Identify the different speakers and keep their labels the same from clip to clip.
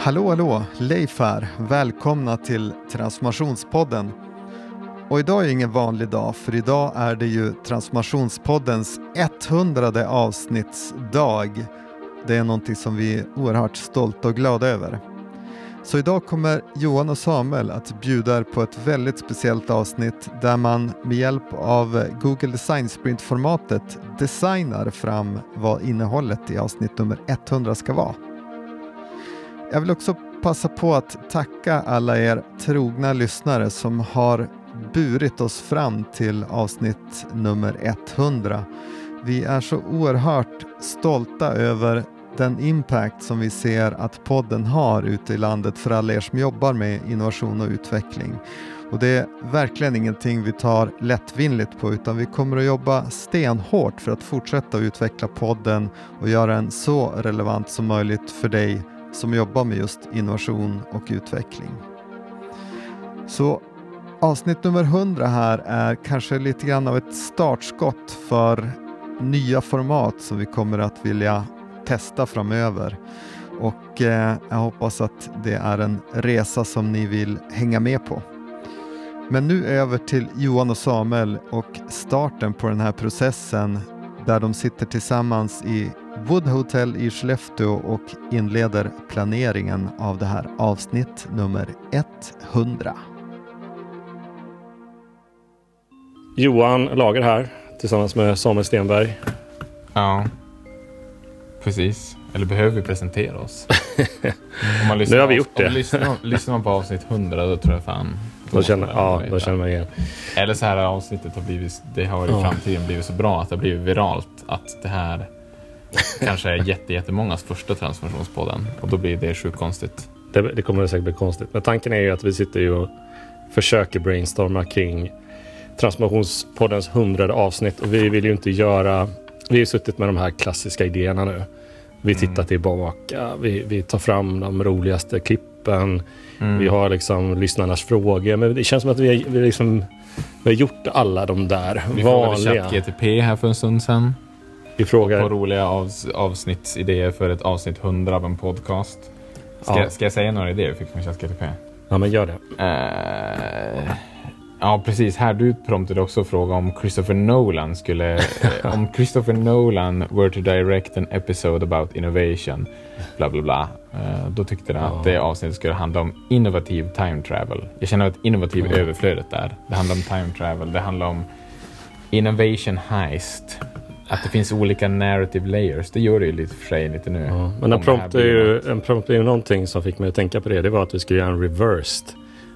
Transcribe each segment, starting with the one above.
Speaker 1: Hallå, hallå! Leif här. Välkomna till Transformationspodden. Och idag är ingen vanlig dag, för idag är det ju Transformationspoddens 100 avsnittsdag. Det är någonting som vi är oerhört stolta och glada över. Så idag kommer Johan och Samuel att bjuda er på ett väldigt speciellt avsnitt där man med hjälp av Google Design Sprint-formatet designar fram vad innehållet i avsnitt nummer 100 ska vara. Jag vill också passa på att tacka alla er trogna lyssnare som har burit oss fram till avsnitt nummer 100. Vi är så oerhört stolta över den impact som vi ser att podden har ute i landet för alla er som jobbar med innovation och utveckling. Och det är verkligen ingenting vi tar lättvindigt på utan vi kommer att jobba stenhårt för att fortsätta utveckla podden och göra den så relevant som möjligt för dig som jobbar med just innovation och utveckling. Så avsnitt nummer 100 här är kanske lite grann av ett startskott för nya format som vi kommer att vilja testa framöver. Och eh, jag hoppas att det är en resa som ni vill hänga med på. Men nu över till Johan och Samuel och starten på den här processen där de sitter tillsammans i Wood Hotel i Skellefteå och inleder planeringen av det här avsnitt nummer 100.
Speaker 2: Johan Lager här tillsammans med Samuel Stenberg.
Speaker 3: Ja, precis. Eller behöver vi presentera oss?
Speaker 2: Om man nu har vi gjort det.
Speaker 3: Lyssnar, lyssnar man på avsnitt 100 då tror jag fan...
Speaker 2: Då känner, ja, då känner man igen.
Speaker 3: Eller så här avsnittet har blivit, det har i ja. framtiden blivit så bra att det har blivit viralt. Att det här kanske är jätte, jättemångas första transformationspodden. Och då blir det sjukt konstigt.
Speaker 2: Det, det kommer säkert bli konstigt. Men tanken är ju att vi sitter ju och försöker brainstorma kring Transformationspoddens hundrade avsnitt och vi vill ju inte göra... Vi har suttit med de här klassiska idéerna nu. Vi tittar mm. tillbaka, vi, vi tar fram de roligaste klippen. Mm. Vi har liksom lyssnarnas frågor. Men det känns som att vi, har, vi, liksom, vi har gjort alla de där
Speaker 3: vi
Speaker 2: vanliga.
Speaker 3: Vi frågade GTP här för en stund sedan.
Speaker 2: Vi frågar...
Speaker 3: På roliga avs avsnittsidéer för ett avsnitt 100 av en podcast. Ska, ja. ska jag säga några idéer vi fick från ChatGTP?
Speaker 2: Ja, men gör det.
Speaker 3: Uh, Ja, precis. Här du promptade också fråga om Christopher Nolan skulle... om Christopher Nolan were to direct an episode about innovation, bla bla bla. Eh, då tyckte den att det avsnittet skulle handla om innovativ time travel. Jag känner att innovativ mm. överflödet där. Det handlar om time travel, det handlar om innovation heist. Att det finns olika narrative layers, det gör det ju lite för sig lite nu.
Speaker 2: Ja, men en prompt, är ju, en prompt är ju någonting som fick mig att tänka på det. Det var att vi skulle göra en reversed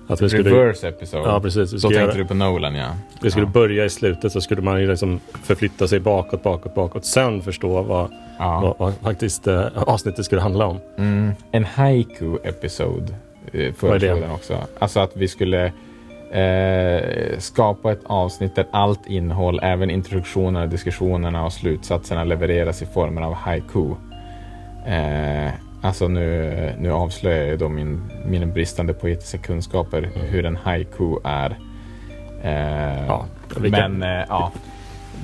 Speaker 3: att vi skulle, Reverse episode.
Speaker 2: Ja, precis.
Speaker 3: Så tänkte göra, du på Nolan, ja.
Speaker 2: Vi skulle
Speaker 3: ja.
Speaker 2: börja i slutet så skulle man ju liksom förflytta sig bakåt, bakåt, bakåt. Sen förstå vad, ja. vad, vad faktiskt eh, avsnittet skulle handla om.
Speaker 3: Mm. En haiku episode eh, föreslog den också. Alltså att vi skulle eh, skapa ett avsnitt där allt innehåll, även introduktionerna, diskussionerna och slutsatserna levereras i formen av haiku. Eh, Alltså nu, nu avslöjar jag då min, mina bristande poetiska kunskaper mm. hur en haiku är. Eh, ja, men eh, ja,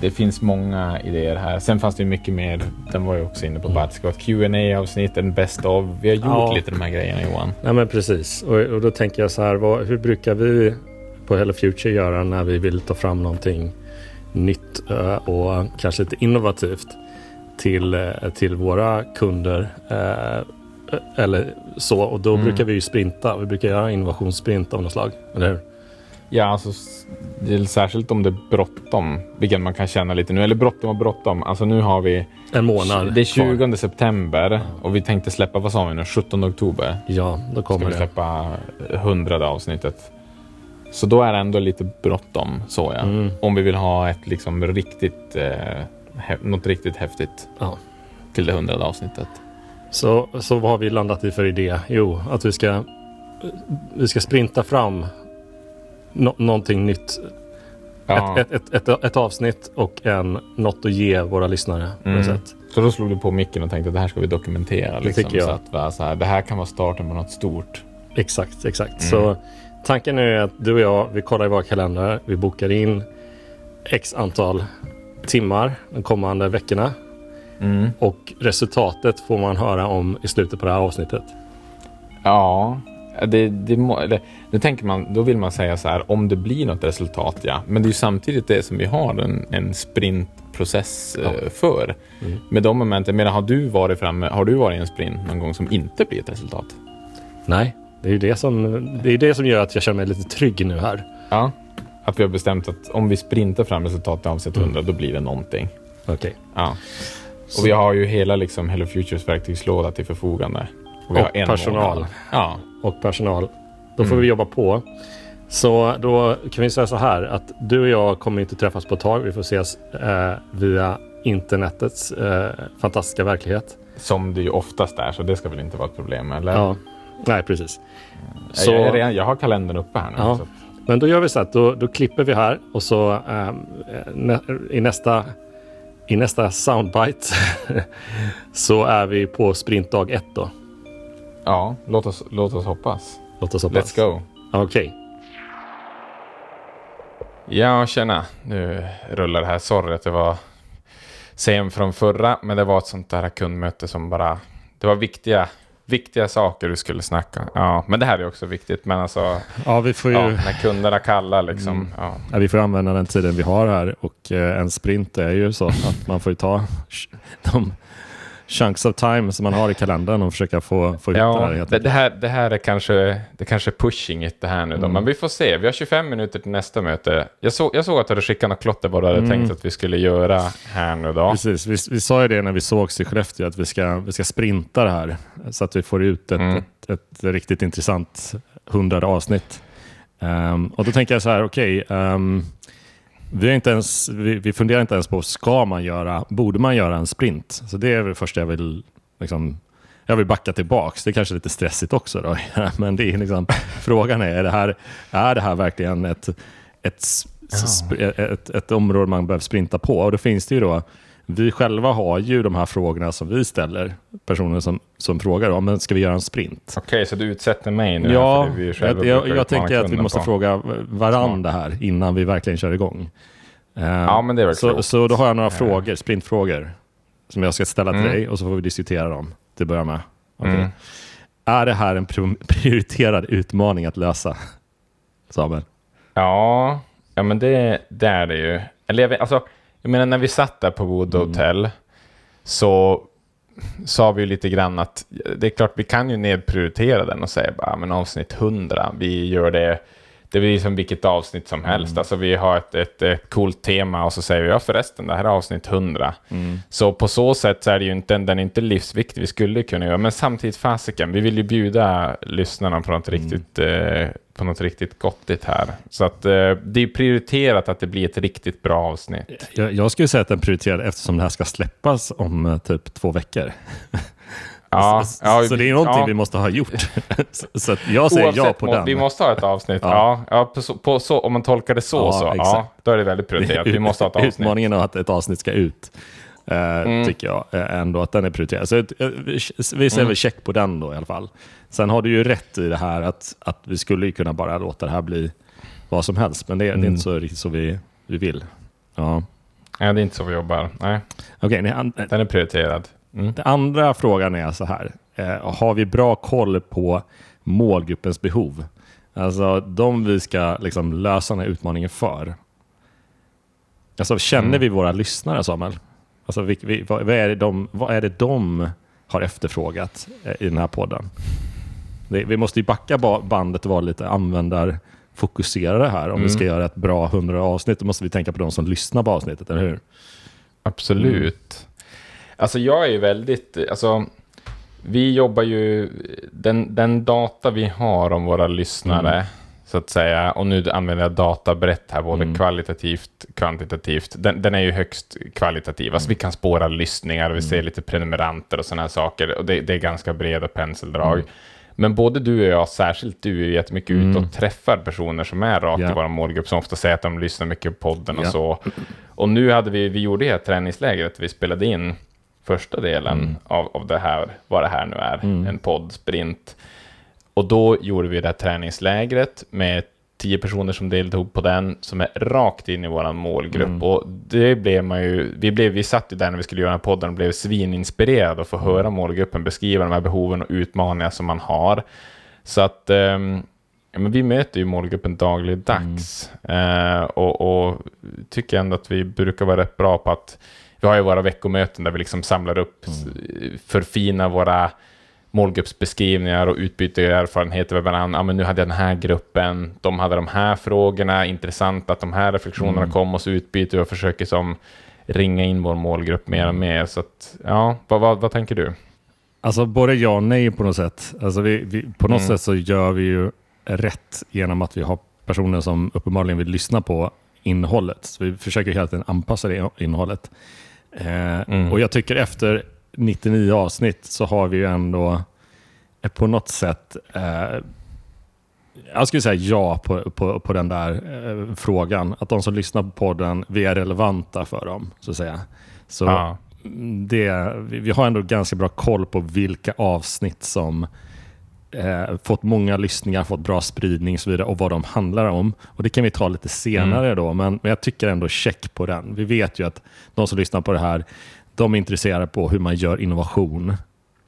Speaker 3: det finns många idéer här. Sen fanns det mycket mer. Den var ju också inne på mm. ett qa avsnitt, en best of. Vi har gjort ja. lite de här grejerna Johan.
Speaker 2: Ja men precis. Och, och då tänker jag så här, vad, hur brukar vi på Hello Future göra när vi vill ta fram någonting nytt uh, och kanske lite innovativt? Till, eh, till våra kunder. Eh, eller så. Och då mm. brukar vi ju sprinta. Vi brukar göra innovationssprint av något slag. Eller hur?
Speaker 3: Ja, alltså, det är särskilt om det är bråttom, vilket man kan känna lite nu. Eller bråttom och bråttom. Alltså nu har vi...
Speaker 2: En månad
Speaker 3: Det är 20 kvar. september och vi tänkte släppa, vad sa vi nu, 17 oktober?
Speaker 2: Ja, då kommer
Speaker 3: Ska vi släppa 100 avsnittet. Så då är det ändå lite bråttom, så ja. Mm. Om vi vill ha ett liksom riktigt eh, något riktigt häftigt ja. till det hundrade avsnittet.
Speaker 2: Så, så vad har vi landat i för idé? Jo, att vi ska, vi ska sprinta fram no någonting nytt. Ja. Ett, ett, ett, ett, avsnitt och en, något att ge våra lyssnare. Mm. sätt.
Speaker 3: Så då slog du på micken och tänkte att det här ska vi dokumentera. Liksom, det tycker jag. Så att, så här, det här kan vara starten på något stort.
Speaker 2: Exakt, exakt. Mm. Så tanken är att du och jag, vi kollar i våra kalendrar. Vi bokar in x antal timmar de kommande veckorna.
Speaker 3: Mm.
Speaker 2: Och resultatet får man höra om i slutet på det här avsnittet.
Speaker 3: Ja, det, det, må, det, det tänker man, då vill man säga så här, om det blir något resultat, ja. Men det är ju samtidigt det som vi har en, en sprintprocess
Speaker 2: Ja.
Speaker 3: eh, för.
Speaker 2: Mm.
Speaker 3: Med de momenten, men har du varit framme, har du varit i en sprint någon gång som inte blir ett resultat?
Speaker 2: Nej, det är ju det som, det, är det som gör att jag känner mig lite trygg nu här.
Speaker 3: Ja. Att vi har bestämt att om vi sprintar fram resultat i avsnitt 100, då blir det någonting.
Speaker 2: Okej.
Speaker 3: Ja. Och vi har ju hela liksom Hello Futures verktygslåda till förfogande.
Speaker 2: Och
Speaker 3: en
Speaker 2: personal.
Speaker 3: månad. Ja.
Speaker 2: Och personal. Då får
Speaker 3: Mm.
Speaker 2: vi jobba på. Så då kan vi säga så här att du och jag kommer inte träffas på ett tag. Vi får ses eh, via internetets eh, fantastiska verklighet.
Speaker 3: Som det ju oftast är, så det ska väl inte vara ett problem, eller?
Speaker 2: Ja, nej precis.
Speaker 3: Så... Jag, redan, jag har kalendern uppe här nu.
Speaker 2: Ja. Men då gör vi så att då, då klipper vi här och så nä, i nästa i nästa soundbite så är vi på sprintdag ett då.
Speaker 3: ja, låt oss, låt oss hoppas.
Speaker 2: Låt oss hoppas.
Speaker 3: Let's go.
Speaker 2: Okej.
Speaker 3: Ja, tjena. Nu rullar det här. Sorry att det var sen från förra, men det var ett sånt där kundmöte som bara... Det var viktiga, viktiga saker du skulle snacka. Ja, men det här är också viktigt. Men alltså,
Speaker 2: Ja, vi får ju...
Speaker 3: ja, när kunderna kallar liksom.
Speaker 2: Mm.
Speaker 3: Ja.
Speaker 2: Ja, vi får använda den tiden vi har här och eh, en sprint är ju så att man får ta de chunks of time som man har i kalendern och försöka få, få ihop det
Speaker 3: Ja,
Speaker 2: här.
Speaker 3: det, det, här, det här är kanske, det kanske är pushing it det här nu då,
Speaker 2: Mm.
Speaker 3: men vi får se. Vi har 25 minuter till nästa möte. Jag, så, jag såg att du hade skickat något klotter vad du hade
Speaker 2: Mm.
Speaker 3: tänkt att vi skulle göra här nu då.
Speaker 2: Precis, vi, vi sa ju det när vi sågs i Skellefteå att vi ska, vi ska sprinta det här så att vi får ut ett,
Speaker 3: Mm.
Speaker 2: ett, ett riktigt intressant hundrade avsnitt. Ehm, och då tänker jag så här, okej, ehm, vi, inte ens, vi, vi funderar inte ens på, ska man göra, borde man göra en sprint? Så det är väl det första jag vill, liksom, jag vill backa tillbaks. Det är kanske lite stressigt också då, men det är liksom, frågan är, är det här, är det här verkligen ett, ett, sp- ett, ett område man behöver sprinta på? Och då finns det ju då, vi själva har ju de här frågorna som vi ställer, personer som, som frågar om, men ska vi göra en sprint?
Speaker 3: Okej, så du utsätter mig nu? här
Speaker 2: Ja,
Speaker 3: det vi
Speaker 2: jag, jag, jag tänker att vi måste
Speaker 3: på.
Speaker 2: fråga varandra här innan vi verkligen kör igång. Eh,
Speaker 3: Ja, men det är
Speaker 2: så, så då har jag några
Speaker 3: Eh.
Speaker 2: frågor, sprintfrågor, som jag ska ställa till
Speaker 3: Mm.
Speaker 2: dig och så får vi diskutera dem till att börja med. Okej.
Speaker 3: Mm.
Speaker 2: Är det här en pri- prioriterad utmaning att lösa? Samuel?
Speaker 3: Ja, ja men det, det är det ju. Eller jag, vet, alltså, jag menar när vi satt där på Wood
Speaker 2: Mm.
Speaker 3: Hotel så sa vi ju lite grann att det är klart vi kan ju nedprioritera den och säga bara men avsnitt 100, vi gör det det blir som vilket avsnitt som helst.
Speaker 2: Mm.
Speaker 3: Alltså vi har ett, ett, ett coolt tema och så säger vi ja förresten, det här är avsnitt 100. Så på så sätt så är det ju inte, den är inte livsviktig, vi skulle kunna göra, men samtidigt fasiken, vi vill ju bjuda lyssnarna på något riktigt, eh, på något riktigt gottigt här. Så att eh, det är prioriterat att det blir ett riktigt bra avsnitt.
Speaker 2: Jag, jag skulle säga att den prioriterad eftersom det här ska släppas om eh, typ två veckor.
Speaker 3: Ja,
Speaker 2: så,
Speaker 3: ja,
Speaker 2: så det är någonting
Speaker 3: ja.
Speaker 2: vi måste ha gjort. så, så jag säger ja
Speaker 3: Oavsett
Speaker 2: på
Speaker 3: må-
Speaker 2: den.
Speaker 3: Vi måste ha ett avsnitt.
Speaker 2: Ja.
Speaker 3: Ja, ja, på på så, om man tolkar det så,
Speaker 2: Ja,
Speaker 3: så ja, då är det väldigt prioriterat. Vi måste ha ett avsnitt.
Speaker 2: Utmaningen av att ett avsnitt ska ut. Eh,
Speaker 3: Mm.
Speaker 2: Tycker jag eh, ändå att den är prioriterad. Så eh, vi- säger
Speaker 3: Mm.
Speaker 2: väl check på den då i alla fall. Sen har du ju rätt i det här att, att vi skulle kunna bara låta det här bli vad som helst. Men det, det är
Speaker 3: Mm.
Speaker 2: inte så riktigt så vi, vi vill. Ja.
Speaker 3: Ja, det är inte så vi jobbar. Nej,
Speaker 2: an-
Speaker 3: den är prioriterad. Mm.
Speaker 2: den andra frågan är så här. Eh, har vi bra koll på målgruppens behov? Alltså de vi ska liksom lösa den här utmaningen för. Alltså känner
Speaker 3: Mm.
Speaker 2: vi våra lyssnare Samuel? Alltså, vi, vi, vad, vad, är det de, vad är det de har efterfrågat eh, i den här podden? Det, vi måste ju backa ba- bandet och vara lite användarfokuserade här. Om vi
Speaker 3: Mm.
Speaker 2: ska göra ett bra 100 avsnitt, då måste vi tänka på de som lyssnar på avsnittet, eller hur?
Speaker 3: Absolut. Alltså jag är ju väldigt, alltså vi jobbar ju, den, den data vi har om våra lyssnare,
Speaker 2: Mm.
Speaker 3: Så att säga, och nu använder jag data brett här, både
Speaker 2: Mm.
Speaker 3: kvalitativt, kvantitativt, den, den är ju högst kvalitativ. Alltså vi kan spåra lyssningar, vi ser lite prenumeranter och sådana här saker, och det, det är ganska breda penseldrag.
Speaker 2: Mm.
Speaker 3: Men både du och jag, särskilt du, är jättemycket
Speaker 2: Mm.
Speaker 3: ute och träffar personer som är rakt
Speaker 2: Ja.
Speaker 3: i vår målgrupp, som ofta säger att de lyssnar mycket på podden och
Speaker 2: Ja.
Speaker 3: så. Och nu hade vi, vi gjorde det här träningslägret, vi spelade in första delen
Speaker 2: Mm.
Speaker 3: av, av det här, vad det här nu är,
Speaker 2: Mm.
Speaker 3: en poddsprint. Och då gjorde vi det här träningslägret med tio personer som deltog på den som är rakt in i vår målgrupp. Mm. Och det blev man ju, vi, blev, vi satt ju där när vi skulle göra podden och blev svininspirerade att få höra målgruppen beskriva de här behoven och utmaningar som man har. Så att um, ja, men vi möter ju målgruppen dagligdags mm. uh, och, och tycker ändå att vi brukar vara rätt bra på att vi har ju våra veckomöten där vi liksom samlar upp, mm. förfinar våra målgruppsbeskrivningar och utbyter erfarenheter med varandra. Ja, men nu hade jag den här gruppen, de hade de här frågorna, intressant att de här reflektionerna mm. kom och så utbyter vi och försöker som ringa in vår målgrupp mer och mer. Så att, ja, vad, vad, vad tänker du?
Speaker 2: Alltså både ja och nej på något sätt. Alltså vi, vi på något mm. sätt så gör vi ju rätt genom att vi har personer som uppenbarligen vill lyssna på innehållet. Så vi försöker hela tiden anpassa det innehållet. Eh, mm. Och jag tycker efter 99 avsnitt så har vi ju ändå eh, på något sätt eh, jag skulle säga ja på, på, på den där eh, frågan. Att de som lyssnar på podden, vi är relevanta för dem. Så att säga. Så ja. det, vi har ändå ganska bra koll på vilka avsnitt som eh, fått många lyssningar, fått bra spridning och så vidare och vad de handlar om. Och Det kan vi ta lite senare mm. då, men, men jag tycker ändå check på den. Vi vet ju att de som lyssnar på det här de är intresserade på hur man gör innovation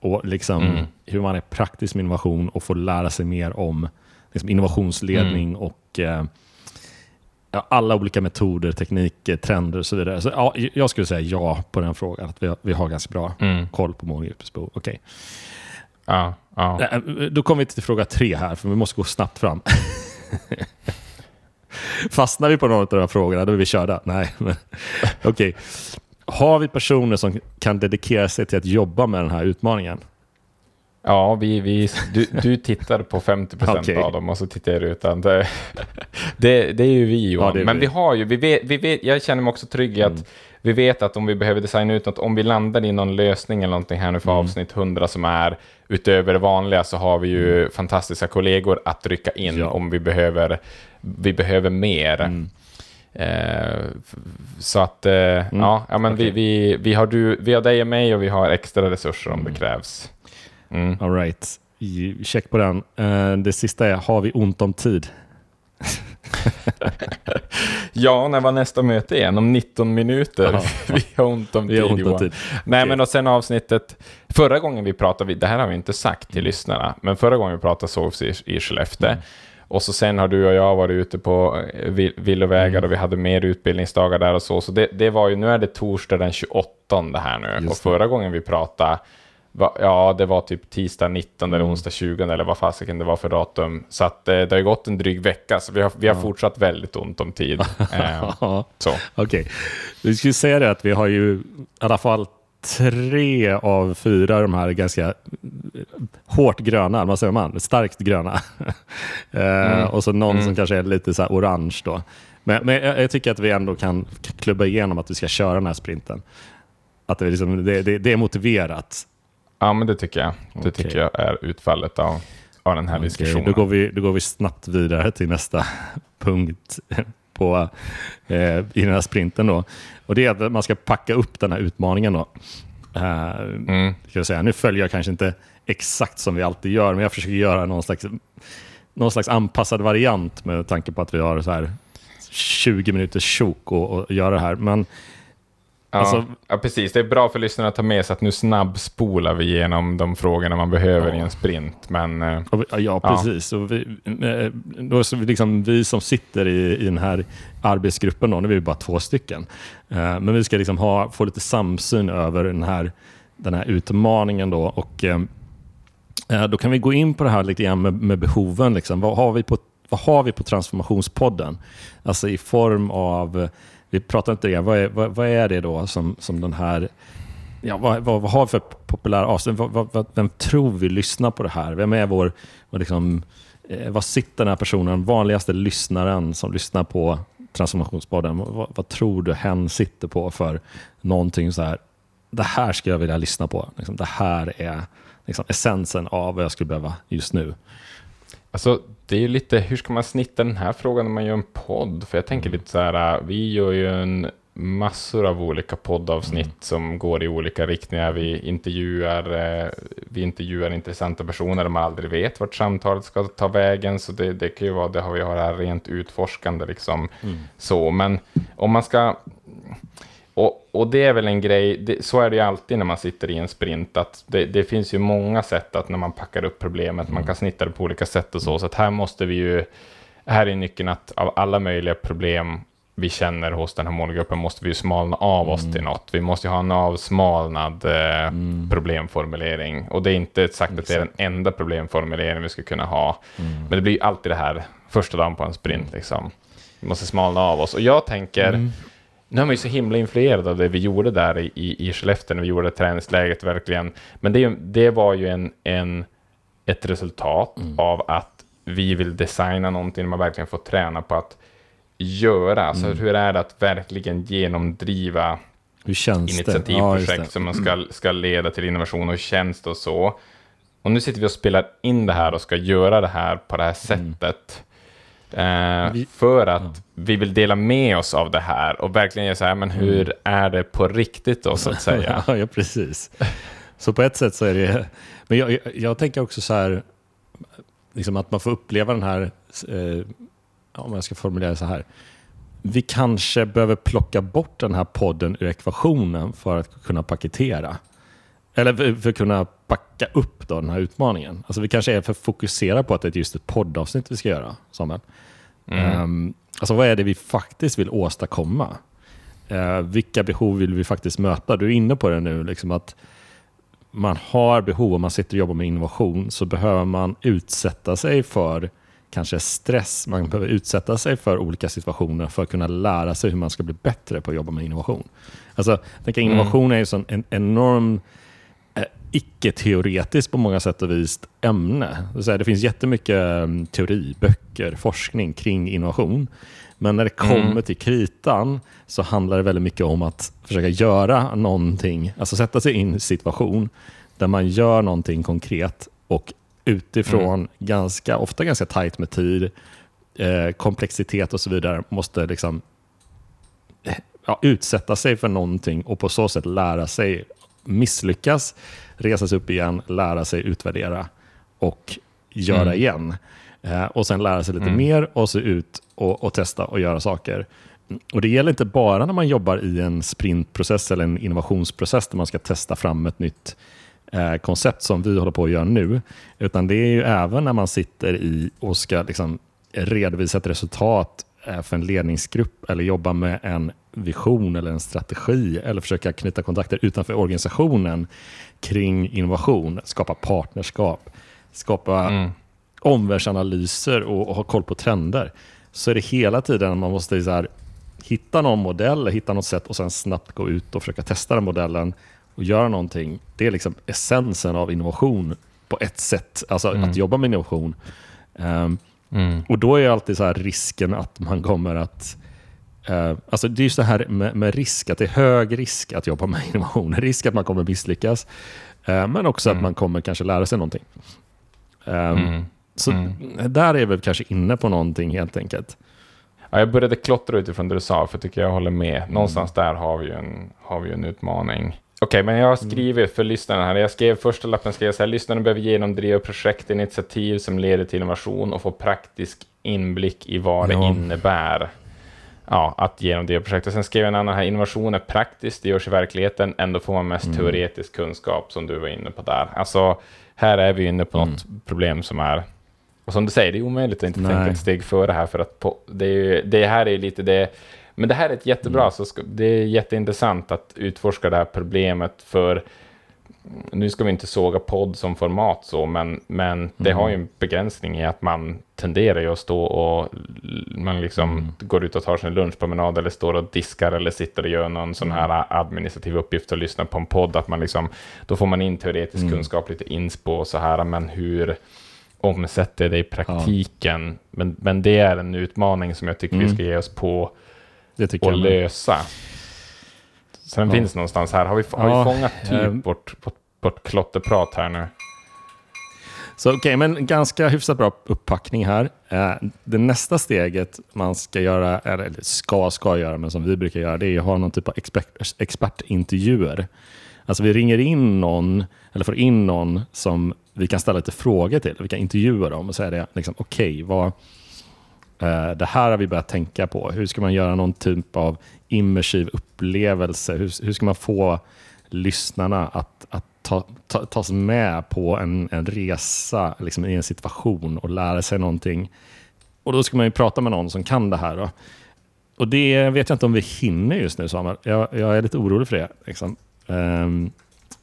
Speaker 2: och liksom mm. hur man är praktisk med innovation och får lära sig mer om liksom innovationsledning mm. och eh, alla olika metoder, tekniker, trender och så vidare. Så, ja, jag skulle säga ja på den frågan. Att vi, har, vi har ganska bra mm. koll på målgruppsbehov. Okay.
Speaker 3: Ja, ja.
Speaker 2: Eh, då kommer vi till fråga tre här, för vi måste gå snabbt fram. Fastnar vi på någon av de här frågorna, då är vi körda. Nej, okej. Okay. Har vi personer som kan dedikera sig till att jobba med den här utmaningen?
Speaker 3: Ja, vi, vi, du, du tittar på 50 procent okay. av dem och så tittar jag ut. Det, det, det är ju vi Johan. Ja, Men vi. vi har ju, vi vet, vi vet, jag känner mig också trygg i mm. att vi vet att om vi behöver designa ut något, om vi landar i någon lösning eller någonting här nu för mm. avsnitt 100 som är utöver det vanliga så har vi ju mm. fantastiska kollegor att rycka in ja. om vi behöver, vi behöver mer. Eh, så att, eh, mm. ja, ja, men okay. vi, vi, vi, har du, vi har dig och mig och vi har extra resurser om mm. det krävs.
Speaker 2: Mm. All right. Check på den. Uh, det sista är, har vi ont om tid?
Speaker 3: ja, när var nästa möte igen? Om 19 minuter. Ja, vi har ont om tid, ont om tid. Nej, okay. men och sen avsnittet. Förra gången vi pratade, det här har vi inte sagt till mm. lyssnarna, men förra gången vi pratade sovs i, i Skellefteå. Mm. Och så sen har du och jag varit ute på eh, villovägar mm. och vi hade mer utbildningsdagar där och så. Så det, det var ju, nu är det torsdag den 28 här nu. Just och förra gången vi pratade, va, ja det var typ tisdag 19 mm. eller onsdag 20 eller vad fasiken det var för datum. Så att eh, det har ju gått en dryg vecka, så vi har, vi har ja. fortsatt väldigt ont om tid.
Speaker 2: eh, Okej, okay. vi skulle säga det att vi har ju i alla fall tre av fyra de här ganska hårt gröna, vad säger man? Starkt gröna. Eh, mm. och så någon mm. som kanske är lite så orange då. Men, men jag, jag, tycker att vi ändå kan klubba igenom att vi ska köra den här sprinten. Att det, liksom, det, det, det är motiverat.
Speaker 3: Ja, men det tycker jag. Det okay. tycker jag är utfallet av, av den här okay. diskussionen.
Speaker 2: Då går, vi, då går vi snabbt vidare till nästa punkt på, eh, i den här sprinten. Då. Och det är att man ska packa upp den här utmaningen. Då. Uh, mm. jag säga. Nu följer jag kanske inte exakt som vi alltid gör, men jag försöker göra någon slags, någon slags anpassad variant med tanke på att vi har så här 20 minuters tjok och, och göra det här. Men
Speaker 3: Ja, alltså, ja, precis. Det är bra för lyssnarna att ta med sig att nu snabbspolar vi igenom de frågorna man behöver ja. i en sprint. Men,
Speaker 2: eh, ja, precis. Ja. Och vi, eh, då så liksom, vi som sitter i, i den här arbetsgruppen, då, nu är vi bara två stycken, eh, men vi ska liksom ha, få lite samsyn över den här, den här utmaningen. Då, och, då kan vi gå in på det här lite grann med, med behoven. Liksom. Vad, har vi på, vad har vi på Transformationspodden? Alltså i form av vi pratar inte det. Vad är, vad, vad, är det då som, som den här... Ja, vad, vad, vad har vi för populära avsnitt? vem tror vi lyssnar på det här? Vem är vår... Vad liksom, eh, vad sitter den här personen, vanligaste lyssnaren som lyssnar på Transformationspodden? Vad, vad, tror du hen sitter på för någonting så här? Det här skulle jag vilja lyssna på. Liksom, det här är liksom, essensen av vad jag skulle behöva just nu.
Speaker 3: Alltså, det är ju lite, hur ska man snitta den här frågan när man gör en podd? För jag tänker mm. lite så här, äh, vi gör ju en massor av olika poddavsnitt mm. som går i olika riktningar. Vi intervjuar, eh, vi intervjuar intressanta personer där man aldrig vet vart samtalet ska ta vägen. Så det, det kan ju vara, det har vi har här rent utforskande liksom. Mm. Så, men om man ska och, och, det är väl en grej, det, så är det ju alltid när man sitter i en sprint, att det, det, finns ju många sätt att när man packar upp problemet, man kan snitta det på olika sätt och så, så att här måste vi ju, här är nyckeln att av alla möjliga problem vi känner hos den här målgruppen måste vi ju smalna av oss mm. till något. Vi måste ju ha en avsmalnad eh, mm. problemformulering. Och det är inte sagt att det är den enda problemformuleringen vi ska kunna ha. Mm. Men det blir ju alltid det här första dagen på en sprint. Liksom. Vi måste smalna av oss. Och jag tänker, mm. Nu är man ju så himla influerad av det vi gjorde där i, i, i Skellefteå när vi gjorde träningsläget verkligen. Men det, det var ju en, en, ett resultat mm. av att vi vill designa någonting man verkligen får träna på att göra. Alltså mm. hur är det att verkligen genomdriva initiativprojekt ja, som man ska, mm. ska leda till innovation och det och så. Och nu sitter vi och spelar in det här och ska göra det här på det här mm. Eh, vi, för att ja. vi vill dela med oss av det här och verkligen göra så här, men hur mm. är det på riktigt då så att säga?
Speaker 2: ja, precis. Så på ett sätt så är det, men jag, jag, jag tänker också så här, liksom att man får uppleva den här, eh, om jag ska formulera så här, vi kanske behöver plocka bort den här podden ur ekvationen för att kunna paketera. Eller för, för att kunna backa upp då den här utmaningen. Alltså vi kanske är för fokuserade på att det är just ett poddavsnitt vi ska göra, Samuel. Mm. Um, alltså vad är det vi faktiskt vill åstadkomma? Uh, vilka behov vill vi faktiskt möta? Du är inne på det nu, liksom att man har behov, om man sitter och jobbar med innovation, så behöver man utsätta sig för kanske stress, man behöver utsätta sig för olika situationer för att kunna lära sig hur man ska bli bättre på att jobba med innovation. Alltså, jag innovation mm. är ju en enorm icke-teoretiskt på många sätt och vis ämne. Det finns jättemycket mm, teoriböcker, forskning kring innovation. Men när det mm. kommer mm. till kritan så handlar det väldigt mycket om att försöka göra någonting, alltså sätta sig in i en situation där man gör någonting konkret och utifrån mm. ganska, ofta ganska tajt med tid, eh, komplexitet och så vidare måste liksom eh, ja, utsätta sig för någonting och på så sätt lära sig misslyckas, resa sig upp igen, lära sig utvärdera och göra mm. igen. Eh, och sen lära sig lite mm. mer och se ut och, och, testa och göra saker. Och Det gäller inte bara när man jobbar i en sprintprocess eller en innovationsprocess där man ska testa fram ett nytt eh, koncept som vi håller på att göra nu. Utan det är ju även när man sitter i och ska liksom redovisa ett resultat eh, för en ledningsgrupp eller jobba med en vision eller en strategi eller försöka knyta kontakter utanför organisationen kring innovation, skapa partnerskap, skapa mm. omvärldsanalyser och, och, ha koll på trender. Så är det hela tiden man måste så här, hitta någon modell, hitta något sätt och sen snabbt gå ut och försöka testa den modellen och göra någonting. Det är liksom essensen av innovation på ett sätt, alltså mm. att jobba med innovation. Um, mm. Och då är alltid så risken att man kommer att Uh, alltså det är just det här med, med, risk, att det är hög risk att jobba med innovation. Risk att man kommer misslyckas, uh, men också mm. att man kommer kanske lära sig någonting. Um, mm. Så mm. där är vi kanske inne på någonting helt enkelt.
Speaker 3: Ja, jag började klottra utifrån det du sa, för jag tycker jag håller med. Mm. Någonstans där har vi ju en, har vi en utmaning. Okej, okay, men jag har mm. skrivit för lyssnarna här. Jag skrev första lappen, skrev så här, lyssnarna behöver genomdriva projekt, initiativ som leder till innovation och få praktisk inblick i vad ja. det innebär ja, att genomdriva projektet. Sen skrev jag en annan här, innovation är praktiskt, det görs i verkligheten, ändå får man mest mm. teoretisk kunskap som du var inne på där. Alltså, här är vi inne på mm. något problem som är, och som du säger, det är omöjligt att inte Nej. tänka ett steg före här, för att på, det, är, det här är lite det, men det här är ett jättebra, mm. så ska, det är jätteintressant att utforska det här problemet, för nu ska vi inte såga podd som format så, men, men det har ju en begränsning i att man tenderar ju att stå och man liksom mm. går ut och tar sin lunchpromenad eller står och diskar eller sitter och gör någon sån här mm. administrativ uppgift och lyssnar på en podd, att man liksom, då får man in teoretisk mm. kunskap, lite inspo och så här, men hur omsätter det i praktiken? Ja. Men, men det är en utmaning som jag tycker vi mm. ska ge oss på och lösa. Så den ja. finns någonstans här. Har vi, har ja, vi fångat typ äh, vårt, vårt, vårt klotterprat här nu?
Speaker 2: Så okej, okay, men ganska hyfsat bra upppackning här. Eh, det nästa steget man ska göra, eller ska, ska göra, men som vi brukar göra, det är att ha någon typ av expert, expertintervjuer. Alltså vi ringer in någon, eller får in någon som vi kan ställa lite frågor till. Vi kan intervjua dem och säga det, liksom, okej, okay, vad, Eh, det här har vi börjat tänka på. Hur ska man göra någon typ av immersiv upplevelse? Hur, hur ska man få lyssnarna att, att ta, ta, tas med på en, en resa liksom i en situation och lära sig någonting. Och Då ska man ju prata med någon som kan det här. Då. Och Det vet jag inte om vi hinner just nu, Samuel. Jag, jag är lite orolig för det. Liksom. Um,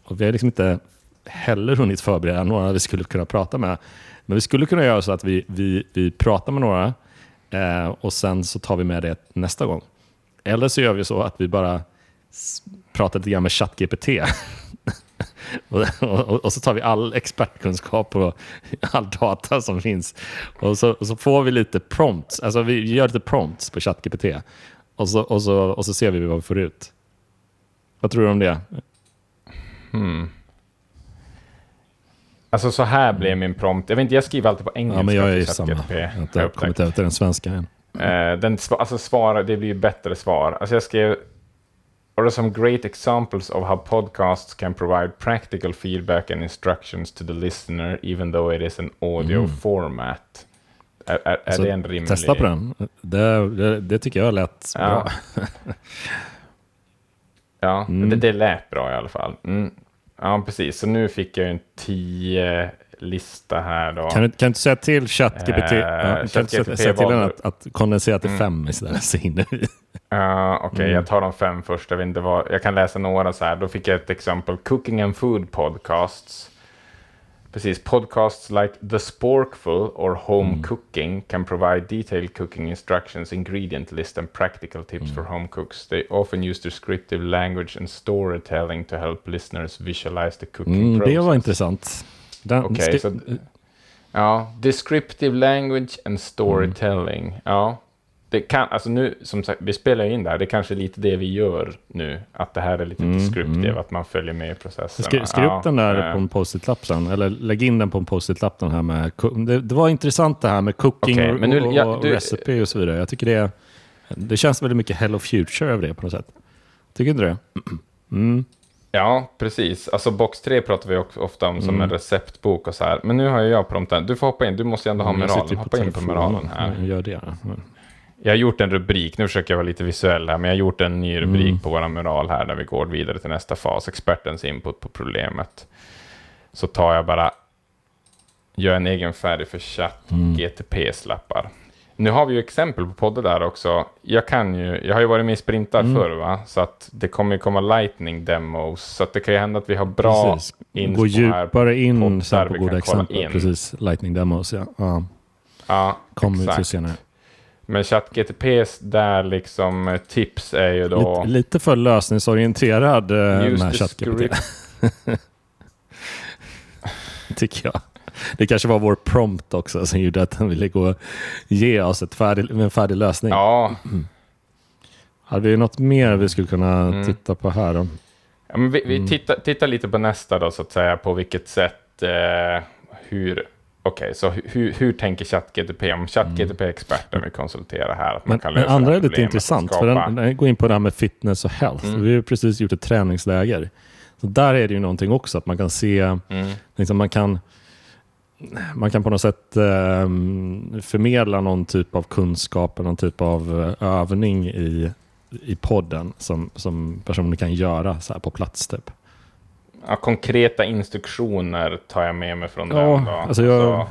Speaker 2: och vi har liksom inte heller hunnit förbereda några vi skulle kunna prata med. Men vi skulle kunna göra så att vi, vi, vi pratar med några eh, och sen så tar vi med det nästa gång. Eller så gör vi så att vi bara pratar lite grann med ChatGPT. och, och, och, så tar vi all expertkunskap och all data som finns. Och så, och så får vi lite prompts. Alltså vi gör lite prompts på ChatGPT. Och så, och, så, och så ser vi vad vi får ut. Vad tror du om det?
Speaker 3: Hmm. Alltså så här blev min prompt. Jag vet inte, jag skriver alltid på engelska.
Speaker 2: Ja, men jag är samma. Jag har inte kommit över till den svenska än.
Speaker 3: Uh, den, alltså svar, det blir ju bättre svar. Alltså jag skrev What are some great examples of how podcasts can provide practical feedback and instructions to the listener even though it is an audio mm. format? Är, är, är det en rimlig...
Speaker 2: Testa på den. Det, det, det tycker jag lät ja. bra.
Speaker 3: ja, mm. det, det lät bra i alla fall. Mm. Ja, precis. Så nu fick jag en 10 lista här då.
Speaker 2: Kan du, kan du säga till ChatGPT uh, ja, chat säga, säga till den att, att kondensera till mm. fem istället så hinner vi. Uh,
Speaker 3: Okej, okay, mm. jag tar de fem först. Jag, vet inte vad, jag kan läsa några så här. Då fick jag ett exempel. Cooking and food podcasts. Precis, podcasts like The Sporkful or Home mm. Cooking can provide detailed cooking instructions, ingredient list and practical tips mm. for home cooks. They often use descriptive language and storytelling to help listeners visualize the cooking mm, process.
Speaker 2: Det var intressant.
Speaker 3: Okej, okay, så... Ja, descriptive language and storytelling. Mm. Ja, det kan, alltså nu, som sagt, vi spelar in där, det är kanske lite det vi gör nu, att det här är lite mm, descriptive, mm. att man följer med i processen.
Speaker 2: Skri, skriv upp ja, den där äh, på en post-it-lapp sen, eller lägg in den på en post-it-lapp den här med, det, det, var intressant det här med cooking okay, och, nu, och, ja, du, recipe och så vidare. Jag tycker det, det känns väldigt mycket Hello Future över det på något sätt. Tycker inte det?
Speaker 3: Mm. Ja, precis. Alltså box 3 pratar vi också ofta om som mm. en receptbok och så här. Men nu har jag prompten. Du får hoppa in. Du måste ju ändå ha mm, moralen. Hoppa in på moralen här.
Speaker 2: Gör det.
Speaker 3: Jag har gjort en rubrik. Nu försöker jag vara lite visuell här. Men jag har gjort en ny rubrik mm. på vår mural här. När vi går vidare till nästa fas. Expertens input på problemet. Så tar jag bara. Gör en egen färg för chatt. Mm. GTP-slappar. Nu har vi ju exempel på poddar där också. Jag kan ju, jag har ju varit med i sprintar mm. förr va, så att det kommer ju komma lightning demos. Så att det kan ju hända att vi har bra
Speaker 2: Precis. inspo Gå djupare in sen på goda exempel. Precis, lightning demos ja. Ja,
Speaker 3: ja
Speaker 2: kommer vi till senare.
Speaker 3: Men ChatGTPs där liksom tips är ju då...
Speaker 2: Lite, lite för lösningsorienterad eh, med ChatGPT. Tycker jag. Det kanske var vår prompt också som gjorde att han ville gå ge oss ett färdig, en färdig lösning.
Speaker 3: Ja. Mm.
Speaker 2: Hade vi något mer vi skulle kunna mm. titta på här? Då?
Speaker 3: Ja, men vi vi mm. tittar, tittar lite på nästa då, så att säga, på vilket sätt, eh, hur, Okej, okay, så hur, hur tänker ChatGTP om ChatGTP-experten vi konsulterar här? Att man
Speaker 2: men,
Speaker 3: kan lösa
Speaker 2: men andra är lite intressant, för den, den, går in på det här med fitness och health. Mm. Vi har precis gjort ett träningsläger. Så där är det ju någonting också, att man kan se, mm. liksom man kan man kan på något sätt eh, förmedla någon typ av kunskap, någon typ av eh, övning i, i podden som, som personer kan göra så här på plats. Typ.
Speaker 3: Ja, konkreta instruktioner tar jag med mig från ja, den. Då.
Speaker 2: Alltså jag... Så,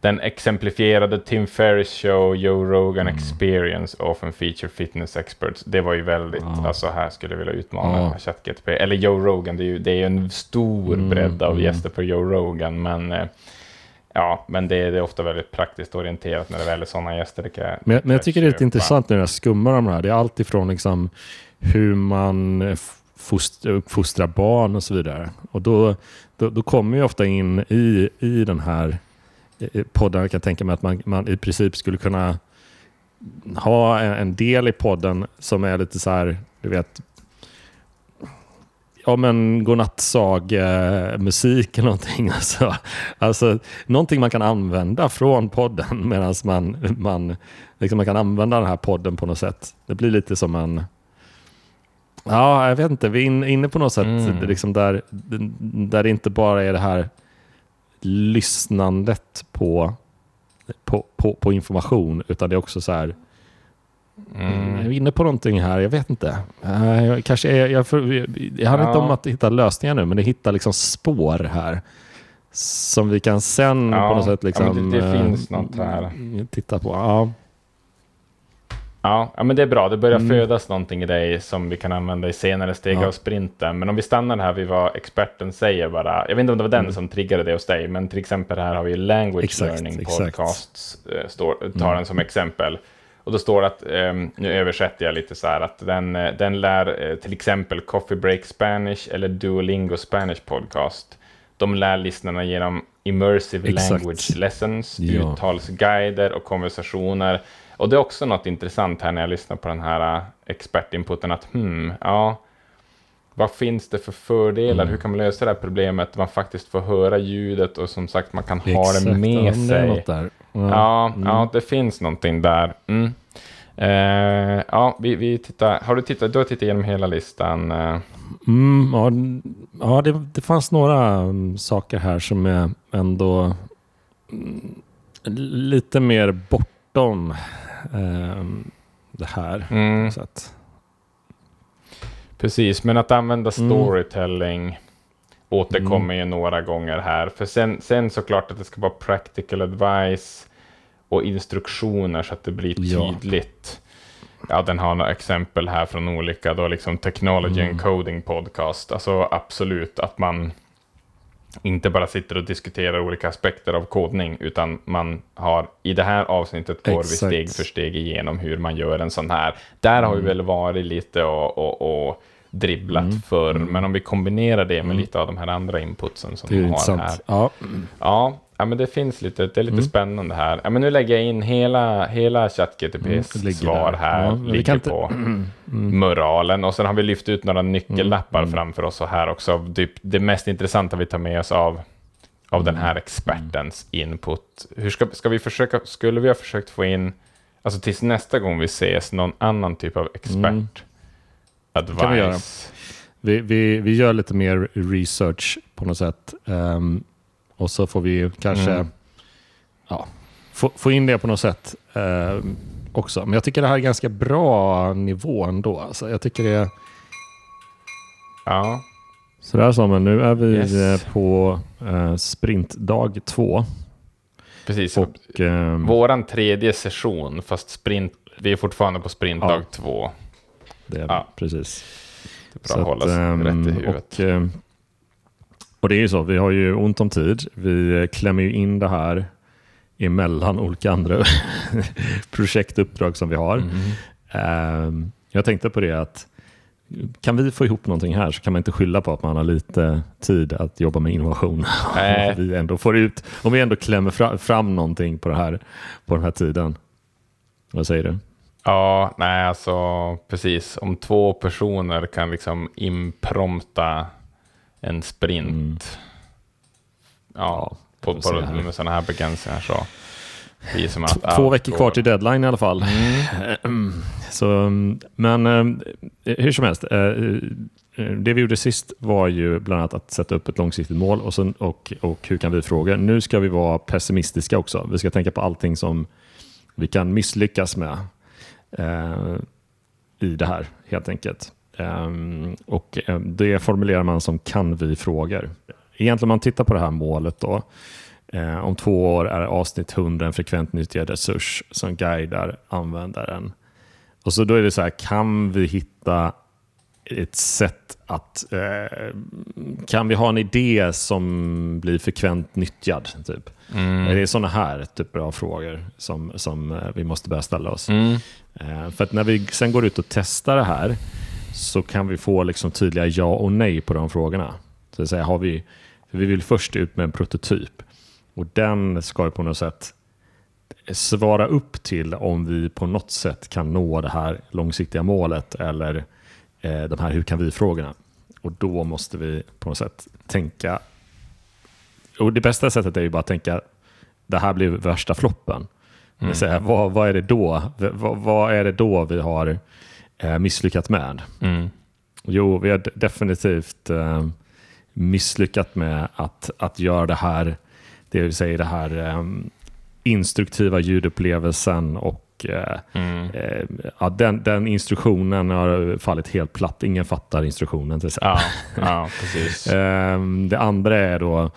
Speaker 3: den exemplifierade Tim Ferris show, Joe Rogan mm. experience, often feature fitness experts. Det var ju väldigt, ja. alltså här skulle jag vilja utmana ja. ChatGTP. Eller Joe Rogan, det är ju det är en stor mm, bredd av mm. gäster på Joe Rogan, men eh, Ja, men det är, det är, ofta väldigt praktiskt orienterat när det väl är sådana gäster. Det kan,
Speaker 2: men, men jag tycker det är lite intressant när jag skummar de här. Det är allt ifrån liksom hur man uppfostra barn och så vidare. Och då, då, då kommer jag ofta in i, i den här podden. Jag kan tänka mig att man, man i princip skulle kunna ha en, en del i podden som är lite så här, du vet, ja men godnattsagemusik eller någonting. Alltså, alltså, någonting man kan använda från podden medan man, man, liksom man kan använda den här podden på något sätt. Det blir lite som en... Ja, jag vet inte. Vi är inne på något sätt mm. liksom där, där det inte bara är det här lyssnandet på, på, på, på information, utan det är också så här Mm. Jag är inne på någonting här, jag vet inte. Uh, jag, kanske är, jag, för, jag handlar ja. inte om att hitta lösningar nu, men det hittar liksom spår här. Som vi kan sen ja. på något sätt liksom,
Speaker 3: ja, det, det finns något här.
Speaker 2: titta på. Ja.
Speaker 3: Ja, ja, men det är bra. Det börjar mm. födas någonting i dig som vi kan använda i senare steg ja. av sprinten. Men om vi stannar här vid vad experten säger bara. Jag vet inte om det var den mm. som triggade det hos dig, men till exempel här har vi Language exakt, Learning exakt. Podcasts, eh, står, tar mm. den som exempel. Och då står det att, um, nu översätter jag lite så här, att den, eh, den lär uh, till exempel Coffee Break Spanish eller Duolingo Spanish Podcast. De lär lyssnarna genom immersive Exakt. language lessons, ja. uttalsguider och konversationer. Och det är också något intressant här när jag lyssnar på den här uh, expertinputen, att hmm, ja, vad finns det för fördelar? Mm. Hur kan man lösa det här problemet? Man faktiskt får höra ljudet och som sagt man kan Exakt, ha det med ja, sig. Det ja, ja, mm. ja, det finns någonting där. Mm. Eh, ja, vi, vi tittar. Har du tittat? Du har tittat igenom hela listan. Eh.
Speaker 2: Mm, ja, ja det, det fanns några um, saker här som är ändå mm, lite mer bortom eh, det här. Mm. Så att,
Speaker 3: Precis, men att använda mm. storytelling mm. återkommer ju några gånger här. För sen, sen såklart att det ska vara practical advice och instruktioner så att det blir tydligt. Ja, ja den har några exempel här från olika då liksom technology mm. and coding podcast. Alltså absolut att man inte bara sitter och diskuterar olika aspekter av kodning, utan man har i det här avsnittet går Exakt. vi steg för steg igenom hur man gör en sån här. Där har vi mm. väl varit lite och, och, och dribblat mm. förr, mm. men om vi kombinerar det med mm. lite av de här andra inputsen som vi har här. Ja. ja, Ja, men det finns lite, det är lite mm. spännande här. Ja, men nu lägger jag in hela, hela ChatGTPs mm, svar här, ja, ligger inte... på mm. muralen. Och sen har vi lyft ut några nyckellappar mm. framför oss och här också. Typ det mest intressanta vi tar med oss av, av den här mm. expertens input. Hur ska, ska vi försöka, skulle vi ha försökt få in, alltså tills nästa gång vi ses, någon annan typ av expert? Mm. Advice.
Speaker 2: Vi, vi, vi, vi, gör lite mer research på något sätt. Um, och så får vi kanske mm. ja, få, få, in det på något sätt eh, också. Men jag tycker det här är ganska bra nivå ändå. Alltså, jag tycker det är...
Speaker 3: Ja.
Speaker 2: Sådär Samuel, nu är vi yes. Eh, på eh, sprintdag två.
Speaker 3: Precis. Och, eh, Våran tredje session, fast sprint, vi är fortfarande på sprintdag ja, två.
Speaker 2: Det är ja. precis.
Speaker 3: Det är bra att hålla sig um, rätt i huvudet. Och,
Speaker 2: eh, och det är ju så, vi har ju ont om tid. Vi klämmer ju in det här emellan olika andra projektuppdrag som vi har. Mm. Jag tänkte på det att kan vi få ihop någonting här så kan man inte skylla på att man har lite tid att jobba med innovation. Äh. vi ändå får ut, om vi ändå klämmer fram, fram någonting på, det här, på den här tiden. Vad säger du?
Speaker 3: Ja, nej alltså precis. Om två personer kan liksom imprompta en sprint. Mm. Ja, på, på, med sådana här begränsningar så.
Speaker 2: Som att, Två veckor kvar till deadline i alla fall. Mm. Så, men eh, hur som helst, eh, eh, det vi gjorde sist var ju bland annat att sätta upp ett långsiktigt mål och, sen, och, och hur kan vi fråga? Nu ska vi vara pessimistiska också. Vi ska tänka på allting som vi kan misslyckas med eh, i det här helt enkelt. Um, och um, det formulerar man som kan vi-frågor. Egentligen om man tittar på det här målet då. Uh, om två år är avsnitt 100 en frekvent nyttjad resurs som guidar användaren. Och så då är det så här, kan vi hitta ett sätt att... Uh, kan vi ha en idé som blir frekvent nyttjad? Typ? Mm. Det är sådana här typer av frågor som, som vi måste börja ställa oss. Mm. för att när vi sen går ut och testar det här så kan vi få liksom tydliga ja och nej på de frågorna. Så att säga, har vi, vi vill först ut med en prototyp och den ska på något sätt svara upp till om vi på något sätt kan nå det här långsiktiga målet eller eh, de här hur kan vi-frågorna. och då måste vi på något sätt tänka. Och det bästa sättet är ju bara att tänka, det här blir värsta floppen. Mm. Säga, vad, vad, är det då? Vad, vad, är det då vi har eh, misslyckats med? Mm. Jo, vi har definitivt eh, misslyckats med att, att göra det här, det vill säga det här eh, instruktiva ljudupplevelsen och mm. ja, den, den, instruktionen har fallit helt platt. Ingen fattar instruktionen. Till
Speaker 3: ja, ja, precis.
Speaker 2: eh, det andra är då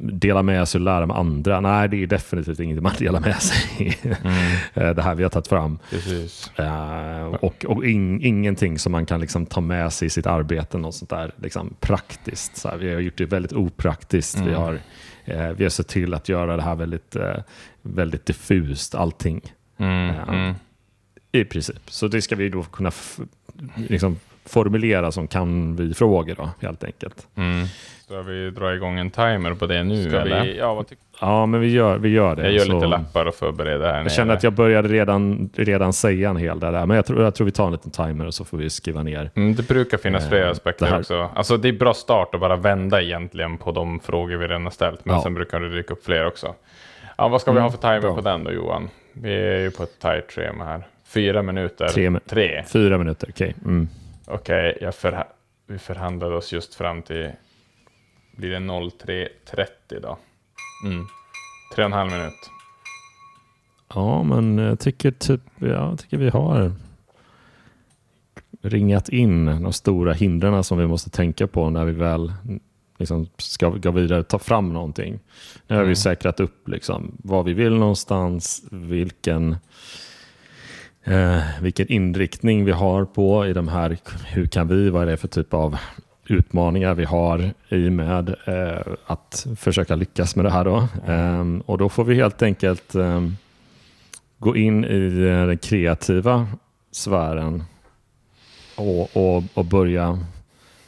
Speaker 2: dela med sig och lära med andra. Nej, det är definitivt inget man delar med sig mm. Eh, det här vi har tagit fram. Uh, och och in, ingenting som man kan liksom ta med sig i sitt arbete, något sånt där liksom praktiskt. Så här, vi har gjort det väldigt opraktiskt. Mm. Vi, har, uh, vi har sett till att göra det här väldigt, uh, väldigt diffust, allting. Mm. Mm. I princip. Så det ska vi då kunna liksom, formulera som kan vi-frågor helt enkelt.
Speaker 3: Ska vi dra igång en timer på det nu? Ska eller? Vi,
Speaker 2: ja, ja, men vi gör, vi gör det.
Speaker 3: Jag gör så. lite lappar och förbereder här
Speaker 2: Jag nere. känner att jag började redan, redan säga en hel del där, men jag tror, jag tror vi tar en liten timer och så får vi skriva ner.
Speaker 3: Mm, det brukar finnas eh, flera aspekter också. Alltså, det är bra start att bara vända egentligen på de frågor vi redan har ställt, men ja. sen brukar det dyka upp fler också. Ja, vad ska vi ha mm, för timer bra. på den då Johan? Vi är ju på ett tight schema här. Fyra minuter.
Speaker 2: Tre,
Speaker 3: Tre.
Speaker 2: Fyra minuter, okej. Okay. Mm.
Speaker 3: Okej, okay, förha vi förhandlade oss just fram till blir det 03.30 då. Mm. Tre och en halv minut.
Speaker 2: Ja, men jag tycker, typ, jag tycker vi har ringat in de stora hindren som vi måste tänka på när vi väl liksom ska gå vidare ta fram någonting. Nu har mm. vi säkrat upp liksom vad vi vill någonstans, vilken, eh, vilken inriktning vi har på i de här, hur kan vi, vad är det för typ av utmaningar vi har i med eh, att försöka lyckas med det här. Då. Eh, och då får vi helt enkelt eh, gå in i den kreativa sfären och, och, och börja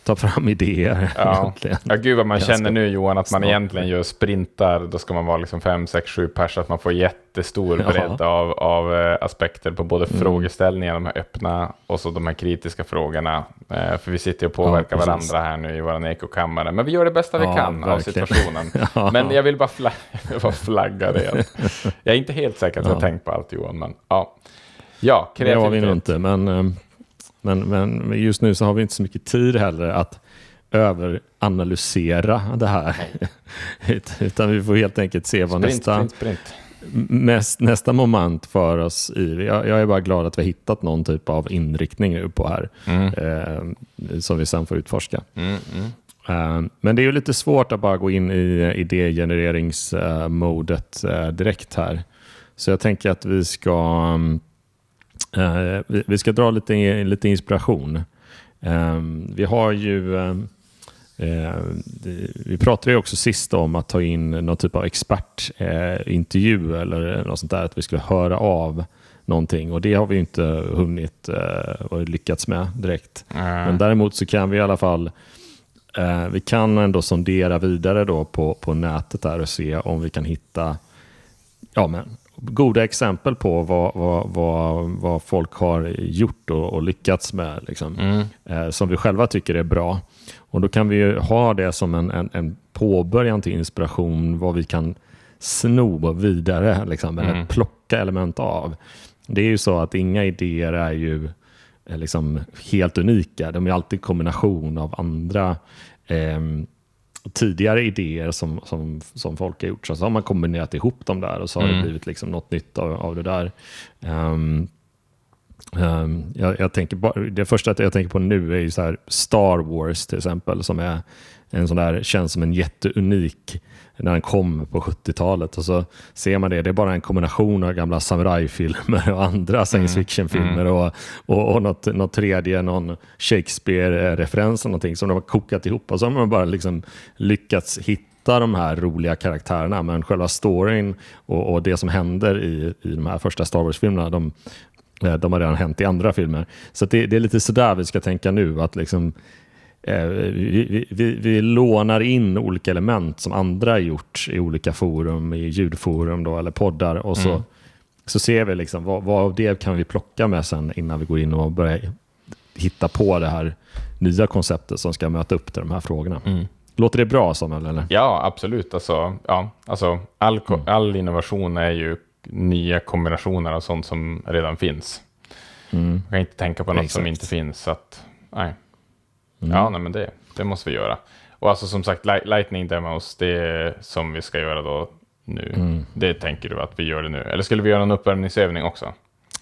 Speaker 2: ta fram idéer.
Speaker 3: Ja, ja gud vad man Ganska känner nu Johan, att man snart. egentligen gör sprintar. Då ska man vara liksom fem, sex, sju pers, att man får jättestor bredd ja. av, av uh, aspekter på både mm. frågeställningar, de här öppna, och så de här kritiska frågorna. Uh, för vi sitter och påverkar ja, varandra här nu i vår ekokammare. Men vi gör det bästa vi kan verkligen. av situationen. Men jag vill bara, fla bara flagga det. jag är inte helt säker att jag har tänkt på allt Johan, men ja. Ja,
Speaker 2: kreativitet. Det har vi nog inte, men um men, men just nu så har vi inte så mycket tid heller att överanalysera det här. Utan vi får helt enkelt se vad sprint, nästa, sprint, sprint. Näst, nästa moment för oss i. Jag, jag, är bara glad att vi har hittat någon typ av inriktning nu på här. Mm. Eh, som vi sen får utforska. Mm, mm. Eh, men det är ju lite svårt att bara gå in i idégenereringsmodet eh, direkt här. Så jag tänker att vi ska Uh, vi, vi, ska dra lite, lite inspiration. Um, vi har ju uh, vi pratade ju också sist om att ta in någon typ av expertintervju eller något sånt där, att vi skulle höra av någonting och det har vi inte hunnit och lyckats med direkt. Mm. Men däremot så kan vi i alla fall vi kan ändå sondera vidare då på, på nätet där och se om vi kan hitta ja, men, goda exempel på vad, vad, vad, vad folk har gjort och, och lyckats med, liksom, mm. eh, som vi själva tycker är bra. Och Då kan vi ha det som en, en, en påbörjan till inspiration, vad vi kan sno vidare, liksom, eller mm. plocka element av. Det är ju så att inga idéer är ju är liksom helt unika. De är alltid kombination av andra eh, tidigare idéer som, som, som folk har gjort. Så, så har man kombinerat ihop dem där och så har mm. det blivit liksom något nytt av, av det där. Um, um, jag, jag, tänker bara, det första jag tänker på nu är ju så Star Wars till exempel, som är en sån där, känns som en jätteunik när den kom på 70-talet. Och så ser man det, det är bara en kombination av gamla samurajfilmer och andra science mm, fiction-filmer mm. och, och, och något, något tredje, någon Shakespeare-referens eller någonting som de har kokat ihop och så har man bara liksom lyckats hitta de här roliga karaktärerna men själva storyn och, och det som händer i, i de här första Star Wars-filmerna de, eh, de har redan hänt i andra filmer. Så det, det, är lite sådär vi ska tänka nu, att liksom vi, vi, vi, lånar in olika element som andra har gjort i olika forum, i ljudforum då, eller poddar och så, mm. så ser vi liksom vad, vad av det kan vi plocka med sen innan vi går in och börjar hitta på det här nya konceptet som ska möta upp till de här frågorna. Mm. Låter det bra Samuel? Eller?
Speaker 3: Ja, absolut. Alltså, ja, alltså, all, mm. all innovation är ju nya kombinationer av sånt som redan finns. Mm. Man kan inte tänka på något Exakt. som inte finns. Så att, nej. Mm. Ja, nej, men det, det måste vi göra. Och alltså som sagt, Lightning Demos, det som vi ska göra då nu. Mm. Det tänker du att vi gör det nu? Eller skulle vi göra en uppvärmningsövning också?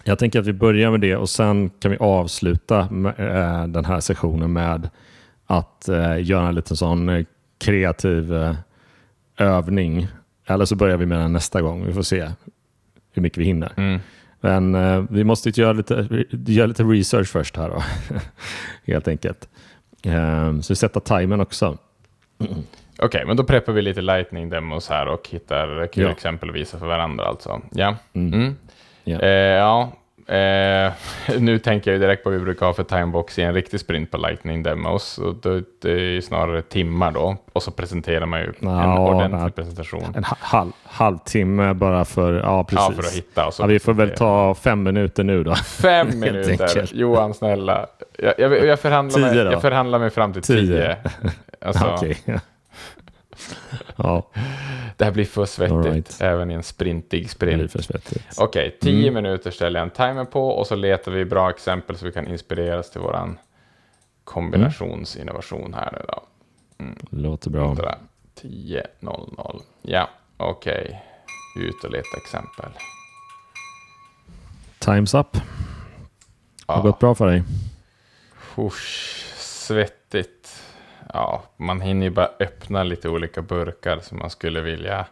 Speaker 2: Jag tänker att vi börjar med det och sen kan vi avsluta med, äh, den här sessionen med att äh, göra en liten sån äh, kreativ övning. Eller så börjar vi med den nästa gång. Vi får se hur mycket vi hinner. Mm. Men eh, vi måste göra lite, göra lite research först här då. Helt enkelt. Eh, så vi sätter timern också.
Speaker 3: Okej, okay, men då preppar vi lite lightning-demos här och hittar kul ja. exempel att visa för varandra alltså. Ja. Mm. Mm. Ja. Eh, ja, Eh, nu tänker jag direkt på vad vi brukar ha för timebox i en riktig sprint på Lightning Demos. Och då, det är snarare timmar då. Och så presenterar man ju ja, en ordentlig nej, presentation.
Speaker 2: En halv, halvtimme bara för, ja, precis.
Speaker 3: Ja, för att hitta. Och
Speaker 2: så ja, vi får väl ta fem minuter nu då.
Speaker 3: Fem minuter? Johan, snälla. Jag, jag, jag, förhandlar mig, jag förhandlar mig fram till tio. tio. Alltså, okay. Ja. Det här blir för svettigt right. även i en sprintig sprint. Okej, okay, tio mm. minuter ställer jag en timer på och så letar vi bra exempel så vi kan inspireras till våran kombinationsinnovation här nu då.
Speaker 2: Mm. Låter bra.
Speaker 3: 10.00. Ja, okej. Okay. Ut och leta exempel.
Speaker 2: Time's up. Har ja. gått bra för dig?
Speaker 3: Usch, svettigt ja, man hinner ju bara öppna lite olika burkar som man skulle vilja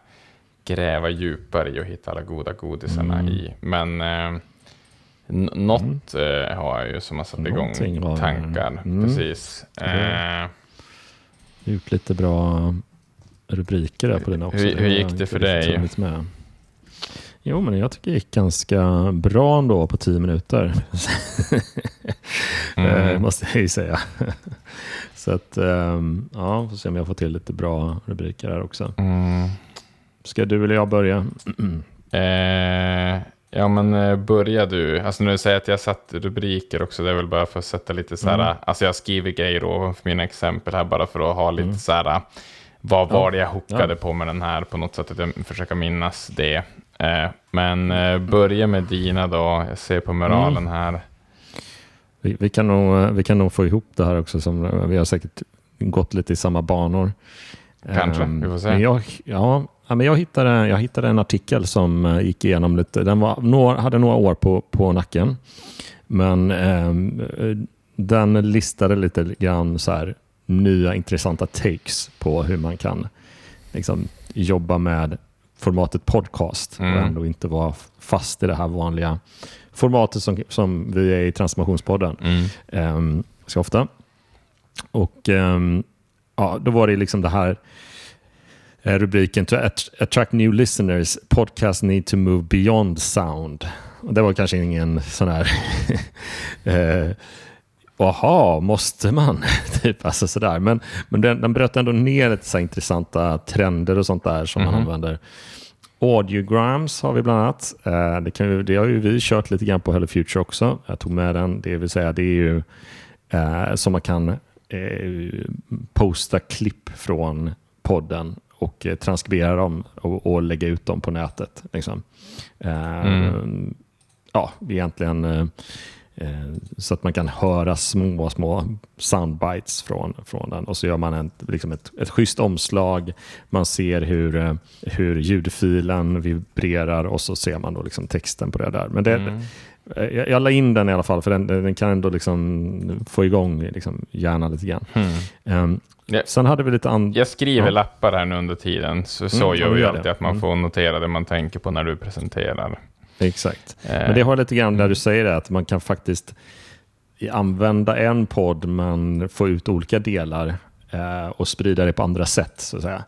Speaker 3: gräva djupare i och hitta alla goda godisarna mm. i. Men eh, något mm. eh, har jag ju som har satt igång tankar. Mm. Precis. Eh,
Speaker 2: gjort lite bra rubriker där på dina också.
Speaker 3: Hur, hur gick det för dig? Med.
Speaker 2: Jo, men jag tycker det gick ganska bra ändå på tio minuter. mm. Eh, måste jag ju säga. Så att, um, ja, får se om jag får till lite bra rubriker här också. Mm. Ska du eller jag börja?
Speaker 3: Eh, ja, men eh, börja du. Alltså när du säger att jag satt rubriker också, det är väl bara för att sätta lite så här, mm. alltså jag skriver grejer ovanför mina exempel här bara för att ha lite mm. så här, vad var det jag hookade ja. på med den här på något sätt, att jag försöker minnas det. Eh, men eh, börja med dina då, jag ser på moralen mm. här.
Speaker 2: Vi, vi, kan nog, eh, vi kan nog få ihop det här också. Som, eh, vi har säkert gått lite i samma banor.
Speaker 3: Kanske, um, vi får se.
Speaker 2: Men jag, ja, men jag, hittade, jag hittade en artikel som uh, gick igenom lite. Den var, några, hade några år på, på nacken. Men um, den listade lite grann så här, nya intressanta takes på hur man kan liksom, jobba med formatet podcast mm. och ändå inte vara fast i det här vanliga formatet som, som vi är i Transformationspodden mm. um, så ofta. Och um, ja, Då var det liksom det här eh, rubriken To attract new listeners, podcast need to move beyond sound. Och det var kanske ingen sån här Jaha, måste man? typ, alltså sådär. Men, men den, den bröt ändå ner lite så intressanta trender och sånt där som mm -hmm. man använder. Audiograms har vi bland annat. Eh, det, kan, det har ju vi kört lite grann på Hello Future också. Jag tog med den. Det vill säga det är ju eh, som man kan eh, posta klipp från podden och eh, transkribera dem och, och, lägga ut dem på nätet. Liksom. Eh, mm. Ja, egentligen så att man kan höra små, små soundbites från, från den. Och så gör man en, liksom ett, ett schysst omslag. Man ser hur, eh, hur ljudfilen vibrerar och så ser man då liksom texten på det där. Men det, mm. jag, jag la in den i alla fall, för den, den kan ändå liksom få igång liksom hjärnan lite grann. Mm. Um, Ja. Sen hade vi lite andra...
Speaker 3: Jag skriver ja. lappar här nu under tiden, så, så mm, gör vi alltid det. att man mm. får notera det man tänker på när du presenterar.
Speaker 2: Exakt. Eh. Men det har lite grann där du säger det, att man kan faktiskt använda en podd men få ut olika delar eh, och sprida det på andra sätt. så att säga.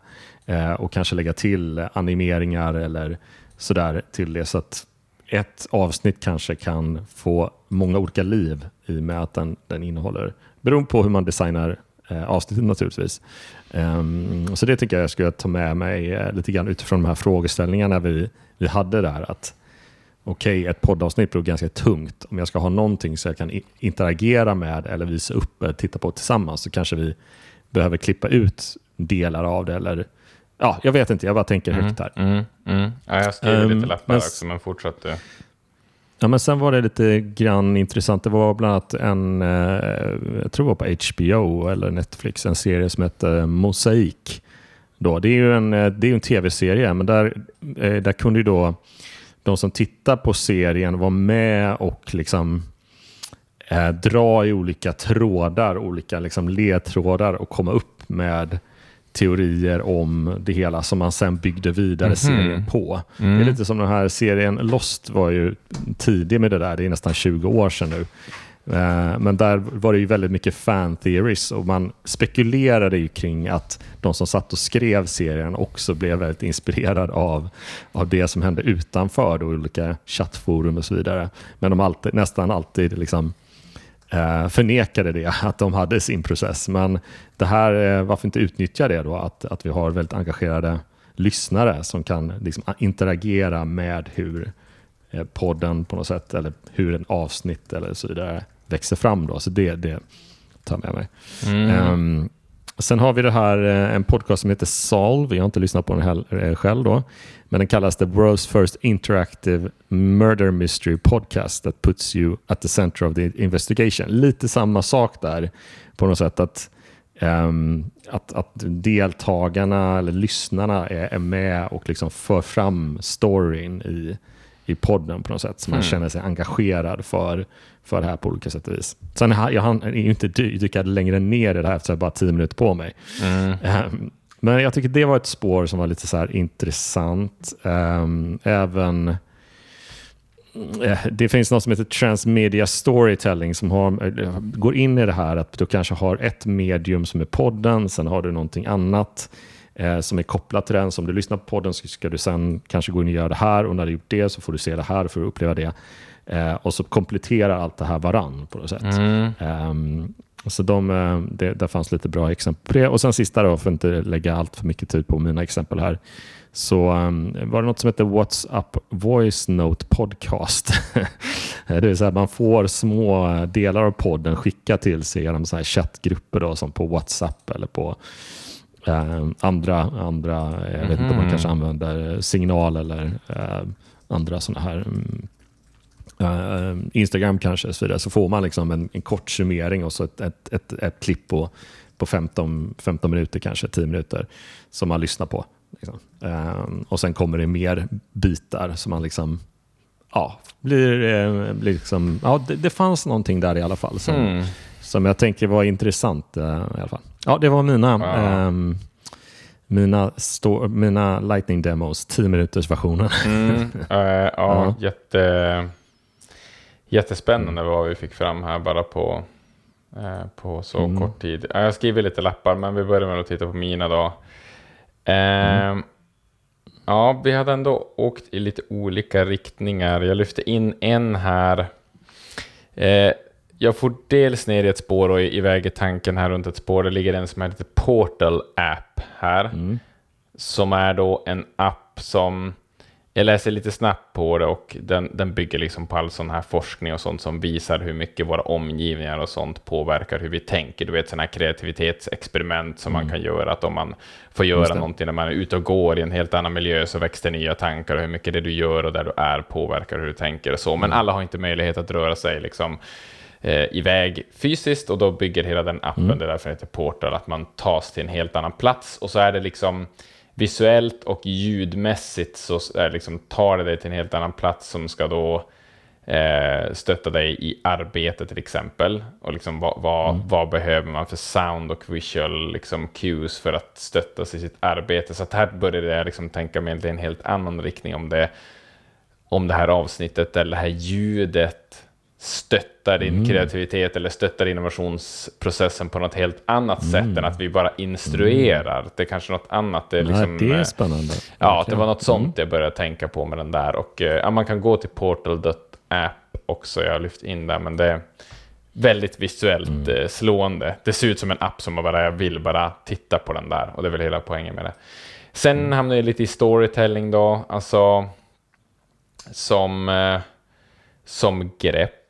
Speaker 2: Eh, och kanske lägga till animeringar eller sådär till det. Så att ett avsnitt kanske kan få många olika liv i och med att den, den innehåller, beroende på hur man designar eh, avsnittet naturligtvis. Um, så det tycker jag jag skulle ta med mig eh, lite grann utifrån de här frågeställningarna vi, vi hade där. Att okej, okay, ett poddavsnitt blir ganska tungt. Om jag ska ha någonting så jag kan interagera med eller visa upp, eller titta på tillsammans, så kanske vi behöver klippa ut delar av det. Eller, ja, jag vet inte, jag bara tänker högt här.
Speaker 3: Mm, mm, mm. Ja, jag skriver um, lite lappar men, också, men fortsätt du.
Speaker 2: Ja, men sen var det lite grann intressant. Det var bland annat en, eh, jag tror det var på HBO eller Netflix, en serie som heter Mosaik. Då. Det är ju en, eh, det är en tv-serie, men där, eh, där kunde ju då de som tittar på serien vara med och liksom eh, dra i olika trådar, olika liksom ledtrådar och komma upp med teorier om det hela som man sen byggde vidare mm -hmm. serien på. Mm. Det är mm. lite som den här serien Lost var ju tidig med det där, det är nästan 20 år sedan nu. Eh, men där var det ju väldigt mycket fan theories och man spekulerade ju kring att de som satt och skrev serien också blev väldigt inspirerade av, av det som hände utanför då, olika chattforum och så vidare. Men de alltid, nästan alltid liksom, eh, förnekade det, att de hade sin process. Men det här, eh, varför inte utnyttja det då, att, att vi har väldigt engagerade lyssnare som kan liksom interagera med hur eh, podden på något sätt, eller hur en avsnitt eller så vidare växer fram. Då. Så det, det tar jag med mig. Mm. Um, sen har vi det här, eh, en podcast som heter Solve. Jag har inte lyssnat på den eh, själv då. Men den kallas The World's First Interactive Murder Mystery Podcast that puts you at the center of the investigation. Lite samma sak där på något sätt. att Um, att, att deltagarna eller lyssnarna är, är, med och liksom för fram storyn i, i podden på något sätt. Så man mm. känner sig engagerad för, för det här på olika sätt och vis. Sen jag hann ju inte dyka längre ner i det här jag bara tio minuter på mig. Mm. Um, men jag tycker det var ett spår som var lite så intressant. Um, även eh, det finns något som heter transmedia storytelling som har, eh, går in i det här att du kanske har ett medium som är podden, sen har du någonting annat eh, som är kopplat till den. Så om du lyssnar på podden så ska du sen kanske gå in och göra det här och när du gjort det så får du se det här för att uppleva det. Eh, och så kompletterar allt det här varann på något sätt. Mm. Um, så de, eh, det, där fanns lite bra exempel på det. Och sen sista då, för att inte lägga allt för mycket tid på mina exempel här, så um, var det något som heter WhatsApp Voice Note Podcast. det vill säga man får små delar av podden skickat till sig genom så här chattgrupper då, som på WhatsApp eller på eh, andra, andra jag mm vet inte om man mhm. kanske använder signal eller eh, andra sådana här um, uh, Instagram kanske, så, vidare, så får man liksom en, en kort summering och så ett, ett, ett, ett klipp på, på 15, 15 minuter, kanske 10 minuter, som man lyssnar på. Liksom. Uh, och sen kommer det mer bitar som man liksom ja, blir, eh, blir liksom, ja, det, det, fanns någonting där i alla fall som, mm. som jag tänker var intressant. Uh, i alla fall. Ja, det var mina, wow. um, mina, mina lightning demos, 10 minuters versionen.
Speaker 3: Mm, uh, ja, ja, jätte jättespännande vad vi fick fram här bara på, eh, på så mm. kort tid. Jag skriver lite lappar, men vi börjar med att titta på mina då. Eh, mm. Ja, vi hade ändå åkt i lite olika riktningar. Jag lyfte in en här. Eh, jag får dels ner i ett spår och iväg i tanken här runt ett spår. Det ligger en som heter Portal App här. Mm. Som är då en app som jag läser lite snabbt på det och den, den bygger liksom på all sån här forskning och sånt som visar hur mycket våra omgivningar och sånt påverkar hur vi tänker. Du vet sådana här kreativitetsexperiment som mm. man kan göra. Att om man får göra någonting när man är ute och går i en helt annan miljö så växer nya tankar och hur mycket det du gör och där du är påverkar hur du tänker och så. Men mm. alla har inte möjlighet att röra sig liksom eh, iväg fysiskt och då bygger hela den appen, mm. det är därför det heter Portal, att man tas till en helt annan plats och så är det liksom visuellt och ljudmässigt så är liksom, tar det dig till en helt annan plats som ska då eh, stötta dig i arbete till exempel. Och liksom, vad, vad, mm. vad, behöver man för sound och visual liksom, cues för att stötta sig i sitt arbete. Så här började jag liksom tänka mig i en helt annan riktning om det, om det här avsnittet eller det här ljudet stöttar din mm. kreativitet eller stöttar innovationsprocessen på något helt annat mm. sätt än att vi bara instruerar. Mm. Det är kanske något annat. Det är, liksom,
Speaker 2: Nej, det är eh, spännande.
Speaker 3: Ja, det var något sånt mm. jag började tänka på med den där. Och, eh, ja, man kan gå till portal.app också, jag har lyft in där, men det är väldigt visuellt mm. Eh, slående. Det ser ut som en app som man bara, jag vill bara titta på den där, och det är väl hela poängen med det. Sen mm. hamnar jag lite i storytelling då, alltså som, eh, som grepp.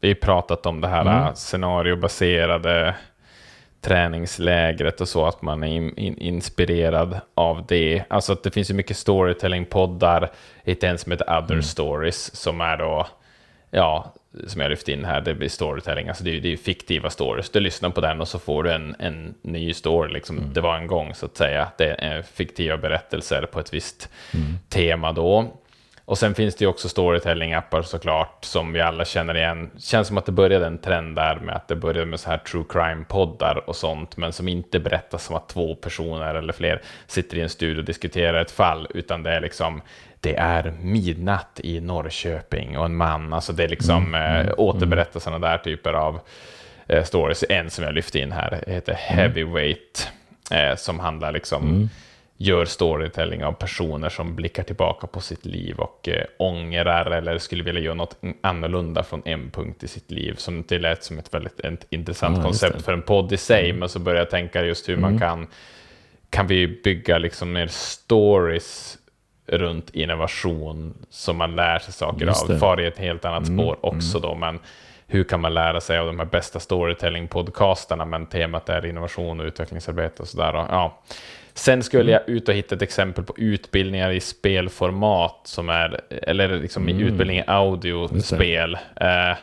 Speaker 3: Vi pratat om det här mm. scenariobaserade träningslägret och så, att man är in, in, inspirerad av det. Alltså att det finns ju mycket storytelling-poddar, inte ens heter Other mm. Stories, som är då, ja, som jag lyft in här, det blir storytelling, alltså det är ju fiktiva stories. Du lyssnar på den och så får du en, en ny story, liksom mm. det var en gång så att säga. Det är fiktiva berättelser på ett visst mm. tema då. Och sen finns det ju också storytelling-appar såklart, som vi alla känner igen. Känns som att det började en trend där med att det började med så här true crime-poddar och sånt, men som inte berättas som att två personer eller fler sitter i en studio och diskuterar ett fall, utan det är liksom det är midnatt i Norrköping och en man, alltså det är liksom mm, mm, äh, återberättar sådana där typer av äh, stories. En som jag lyfte in här heter mm. Heavyweight, äh, som handlar liksom mm gör storytelling av personer som blickar tillbaka på sitt liv och eh, ångrar eller skulle vilja göra något annorlunda från en punkt i sitt liv. Som det lät som ett väldigt ett intressant ja, koncept för en podd i sig, mm. men så började jag tänka just hur mm. man kan, kan vi bygga liksom mer stories runt innovation som man lär sig saker av, far i ett helt annat mm. spår också mm. då, men hur kan man lära sig av de här bästa storytelling-podcasterna, men temat är innovation och utvecklingsarbete och sådär. Ja. Sen skulle jag ut och hitta ett exempel på utbildningar i spelformat, som är, eller liksom mm. utbildning i audiospel. Eh,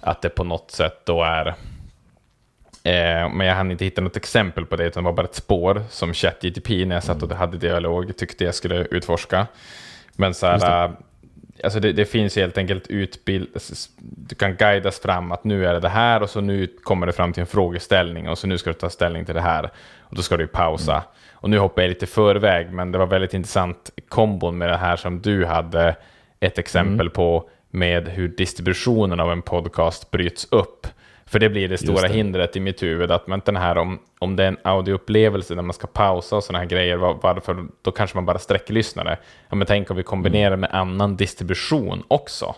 Speaker 3: att det på något sätt då är... Eh, men jag hann inte hitta något exempel på det, utan det var bara ett spår som ChatGTP när jag satt och hade dialog tyckte jag skulle utforska. Men så här, alltså det, det, finns helt enkelt utbild... Du kan guidas fram att nu är det det här och så nu kommer det fram till en frågeställning och så nu ska du ta ställning till det här. Och då ska du pausa. Mm. Och nu hoppar jag lite förväg, men det var väldigt intressant kombon med det här som du hade ett exempel mm. på med hur distributionen av en podcast bryts upp. För det blir det stora det. hindret i mitt huvud, att men den här om, om det är en audioupplevelse där man ska pausa och sådana här grejer, var, varför, då kanske man bara sträcklyssnar det. Ja, men tänk om vi kombinerar mm. med annan distribution också.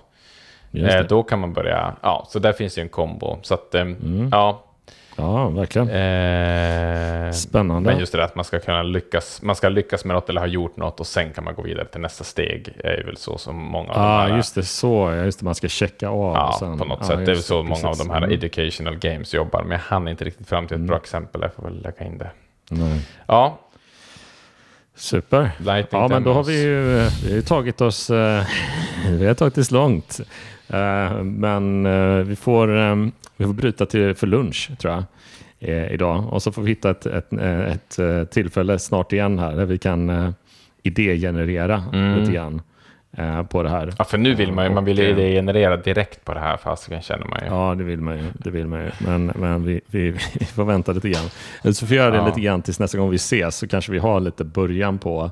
Speaker 3: Eh, då kan man börja, ja, så där finns ju en kombo. Så att, eh, mm. ja,
Speaker 2: Ja, verkligen. Eh, Spännande.
Speaker 3: Men just det att man ska kunna lyckas, man ska lyckas med något eller ha gjort något och sen kan man gå vidare till nästa steg. är väl så som många av
Speaker 2: ah, de här... just det, så. Just det, man ska checka av.
Speaker 3: Ja, sen, på något ah, sätt. Det är väl så många precis. av de här mm. educational games jobbar. Men jag hann inte riktigt fram till ett mm. bra exempel. Jag får väl lägga in det.
Speaker 2: Nej.
Speaker 3: Ja.
Speaker 2: Super. Lightning ja, men då har vi ju vi har tagit oss, uh, vi har tagit oss långt. Uh, men uh, vi får vi får bryta till för lunch tror jag eh, idag och så får vi hitta ett, ett, ett, tillfälle snart igen här där vi kan eh, idégenerera mm. lite grann eh, på det här.
Speaker 3: Ja, för nu vill man ju, man vill ju idégenerera direkt på det här fasiken känner man ju.
Speaker 2: Ja, det vill man ju. Det vill man ju. Men, men vi, vi, vi får vänta lite grann. Så får vi göra det ja. lite grann tills nästa gång vi ses så kanske vi har lite början på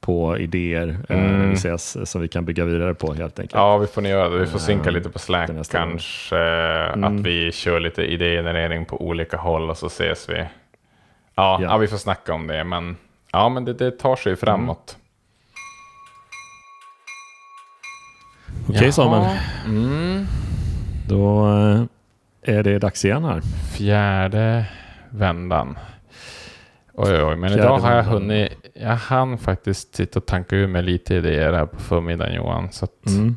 Speaker 2: på idéer eh, mm. eh, vi ses, som vi kan bygga vidare på helt enkelt.
Speaker 3: Ja, vi får göra det. Vi får synka lite på Slack kanske. Mm. Att vi kör lite idégenerering på olika håll och så ses vi. Ja, ja. ja vi får snacka om det. Men, ja, men det, det tar sig framåt. Mm.
Speaker 2: Okej okay, Samuel. Mm. Då eh, är det dags igen här.
Speaker 3: Fjärde vändan. Oj, oj, men Fjärde idag har jag hunnit jag hann faktiskt sitta och tanka ur mig lite idéer här på förmiddagen Johan. Så mm.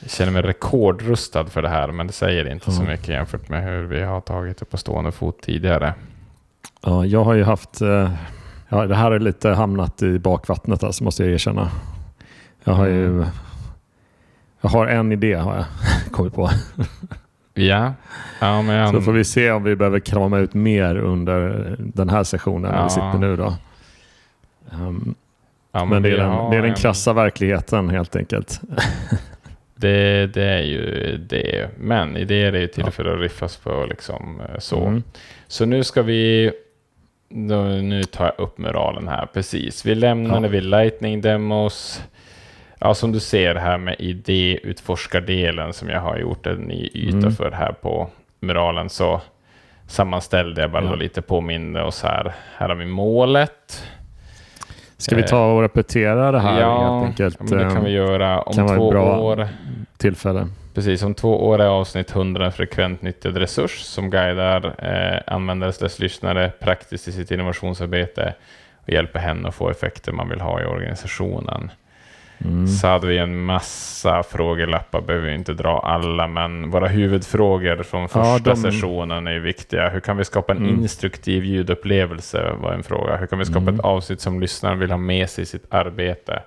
Speaker 3: Jag känner mig rekordrustad för det här, men det säger inte mm. så mycket jämfört med hur vi har tagit det på stående fot tidigare.
Speaker 2: Ja, jag har ju haft, eh, ja, det här har lite hamnat i bakvattnet alltså, måste jag erkänna. Jag har ju, mm. Jag har en idé har jag kommit på.
Speaker 3: Ja. ja men.
Speaker 2: Så får vi se om vi behöver krama ut mer under den här sessionen ja. vi sitter nu då. Um, ja, men, men det, är den, det är den krassa verkligheten helt enkelt.
Speaker 3: det, det, är ju det. Men idéer är ju till ja. för att riffas på liksom eh, så. Mm. Så nu ska vi då, nu tar jag upp muralen här, precis. Vi lämnade ja. vid Lightning Demos. Ja, som du ser här med idéutforskardelen som jag har gjort en ny yta mm. för här på muralen så sammanställde jag bara ja. lite påminner oss här. Här har vi målet.
Speaker 2: Ska vi ta och repetera det här
Speaker 3: ja, helt enkelt? Ja, det kan vi göra. Om två år.
Speaker 2: Tillfälle.
Speaker 3: Precis, om två år är avsnitt 100 en frekvent nyttjad resurs som guidar eh, användares lyssnare praktiskt i sitt innovationsarbete och hjälper henne att få effekter man vill ha i organisationen. Mm. Så hade vi en massa frågelappar, behöver vi inte dra alla, men våra huvudfrågor från första ja, de... sessionen är viktiga. Hur kan vi skapa en mm. instruktiv ljudupplevelse var en fråga. Hur kan vi skapa mm. ett avsnitt som lyssnaren vill ha med sig i sitt arbete?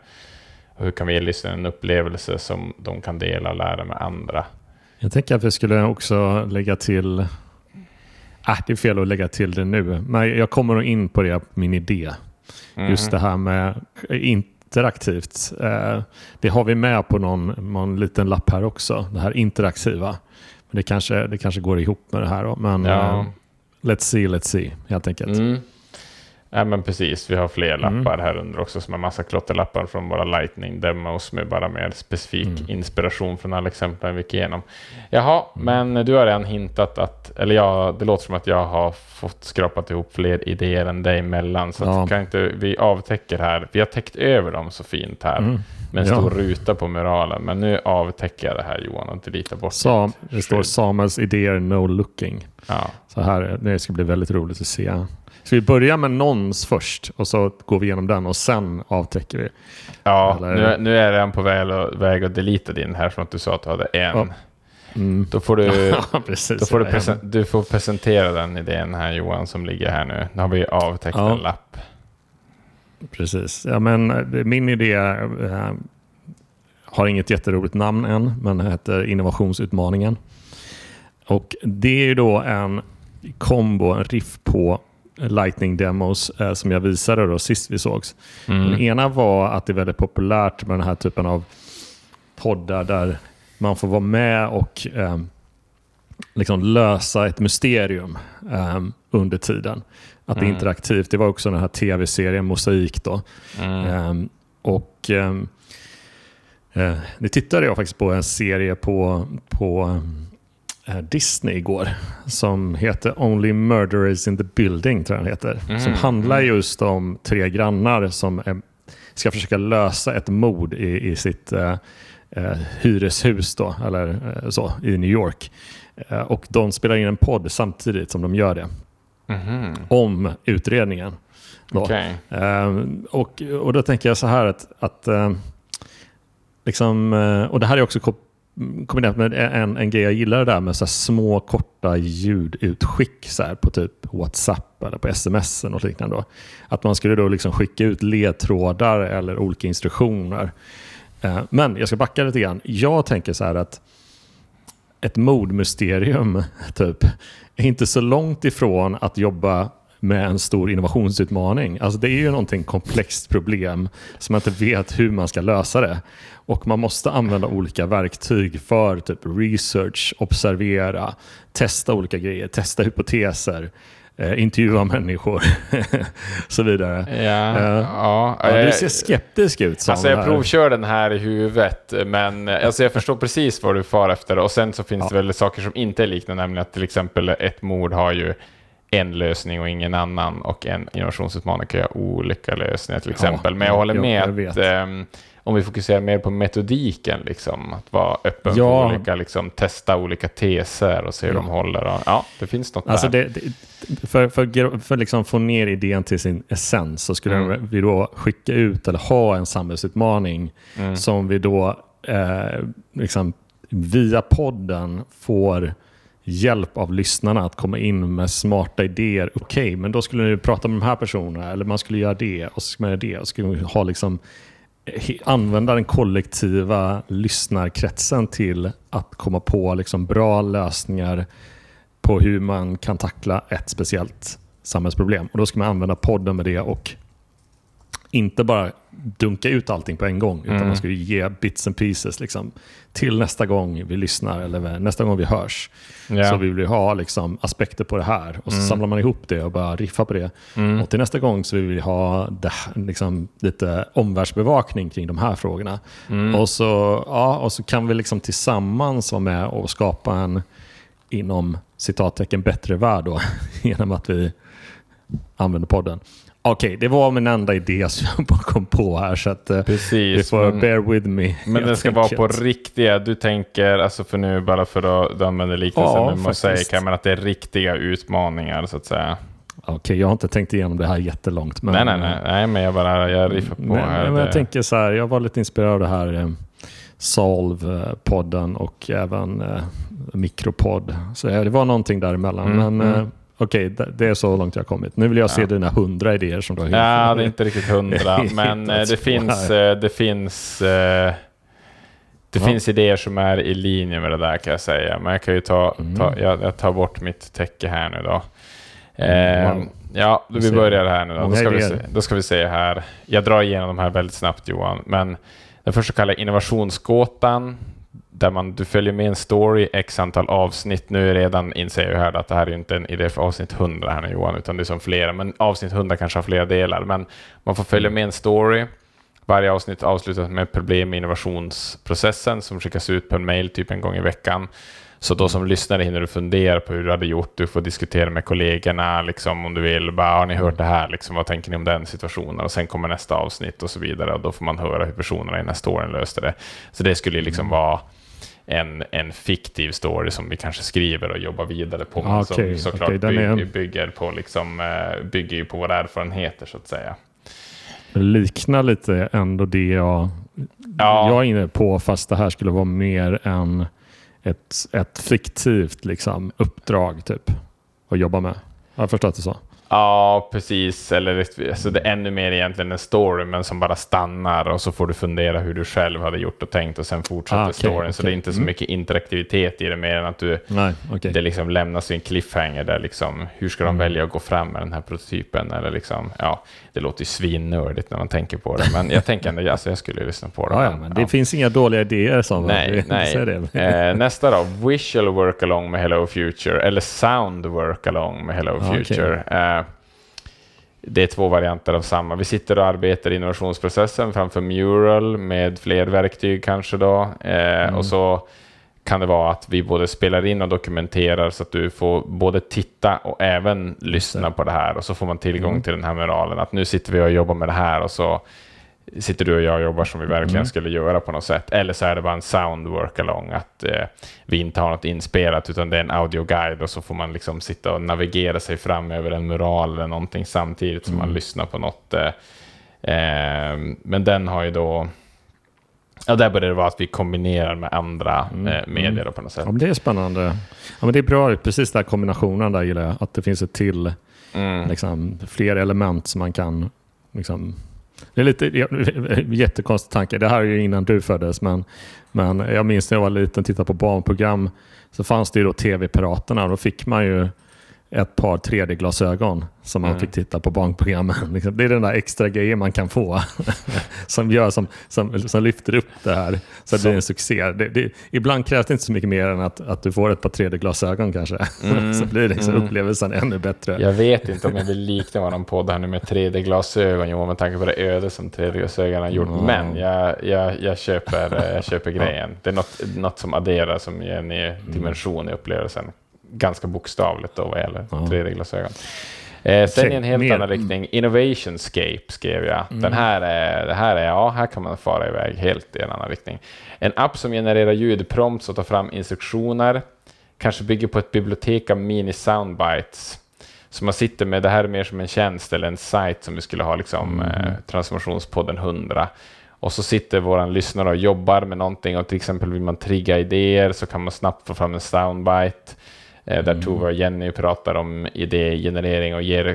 Speaker 3: Och hur kan vi ge lyssnaren en upplevelse som de kan dela och lära med andra?
Speaker 2: Jag tänker att vi skulle också lägga till Äh, det är fel att lägga till det nu, men jag kommer in på det, min idé. Mm. Just det här med interaktivt. Eh, det har vi med på någon, någon liten lapp här också, det här interaktiva. Men det kanske, det kanske går ihop med det här. Då. Men ja. uh, let's see, let's see, helt enkelt. Mm.
Speaker 3: Ja, men precis. Vi har fler mm. lappar här under också som är massa klotterlappar från våra Lightning-demos med bara mer specifik mm. inspiration från alla exempel vi gick igenom. Jaha, mm. men du har redan hintat att, eller ja, det låter som att jag har fått skrapat ihop fler idéer än dig emellan, så ja. kan inte vi avtäcker här. Vi har täckt över dem så fint här mm. med en stor ruta på muralen, men nu avtäcker jag det här Johan och deletar bort
Speaker 2: Sam, det. står Samuels idéer no looking. Ja. Så här, det ska bli väldigt roligt att se. Ska vi börja med någons först och så går vi igenom den och sen avtäcker vi?
Speaker 3: Ja, nu, nu är den på väg, väg att delita din här som att du sa att du hade en. Ja. Mm. Då får, du, Precis, då får du, presen, du får presentera den idén här Johan som ligger här nu. Nu har vi avtäckt ja. en lapp.
Speaker 2: Precis. Ja, men eh, min idé äh, har inget jätteroligt namn än, men heter Innovationsutmaningen. Och Det är ju då en kombo, en riff på Lightning demos eh, som jag visade då sist vi sågs. Mm. Den ena var att det är väldigt populärt med den här typen av poddar där man får vara med och eh, liksom lösa ett mysterium eh, under tiden. Att det är mm. interaktivt. Det var också den här tv-serien Mosaik. Då. Mm. Eh, och ehm, eh, Nu tittade jag faktiskt på en serie på, på ehm, Eh, Disney igår som heter Only Murderers in the Building, tror jag den heter. Mm. Som handlar just om tre grannar som är, ska försöka lösa ett mord i, i sitt eh, eh, hyreshus då, eller eh, så, i New York. Eh, och de spelar in en podd samtidigt som de gör det. Mm. Om utredningen. Då. Okay. Eh, och, och då tänker jag så här att, att liksom, och det här är också kombinerat med en, en grej jag gillar det där med så små korta ljudutskick så på typ WhatsApp eller på sms och liknande. Då. Att man skulle då liksom skicka ut ledtrådar eller olika instruktioner. Eh, men jag ska backa lite grann. Jag tänker så här att ett mordmysterium typ, är inte så långt ifrån att jobba med en stor innovationsutmaning. Alltså det är ju någonting komplext problem som man inte vet hur man ska lösa det. Och man måste använda olika verktyg för typ research, observera, testa olika grejer, testa hypoteser. Eh, intervjua människor så vidare.
Speaker 3: Ja,
Speaker 2: uh,
Speaker 3: ja,
Speaker 2: ja, du ser skeptisk ut.
Speaker 3: Alltså jag provkör den här i huvudet, men alltså jag förstår precis vad du far efter. Och sen så finns ja. det väl saker som inte är liknande, nämligen att till exempel ett mord har ju en lösning och ingen annan och en innovationsutmaning kan göra olika lösningar till exempel. Ja, Men jag håller med jag, att um, om vi fokuserar mer på metodiken, liksom, att vara öppen ja. för olika, liksom, testa olika teser och se hur ja. de håller. Och, ja, det finns något
Speaker 2: alltså där. Det, det, för för, för liksom få ner idén till sin essens så skulle mm. vi då skicka ut eller ha en samhällsutmaning mm. som vi då eh, liksom, via podden får hjälp av lyssnarna att komma in med smarta idéer. Okej, okay, men då skulle ni prata med de här personerna eller man skulle göra det och så skulle man göra det. Och så skulle man ha liksom, eh, använda den kollektiva lyssnarkretsen till att komma på liksom bra lösningar på hur man kan tackla ett speciellt samhällsproblem. Och Då ska man använda podden med det och inte bara dunka ut allting på en gång, utan mm. man ska ge bits and pieces liksom, till nästa gång vi lyssnar eller nästa gång vi hörs. Yeah. Så vi vill ha liksom, aspekter på det här och så mm. samlar man ihop det och bara riffar på det. Mm. Och till nästa gång så vill vi ha det, liksom, lite omvärldsbevakning kring de här frågorna. Mm. Och, så, ja, och så kan vi liksom tillsammans vara med och skapa en, inom citattecken, bättre värld då, genom att vi använder podden. Okej, det var min enda idé som jag bara kom på här. Så att, eh, Precis, det får men, bear with me.
Speaker 3: Men det ska vara på riktiga, du tänker, alltså för nu bara för att du använder liknelsen ja, med mosaik, men att det är riktiga utmaningar så att säga.
Speaker 2: Okej, jag har inte tänkt igenom det här jättelångt.
Speaker 3: Men, nej, nej, nej, nej, men jag bara jag riffar på
Speaker 2: men,
Speaker 3: här.
Speaker 2: Men jag tänker så här, jag var lite inspirerad av det här eh, Solve-podden och även eh, Mikropod. Så det var någonting däremellan. Mm, men mm. Okej, okay, det är så långt jag har kommit. Nu vill jag se ja. dina hundra idéer som du har
Speaker 3: Ja, det är inte riktigt hundra, men det finns, det finns, det ja. finns idéer som är i linje med det där kan jag säga. Men jag kan ju ta, mm. ta jag, jag, tar bort mitt täcke här nu då. Eh, wow. Ja, vi börjar här nu då. Då ska, vi se, då ska vi se här. Jag drar igenom de här väldigt snabbt Johan, men den första kallar jag innovationsgåtan där man, du följer med en story, x antal avsnitt. Nu är redan inser jag här att det här är inte en idé för avsnitt 100 här nu Johan, utan det är som flera, men avsnitt 100 kanske har flera delar. Men man får följa med en story. Varje avsnitt avslutas med problem i innovationsprocessen som skickas ut på en mail typ en gång i veckan. Så då som lyssnare hinner du fundera på hur du hade gjort. Du får diskutera med kollegorna liksom, om du vill. Bara, har ni hört det här? Liksom, vad tänker ni om den situationen? Och sen kommer nästa avsnitt och så vidare. Och då får man höra hur personerna i här storyn löste det. Så det skulle liksom mm. vara en, en fiktiv story som vi kanske skriver och jobbar vidare på. Ah, okay, som såklart okay, bygger, är... bygger, på liksom, eh, bygger ju på våra erfarenheter så att säga.
Speaker 2: Det liknar lite ändå det jag, ja. jag är inne på, fast det här skulle vara mer än ett, ett fiktivt liksom, uppdrag typ att jobba med. Jag har förstått det så.
Speaker 3: Ja, precis. Eller alltså det är ännu mer egentligen en story, men som bara stannar och så får du fundera hur du själv hade gjort och tänkt och sen fortsätter ah, okay, storyn. Okay. Så det är inte så mm. mycket interaktivitet i det, mer än att du, Nej, okay. det liksom lämnas i en cliffhanger där liksom, hur ska de mm. välja att gå fram med den här prototypen? Eller liksom, ja, det låter ju svinnördigt när man tänker på det, men jag tänker ändå, alltså jag skulle lyssna på det.
Speaker 2: Ja, men, men det ja. finns inga dåliga idéer som
Speaker 3: nej, nej. eh, Nästa då, visual work along med Hello Future, eller sound work along med Hello Future. Eh, det är två varianter av samma. Vi sitter och arbetar i innovationsprocessen framför Mural med fler verktyg kanske då. Eh, mm. Och så kan det vara att vi både spelar in och dokumenterar så att du får både titta och även lyssna på det här. Och så får man tillgång mm. till den här muralen. Att nu sitter vi och jobbar med det här och så sitter du och jag och jobbar som vi verkligen mm. skulle göra på något sätt. Eller så är det bara en sound work-along, att eh, vi inte har något inspelat utan det är en audioguide och så får man liksom sitta och navigera sig fram över en mural eller någonting samtidigt som man mm. lyssnar på något. Eh, eh, men den har ju då Ja, där börjar det vara att vi kombinerar med andra mm. eh, medier på något sätt.
Speaker 2: Ja, det är spännande. Ja, men det är bra, precis den här kombinationen där gillar jag. Att det finns ett till, mm. liksom, fler element som man kan liksom, det är lite jättekonstig tanke. Det här är ju innan du föddes, men, men jag minns när jag var liten och tittade på barnprogram så fanns det ju då TV-piraterna och då fick man ju ett par 3D-glasögon som man mm. fick titta på barnprogrammen. Liksom, det är den där extra grejen man kan få som, gör, som, som, som lyfter upp det här så att det blir en succé. Det, det, ibland krävs det inte så mycket mer än att, att du får ett par 3D-glasögon kanske. Mm. så blir liksom mm. upplevelsen ännu bättre.
Speaker 3: Jag vet inte om jag vill likna våran podd här nu med 3D-glasögon, Johan, med tanke på det öde som 3D-glasögon har gjort. Mm. Men jag, jag, jag, köper, jag köper grejen. Det är något, något som adderar, som ger en ny dimension i upplevelsen ganska bokstavligt då vad gäller ja. 3D-glasögon. Eh, sen i en helt annan riktning, Innovationscape skrev jag. Mm. Den här är, det här är, ja, här kan man fara iväg helt i en annan riktning. En app som genererar ljudprompts och tar fram instruktioner. Kanske bygger på ett bibliotek av mini soundbites. Så man sitter med, det här är mer som en tjänst eller en sajt som vi skulle ha, liksom mm. eh, Transformationspodden 100. Och så sitter våran lyssnare och jobbar med någonting och till exempel vill man trigga idéer så kan man snabbt få fram en soundbite. Eh, där mm. Tove och Jenny pratar om idégenerering och ger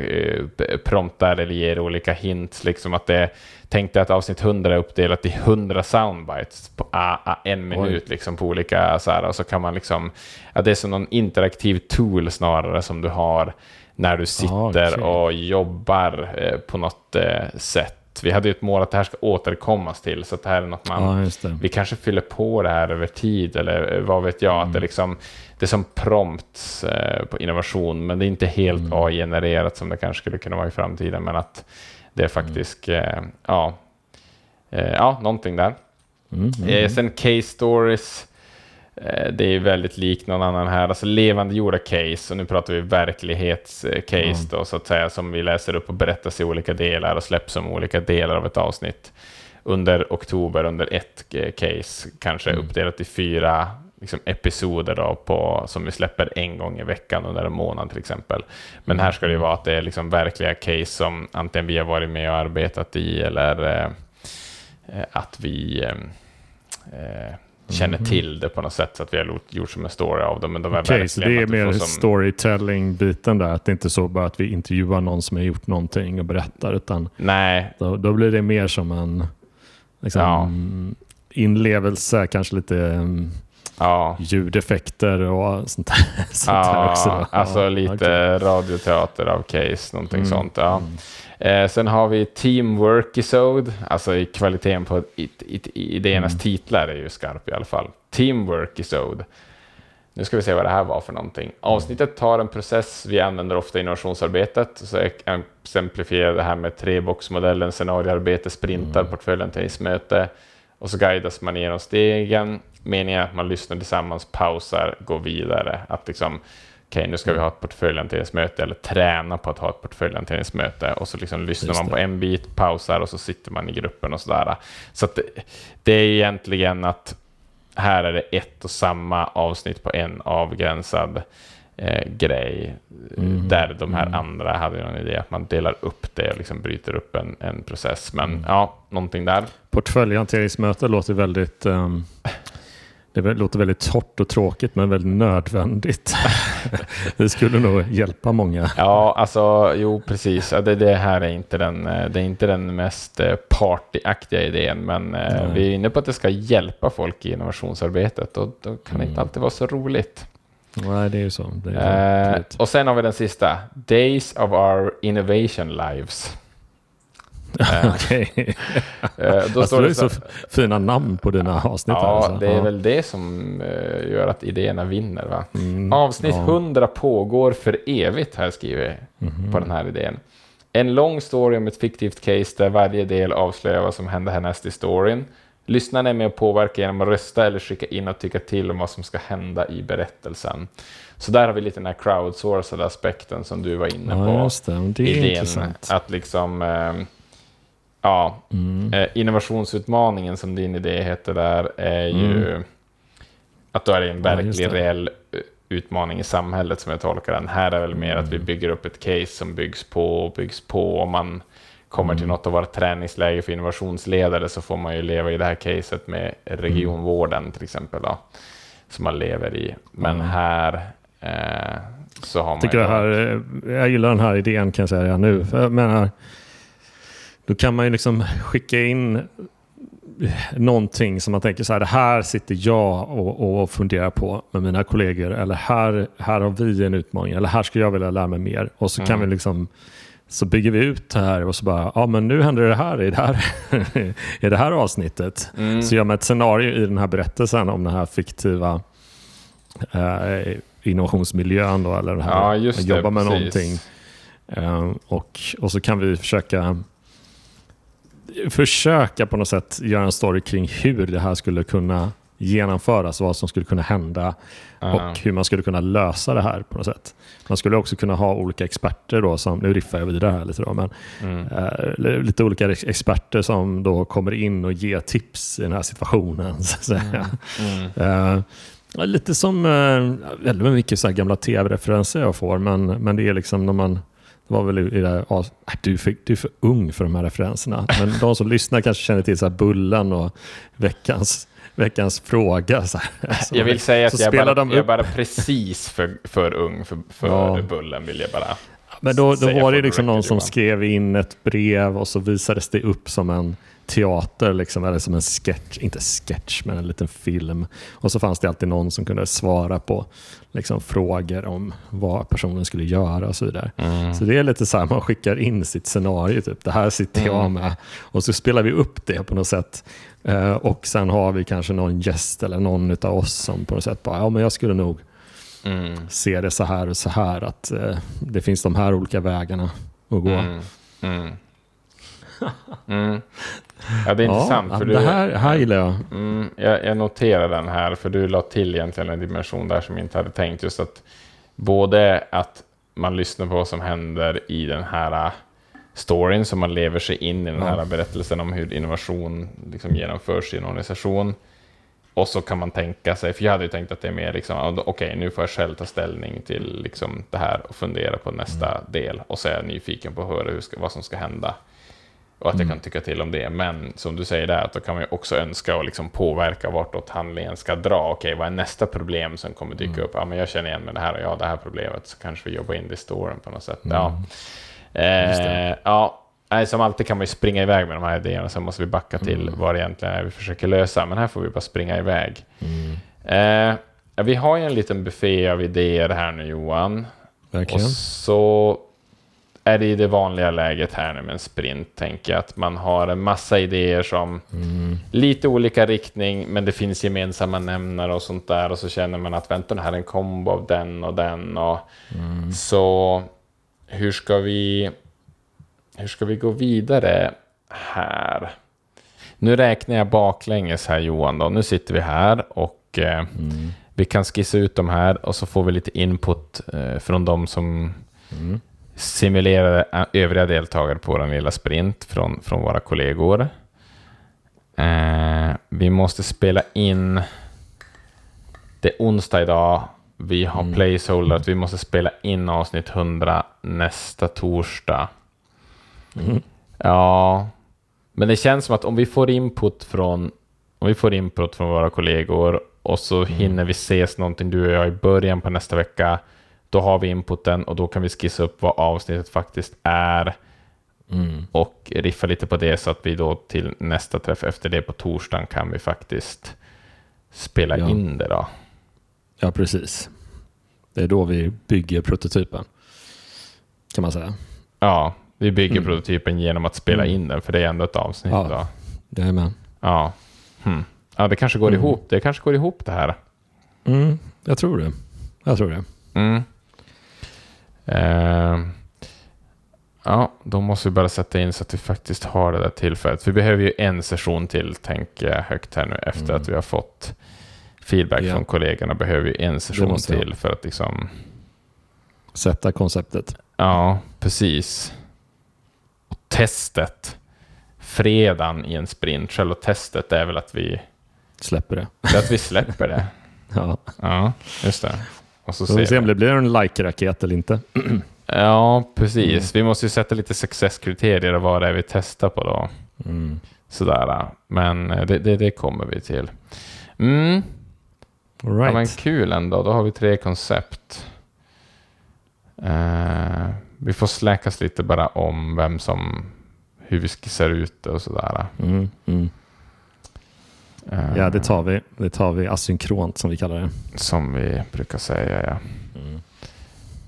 Speaker 3: eh, promptar eller ger olika hints. Liksom att det, tänk dig att avsnitt 100 är uppdelat i 100 soundbites på ah, ah, en minut liksom, på olika så här, och så kan man liksom, ja, det är som någon interaktiv tool snarare som du har när du sitter ah, okay. och jobbar eh, på något eh, sätt vi hade ju ett mål att det här ska återkommas till, så att det här är något man... Ja, vi kanske fyller på det här över tid, eller eh, vad vet jag, mm. att det, mm. liksom, det är som prompts eh, på innovation, men det är inte helt mm. AI-genererat som det kanske skulle kunna vara i framtiden, men att det är faktiskt, mm. ja, eh, ja, någonting där. Mm, mm, eh, sen case stories, det är väldigt likt någon annan här, alltså levande gjorda case, och nu pratar vi verklighetscase mm. då, så att säga, som vi läser upp och berättas i olika delar och släpps som olika delar av ett avsnitt under oktober under ett case, kanske mm. uppdelat i fyra liksom episoder då på, som vi släpper en gång i veckan under en månad till exempel. Men här ska det vara att det är liksom verkliga case som antingen vi har varit med och arbetat i eller eh, att vi eh, eh känner mm. till det på något sätt så att vi har gjort som en story av dem. Men de är
Speaker 2: okay, så det är mer som... storytelling-biten där, att det inte är så bara att vi intervjuar någon som har gjort någonting och berättar, utan
Speaker 3: Nej.
Speaker 2: Då, då blir det mer som en liksom, ja. inlevelse, kanske lite um, ja. ljudeffekter och sånt där, sånt
Speaker 3: ja, där också. Alltså lite okay. radioteater av case, någonting mm. sånt. Ja. Mm. Eh, sen har vi Teamwork Episode, alltså i kvaliteten på it, it, idéernas mm. titlar är ju skarp i alla fall. Teamwork Episode. Nu ska vi se vad det här var för någonting. Avsnittet tar en process vi använder ofta i innovationsarbetet. Så jag exemplifierar det här med treboxmodellen, scenarioarbete, sprintar, mm. portföljanteringsmöte. Och så guidas man igenom stegen. Meningen är att man lyssnar tillsammans, pausar, går vidare. Att liksom, okej, okay, nu ska vi ha ett portföljanteringsmöte eller träna på att ha ett portföljanteringsmöte och så liksom lyssnar man på en bit, pausar och så sitter man i gruppen och sådär. Så det, det är egentligen att här är det ett och samma avsnitt på en avgränsad eh, grej. Mm. Där de här mm. andra hade någon idé att man delar upp det och liksom bryter upp en, en process. Men mm. ja, någonting där.
Speaker 2: Portföljhanteringsmöte låter väldigt um, det låter väldigt torrt och tråkigt men väldigt nödvändigt. det skulle nog hjälpa många.
Speaker 3: Ja, alltså jo precis. Det, det här är inte, den, det är inte den mest eh, partyaktiga idén men eh, Nej. vi är inne på att det ska hjälpa folk i innovationsarbetet och då kan det mm. inte alltid vara så roligt.
Speaker 2: Nej, det är ju så.
Speaker 3: Är eh, och sen har vi den sista. Days of our innovation lives.
Speaker 2: Eh, Okej. Okay. Eh, då alltså, står det så, så fina namn på dina avsnitt.
Speaker 3: Ja, alltså. det är ja. väl det som uh, gör att idéerna vinner. Va? Mm, Avsnitt ja. 100 pågår för evigt, här skriver jag mm. på den här idén. En lång story om ett fiktivt case där varje del avslöjar vad som händer härnäst i storyn. Lyssnarna är med och påverkar genom att rösta eller skicka in och tycka till om vad som ska hända i berättelsen. Så där har vi lite den här crowdsourcade aspekten som du var inne på.
Speaker 2: Ja, just det. det idén, intressant.
Speaker 3: Att liksom... Uh, Ja, mm. eh, innovationsutmaningen som din idé heter där är ju mm. att då är det en verklig, ja, reell eh, utmaning i samhället som jag tolkar den. Här är väl mer mm. att vi mm. bygger upp ett case som byggs på och byggs på. Om man kommer till mm. något av våra träningsläger för innovationsledare så får man ju leva i det här caset med regionvården till exempel. Då, som man lever i. Men här eh, så har man...
Speaker 2: Tycker jag, här, eh, jag gillar den här idén kan jag säga nu. För jag menar, då kan man ju liksom skicka in någonting som man tänker så här, det här sitter jag och, och funderar på med mina kollegor. Eller här, här har vi en utmaning. Eller här skulle jag vilja lära mig mer. Och så mm. kan vi liksom så bygger vi ut det här och så bara, ja men nu händer det här i det här, i det här avsnittet. Mm. Så gör man ett scenario i den här berättelsen om den här fiktiva eh, innovationsmiljön då, eller det här, ja, just det, jobba med precis. någonting. Eh, och, och så kan vi försöka försöka på något sätt göra en story kring hur det här skulle kunna genomföras, vad som skulle kunna hända uh. och hur man skulle kunna lösa det här på något sätt. Man skulle också kunna ha olika experter då, som, nu riffar jag vidare här lite då, men mm. uh, lite olika experter som då kommer in och ger tips i den här situationen. Så att säga. Mm. Mm. Uh, lite som, väldigt mycket så gamla tv-referenser jag får, men, men det är liksom när man det var väl i det här, ah, du, för, du är för ung för de här referenserna. Men de som lyssnar kanske känner till så här Bullen och veckans, veckans fråga. Så
Speaker 3: så jag vill säga att jag bara, jag är bara precis för, för ung för, för ja. Bullen. Vill jag bara
Speaker 2: Men då, då var det liksom någon som skrev in ett brev och så visades det upp som en teater, liksom, eller som en sketch, inte sketch, men en liten film. Och så fanns det alltid någon som kunde svara på liksom, frågor om vad personen skulle göra och så vidare. Mm. Så det är lite så här, man skickar in sitt scenario, typ, det här sitter jag mm. med. Och så spelar vi upp det på något sätt. Uh, och sen har vi kanske någon gäst eller någon av oss som på något sätt bara, ja men jag skulle nog mm. se det så här och så här, att uh, det finns de här olika vägarna att gå. Mm. Mm.
Speaker 3: Mm. Ja, det är intressant.
Speaker 2: För det du, här, här gillar jag.
Speaker 3: Mm, jag. Jag noterar den här, för du la till egentligen en dimension där som jag inte hade tänkt. Just att både att man lyssnar på vad som händer i den här äh, storyn, så man lever sig in i den här ja. berättelsen om hur innovation liksom genomförs i en organisation. och så kan man tänka sig, för jag hade ju tänkt att det är mer liksom, okej, okay, nu får jag själv ta ställning till liksom det här och fundera på nästa mm. del. Och så är jag nyfiken på att höra hur vad som ska hända. Och att mm. jag kan tycka till om det. Men som du säger där, att då kan man ju också önska och liksom påverka vartåt handlingen ska dra. Okej, vad är nästa problem som kommer dyka mm. upp? Ja, men jag känner igen med det här och ja, det här problemet. Så kanske vi jobbar in det i storyn på något sätt. Mm. Ja. Eh, ja, Nej, som alltid kan man ju springa iväg med de här idéerna, sen måste vi backa till mm. vad det egentligen är vi försöker lösa. Men här får vi bara springa iväg. Mm. Eh, vi har ju en liten buffé av idéer här nu Johan.
Speaker 2: Verkligen.
Speaker 3: Och så är i det vanliga läget här nu med en sprint, tänker jag. Att man har en massa idéer som mm. lite olika riktning, men det finns gemensamma nämnare och sånt där. Och så känner man att vänta, det här är en kombo av den och den. Och mm. Så hur ska vi hur ska vi gå vidare här? Nu räknar jag baklänges här Johan. Då. Nu sitter vi här och eh, mm. vi kan skissa ut de här och så får vi lite input eh, från de som mm. Simulerade övriga deltagare på den lilla sprint från, från våra kollegor. Eh, vi måste spela in det är onsdag idag. Vi har mm. placeholder att vi måste spela in avsnitt 100 nästa torsdag. Mm. Ja, men det känns som att om vi får input från, om vi får input från våra kollegor och så mm. hinner vi ses någonting du och jag i början på nästa vecka, då har vi inputen och då kan vi skissa upp vad avsnittet faktiskt är. Mm. och riffa lite på det så att vi då till nästa träff efter det på torsdagen kan vi faktiskt spela ja. in det då.
Speaker 2: Ja, precis. Det är då vi bygger prototypen, kan man säga.
Speaker 3: Ja, vi bygger mm. prototypen genom att spela mm. in den, för det är ändå ett avsnitt. Ja, då. Ja. Hmm. ja, det kanske går mm. ihop. Det kanske går ihop det här.
Speaker 2: Mm, jag tror det. Jag tror det.
Speaker 3: Uh, ja, då måste vi bara sätta in så att vi faktiskt har det där tillfället. Vi behöver ju en session till, tänker jag högt här nu, efter mm. att vi har fått feedback ja. från kollegorna. Behöver vi en session till för att liksom...
Speaker 2: Sätta konceptet.
Speaker 3: Ja, precis testet fredagen i en sprint. Själva testet är väl att vi
Speaker 2: släpper det.
Speaker 3: det att vi släpper det.
Speaker 2: ja.
Speaker 3: ja, just det.
Speaker 2: Och så, så vi om det blir en like-raket eller inte.
Speaker 3: ja, precis. Mm. Vi måste ju sätta lite successkriterier och vad det är vi testar på då. Mm. Sådär, men eh, det, det, det, kommer vi till. Mm. All right. ja, men kul ändå. Då har vi tre koncept. Uh, vi får släkas lite bara om vem som, hur vi skissar ut det och sådär. Mm, mm.
Speaker 2: Uh, ja, det tar vi. Det tar vi asynkront som vi kallar det.
Speaker 3: Som vi brukar säga, ja. Mm.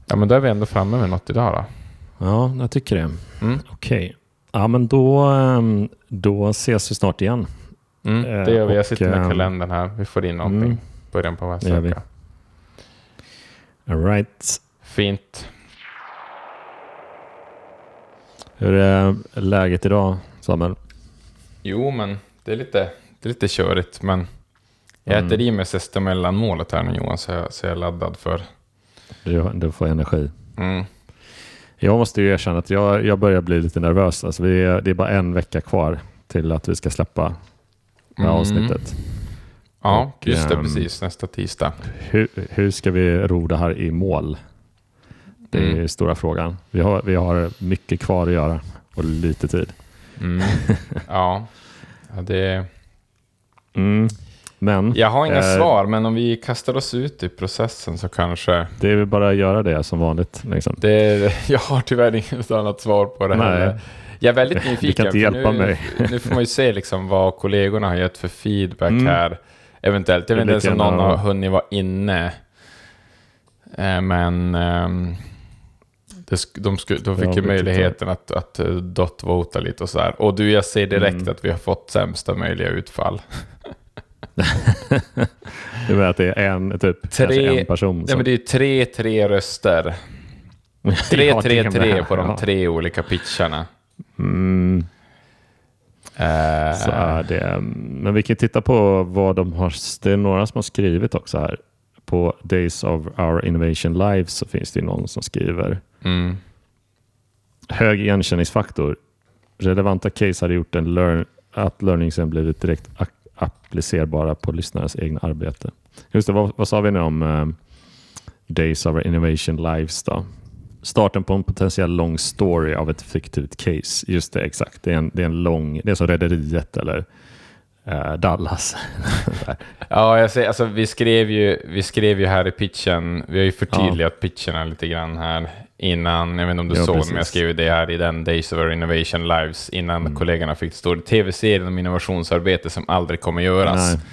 Speaker 3: Ja, men då är vi ändå framme med något idag då.
Speaker 2: Ja, jag tycker det. Mm. Okej. Okay. Ja, men då, ehm, då ses vi snart igen.
Speaker 3: Mm, det gör vi. Jag sitter med ehm, kalendern här. Vi får in någonting. Mm, Början på nästa vecka.
Speaker 2: All right.
Speaker 3: Fint.
Speaker 2: Hur är läget idag, Samuel?
Speaker 3: Jo, men det är lite, det är lite körigt, men jag mm. äter i mig sista mellanmålet här nu Johan, så jag, så jag är laddad för...
Speaker 2: Du, du får energi. Mm. Jag måste ju erkänna att jag, jag börjar bli lite nervös. Alltså vi är, det är bara en vecka kvar till att vi ska släppa det här mm. avsnittet.
Speaker 3: Ja, Och, just det, um, precis. Nästa tisdag.
Speaker 2: Hur, hur ska vi ro det här i mål? Det är mm. stora frågan. Vi har, vi har mycket kvar att göra och lite tid.
Speaker 3: Mm. ja. ja, det...
Speaker 2: Mm. Men,
Speaker 3: jag har inga eh, svar, men om vi kastar oss ut i processen så kanske...
Speaker 2: Det är väl bara att göra det som vanligt. Liksom.
Speaker 3: Det, jag har tyvärr inget annat svar på det här. Jag är väldigt nyfiken. Du
Speaker 2: kan inte hjälpa
Speaker 3: nu,
Speaker 2: mig.
Speaker 3: nu får man ju se liksom vad kollegorna har gett för feedback mm. här. Eventuellt. Jag vet inte ens om någon har hunnit vara inne. Eh, men... Um, de, sku, de fick ju möjligheten att, att uh, dot-vota lite och så här. Och du, jag ser direkt mm. att vi har fått sämsta möjliga utfall.
Speaker 2: du menar att det är en, typ, tre, en person? Som...
Speaker 3: Ja, men det är tre, tre röster. Tre, ja, tre, tre på de ja. tre olika pitcharna. Mm.
Speaker 2: Uh, så är det. Men vi kan titta på vad de har. Det är några som har skrivit också här. På Days of Our Innovation Live så finns det någon som skriver Mm. Hög igenkänningsfaktor. Relevanta case hade gjort en learn, att learningsen blivit direkt ak applicerbara på lyssnarens egna arbete. Just det, vad, vad sa vi nu om uh, Days of Innovation Lives då? Starten på en potentiell lång story av ett fiktivt case. Just det, exakt. Det är en, det är en lång, det är som Rederiet eller uh, Dallas.
Speaker 3: ja, jag säger, alltså, vi, skrev ju, vi skrev ju här i pitchen, vi har ju förtydligat ja. pitcherna lite grann här innan, jag vet inte om du ja, såg, precis. men jag skrev det här i den Days of Our Innovation Lives, innan mm. kollegorna fick stå tv-serien om innovationsarbete som aldrig kommer göras. Nej.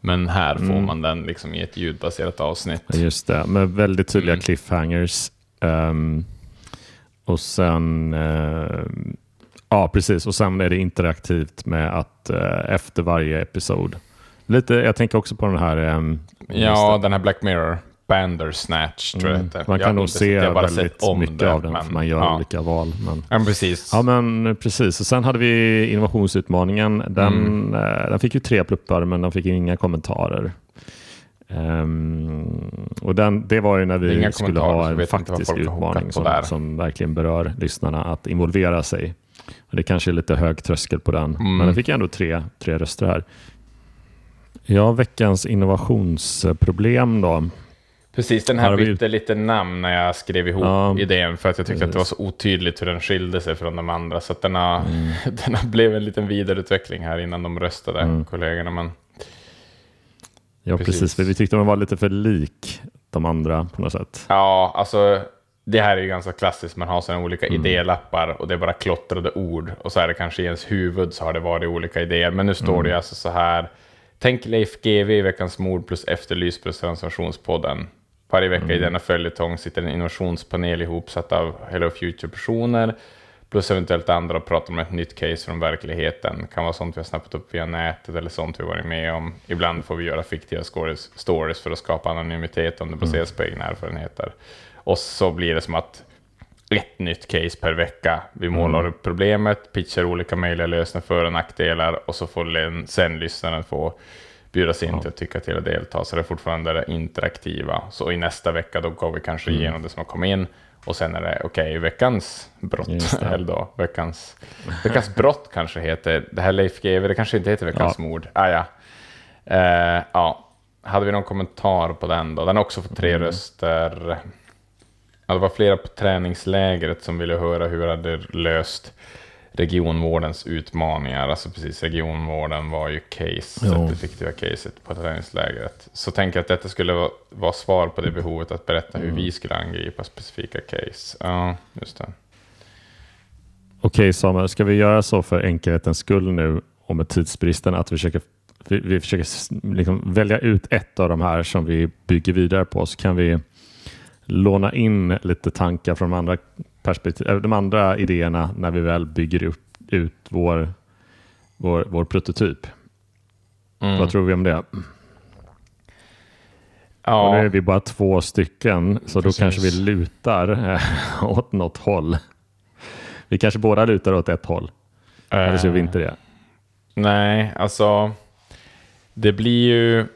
Speaker 3: Men här får mm. man den liksom i ett ljudbaserat avsnitt.
Speaker 2: Just det, med väldigt tydliga mm. cliffhangers. Um, och sen, uh, ja precis, och sen är det interaktivt med att uh, efter varje episod. Lite, jag tänker också på den här... Um,
Speaker 3: ja, den här Black Mirror. Bandersnatch tror jag mm.
Speaker 2: Man kan nog se väldigt mycket det, av den, men, för man gör ja. olika val.
Speaker 3: Men, ja, precis.
Speaker 2: Ja, men precis. Och sen hade vi innovationsutmaningen. Den, mm. eh, den fick ju tre pluppar, men den fick inga kommentarer. Um, och den, det var ju när vi skulle ha en faktisk utmaning som, som, verkligen berör lyssnarna att involvera sig. Och det kanske är lite hög tröskel på den, mm. men den fick ändå tre, tre röster här. Ja, veckans innovationsproblem då.
Speaker 3: Precis, den här bytte vi... lite namn när jag skrev ihop ja, idén för att jag tyckte precis. att det var så otydligt hur den skilde sig från de andra. Så att den, har, mm. den har blev en liten vidareutveckling här innan de röstade, mm. kollegorna. Men...
Speaker 2: Ja, precis. precis. För vi tyckte de var lite för lik de andra på något sätt.
Speaker 3: Ja, alltså det här är ju ganska klassiskt. Man har sådana olika mm. idélappar och det är bara klottrade ord. Och så är det kanske i ens huvud så har det varit olika idéer. Men nu står mm. det alltså så här. Tänk Leif GW i Veckans mord plus Efterlys plus Transformationspodden. Varje vecka mm. i denna följetong sitter en innovationspanel ihopsatt av Hello Future-personer plus eventuellt andra och pratar om ett nytt case från verkligheten. Det kan vara sånt vi har snappat upp via nätet eller sånt vi varit med om. Ibland får vi göra fiktiva stories för att skapa anonymitet om det baseras mm. på egna erfarenheter. Och så blir det som att ett nytt case per vecka. Vi målar mm. upp problemet, pitchar olika möjliga lösningar, för och nackdelar och så får sen lyssnaren få bjudas in ja. till att tycka till och delta. Så det är fortfarande det interaktiva. Så i nästa vecka då går vi kanske mm. igenom det som har kommit in. Och sen är det okej, okay, veckans brott. Eller då, veckans, veckans brott kanske heter. Det här Leif GW, det kanske inte heter veckans ja. mord. Ah, ja. Eh, ja. Hade vi någon kommentar på den då? Den har också fått tre mm. röster. Ja, det var flera på träningslägret som ville höra hur vi hade löst regionvårdens utmaningar. Alltså precis, regionvården var ju case, det fiktiva caset på träningslägret. Så tänk att detta skulle vara, vara svar på det behovet att berätta hur mm. vi skulle angripa specifika case. Ja, just det.
Speaker 2: Okej Samuel, ska vi göra så för enkelhetens skull nu och med tidsbristen att vi försöker, vi, vi försöker liksom välja ut ett av de här som vi bygger vidare på så kan vi låna in lite tankar från de andra perspektiv, äh, de andra idéerna när vi väl bygger upp, ut vår, vår, vår prototyp. Mm. Vad tror vi om det? Ja. Och nu är vi bara två stycken, så Precis. då kanske vi lutar äh, åt något håll. Vi kanske båda lutar åt ett håll. Äh, Eller så gör vi inte det.
Speaker 3: Nej, alltså det blir ju,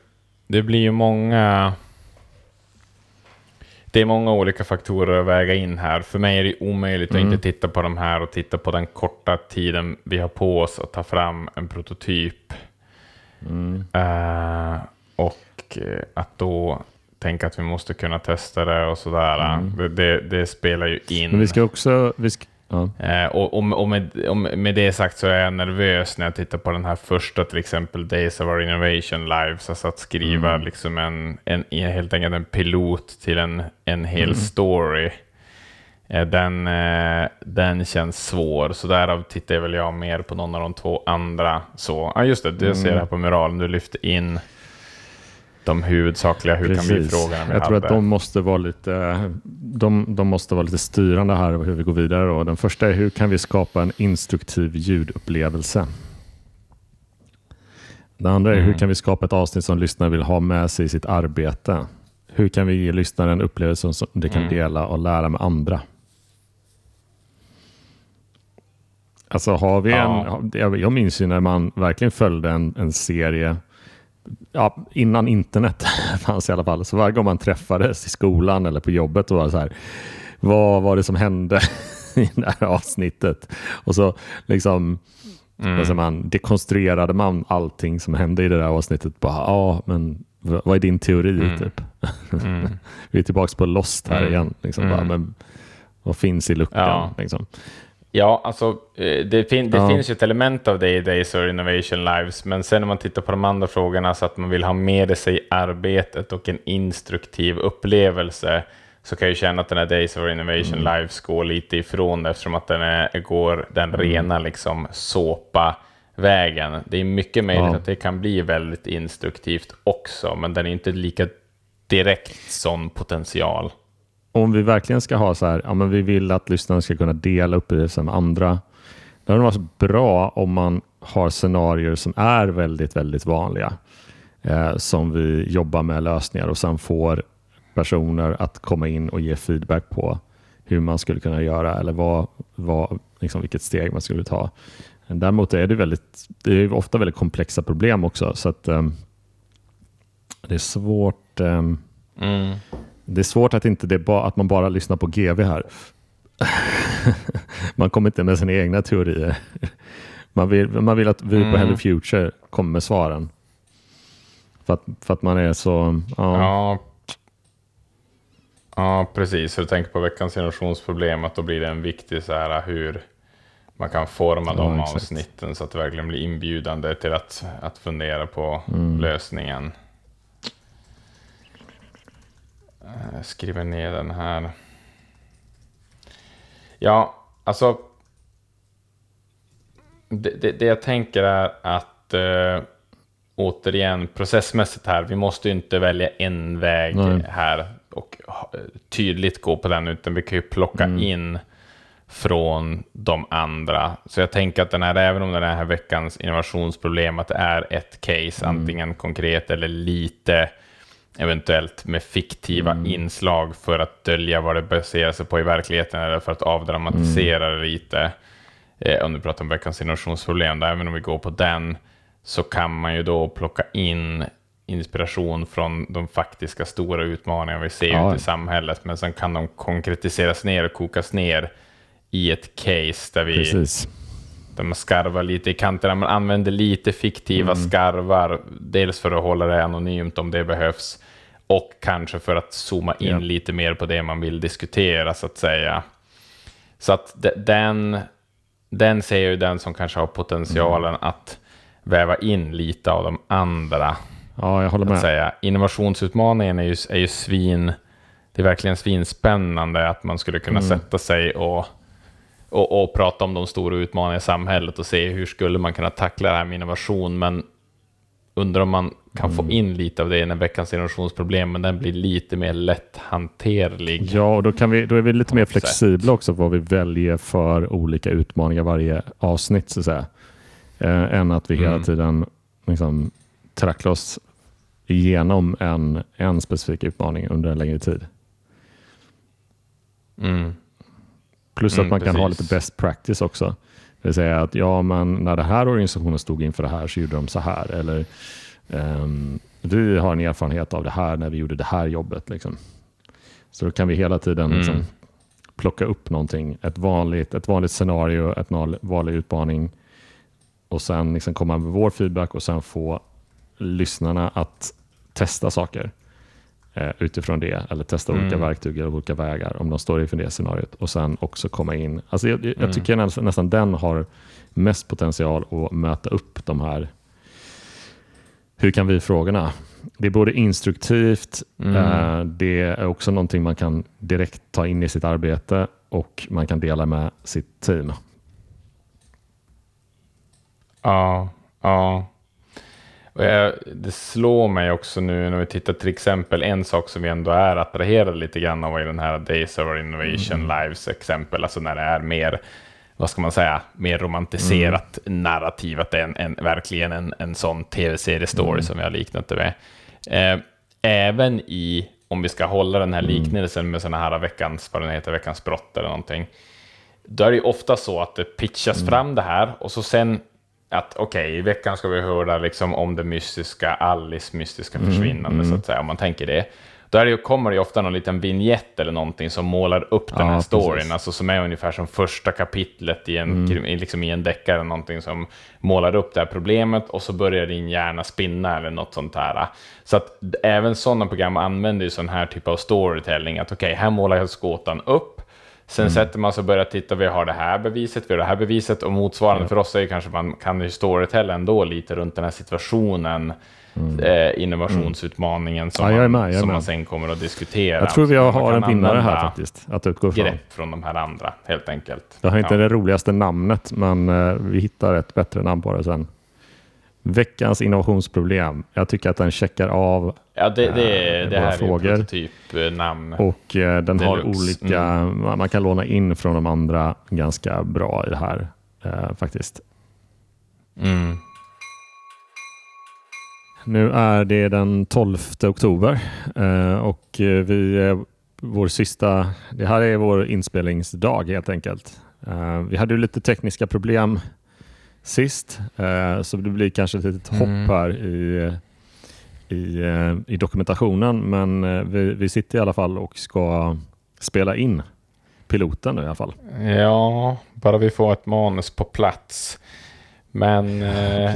Speaker 3: det blir ju många det är många olika faktorer att väga in här. För mig är det omöjligt mm. att inte titta på de här och titta på den korta tiden vi har på oss att ta fram en prototyp. Mm. Uh, och att då tänka att vi måste kunna testa det och sådär. Mm. Det, det, det, spelar ju in.
Speaker 2: Men vi ska också, vi ska,
Speaker 3: Eh, och, och, och, med, och, med, det sagt så är jag nervös när jag tittar på den här första, till exempel Days of Our Innovation Lives, alltså att skriva mm. liksom en, en, helt enkelt en pilot till en, en hel mm. story. Eh, den, eh, den känns svår, så därav tittar väl jag mer på någon av de två andra. Så, ja just det, du mm. ser här på muralen, du lyfter in de huvudsakliga hur Precis. kan vi-frågorna
Speaker 2: vi Jag tror att de måste, vara lite, de, de måste vara lite styrande här hur vi går vidare. Då. Den första är hur kan vi skapa en instruktiv ljudupplevelse? Det andra är mm. hur kan vi skapa ett avsnitt som lyssnaren vill ha med sig i sitt arbete? Hur kan vi ge lyssnaren en upplevelse som de kan mm. dela och lära med andra? Alltså har vi ja. en, jag minns ju när man verkligen följde en, en serie ja, innan internet fanns i alla fall. Så varje gång man träffades i skolan eller på jobbet och var så här, vad var det som hände i det här avsnittet? Och så liksom Mm. Alltså man dekonstruerade man allting som hände i det där avsnittet. Bara, ja, men vad är din teori? Mm. Typ? Mm. Vi är tillbaka på Lost här mm. igen. Liksom, bara, mm. men vad finns i luckan? Ja. Liksom.
Speaker 3: Ja, alltså eh, det, fin det ja. finns ju ett element av det i Days of Innovation Lives, men sen när man tittar på de andra frågorna så att man vill ha med sig i arbetet och en instruktiv upplevelse, så kan jag känna att den här Days of Innovation mm. Lives går lite ifrån det, eftersom att den är, går den mm. rena liksom såpa vägen. Det är mycket möjligt ja. att det kan bli väldigt instruktivt också, men den är inte lika direkt sån potential
Speaker 2: om vi verkligen ska ha så här, ja men vi vill att lyssnarna ska kunna dela upplevelsen med andra. Då är det varit bra om man har scenarier som är väldigt, väldigt vanliga. Eh, som vi jobbar med lösningar och sen får personer att komma in och ge feedback på hur man skulle kunna göra eller vad, vad, liksom vilket steg man skulle ta. Däremot är det, väldigt, det är ofta väldigt komplexa problem också så att um, det är svårt um, mm. Det är svårt att, inte det ba, att man bara lyssnar på GV här. man kommer inte med sina egna teorier. Man vill, man vill att vi mm. på Hello Future kommer med svaren. För att, för att man är så...
Speaker 3: Ja. ja. Ja, precis. Så du tänker på veckans generationsproblem, att då blir det en viktig så här hur man kan forma de ja, avsnitten så att det verkligen blir inbjudande till att, att fundera på mm. lösningen. Jag eh, skriver ner den här. Ja, alltså. Det, det, det jag tänker är att äh, återigen processmässigt här, vi måste ju inte välja en väg Nej. här och tydligt gå på den, utan vi kan ju plocka mm. in från de andra. Så jag tänker att den här, även om den här veckans innovationsproblem, att det är ett case, mm. antingen konkret eller lite eventuellt med fiktiva mm. inslag för att dölja vad det baserar sig på i verkligheten eller för att avdramatisera mm. det lite. Eh, om du pratar om veckans innovationsproblem, även om vi går på den, så kan man ju då plocka in inspiration från de faktiska stora utmaningar vi ser ja. ute i samhället, men sen kan de konkretiseras ner och kokas ner i ett case där vi Precis. Där man skarvar lite i kanterna. Man använder lite fiktiva mm. skarvar, dels för att hålla det anonymt om det behövs, och kanske för att zooma in ja. lite mer på det man vill diskutera, så att säga. Så att den, den ser ju den som kanske har potentialen mm. att väva in lite av de andra.
Speaker 2: Ja, jag håller med.
Speaker 3: Säga. Innovationsutmaningen är ju, är ju svin... Det är verkligen svinspännande att man skulle kunna mm. sätta sig och, och, och, prata om de stora utmaningarna i samhället och se hur skulle man kunna tackla det här med innovation. Men undrar om man kan mm. få in lite av det i den veckans innovationsproblem, men den blir lite mer lätthanterlig.
Speaker 2: Ja, och då, kan vi, då är vi lite mer flexibla också vad vi väljer för olika utmaningar varje avsnitt, så att säga. Eh, än att vi mm. hela tiden liksom, tracklar oss igenom en, en specifik utmaning under en längre tid.
Speaker 3: Mm.
Speaker 2: Plus att mm, man kan ha lite best practice också. Det vill säga att ja, men när den här organisationen stod inför det här så gjorde de så här. Eller um, vi har en erfarenhet av det här när vi gjorde det här jobbet. Liksom. Så då kan vi hela tiden mm. liksom, plocka upp någonting. Ett vanligt, ett vanligt scenario, ett vanlig utmaning och sen liksom komma med vår feedback och sen få lyssnarna att testa saker eh, utifrån det eller testa mm. olika verktyg eller olika vägar om de står inför det scenariot och sen också komma in. Alltså jag, jag mm. tycker nästan, nästan den har mest potential att möta upp de här hur kan vi frågorna? Det är både instruktivt, mm. eh, det är också någonting man kan direkt ta in i sitt arbete och man kan dela med sitt team.
Speaker 3: Ja, ja. Jag, det slår mig också nu när vi tittar till exempel, en sak som vi ändå är attraherade lite grann av i den här Days of Innovation mm. Lives exempel, alltså när det är mer, vad ska man säga, mer romantiserat mm. narrativ, att det är en, en verkligen en, en sån tv-serie-story mm. som vi har liknat det med. Eh, även i, om vi ska hålla den här mm. liknelsen med sådana här veckans, vad den heter, veckans brott eller någonting, då är det ju ofta så att det pitchas mm. fram det här och så sen att okej, okay, i veckan ska vi höra liksom om det mystiska, Alice mystiska mm, försvinnande, mm, mm. så att säga, om man tänker det. då är det, kommer det ju ofta någon liten vignett eller någonting som målar upp den
Speaker 2: Ja,
Speaker 3: här storyn,
Speaker 2: precis.
Speaker 3: alltså som är ungefär som första kapitlet i en,
Speaker 2: Mm.
Speaker 3: liksom i en deckare, eller någonting som målar upp det här problemet och så börjar din hjärna spinna eller något sånt här. Så att även sådana program använder ju sån här typ av storytelling, att okej, här målar jag gåtan upp, Sen
Speaker 2: Mm.
Speaker 3: sätter man sig och börjar titta, vi har det här beviset, vi har det här beviset och motsvarande för oss är ju kanske man kan ju storytella ändå lite runt den här situationen, eh, innovationsutmaningen som,
Speaker 2: Mm. Ja,
Speaker 3: man,
Speaker 2: med, är
Speaker 3: som man sen kommer att diskutera.
Speaker 2: Jag tror vi
Speaker 3: man
Speaker 2: har en vinnare här faktiskt att utgå ifrån.
Speaker 3: Grepp från de här andra, helt enkelt.
Speaker 2: Jag har inte
Speaker 3: ja.
Speaker 2: det roligaste namnet, men eh, vi hittar ett bättre namn på det sen. Veckans innovationsproblem. Jag tycker att den checkar av
Speaker 3: Ja, det, det,
Speaker 2: eh,
Speaker 3: det här är
Speaker 2: frågor.
Speaker 3: prototypnamn.
Speaker 2: och eh, den har
Speaker 3: Deluxe.
Speaker 2: olika, man man kan låna in från de andra ganska bra i det här eh, faktiskt.
Speaker 3: Mm.
Speaker 2: Nu är det den 12 oktober eh, och eh, vi, eh, vår sista, det här är vår inspelningsdag helt enkelt. Eh, vi hade lite tekniska problem sist eh, så det blir kanske ett litet
Speaker 3: Mm.
Speaker 2: hopp här i, i, eh, i dokumentationen men eh, vi, vi sitter i alla fall och ska spela in piloten nu i alla fall.
Speaker 3: Ja, bara vi får ett manus på plats. Men eh,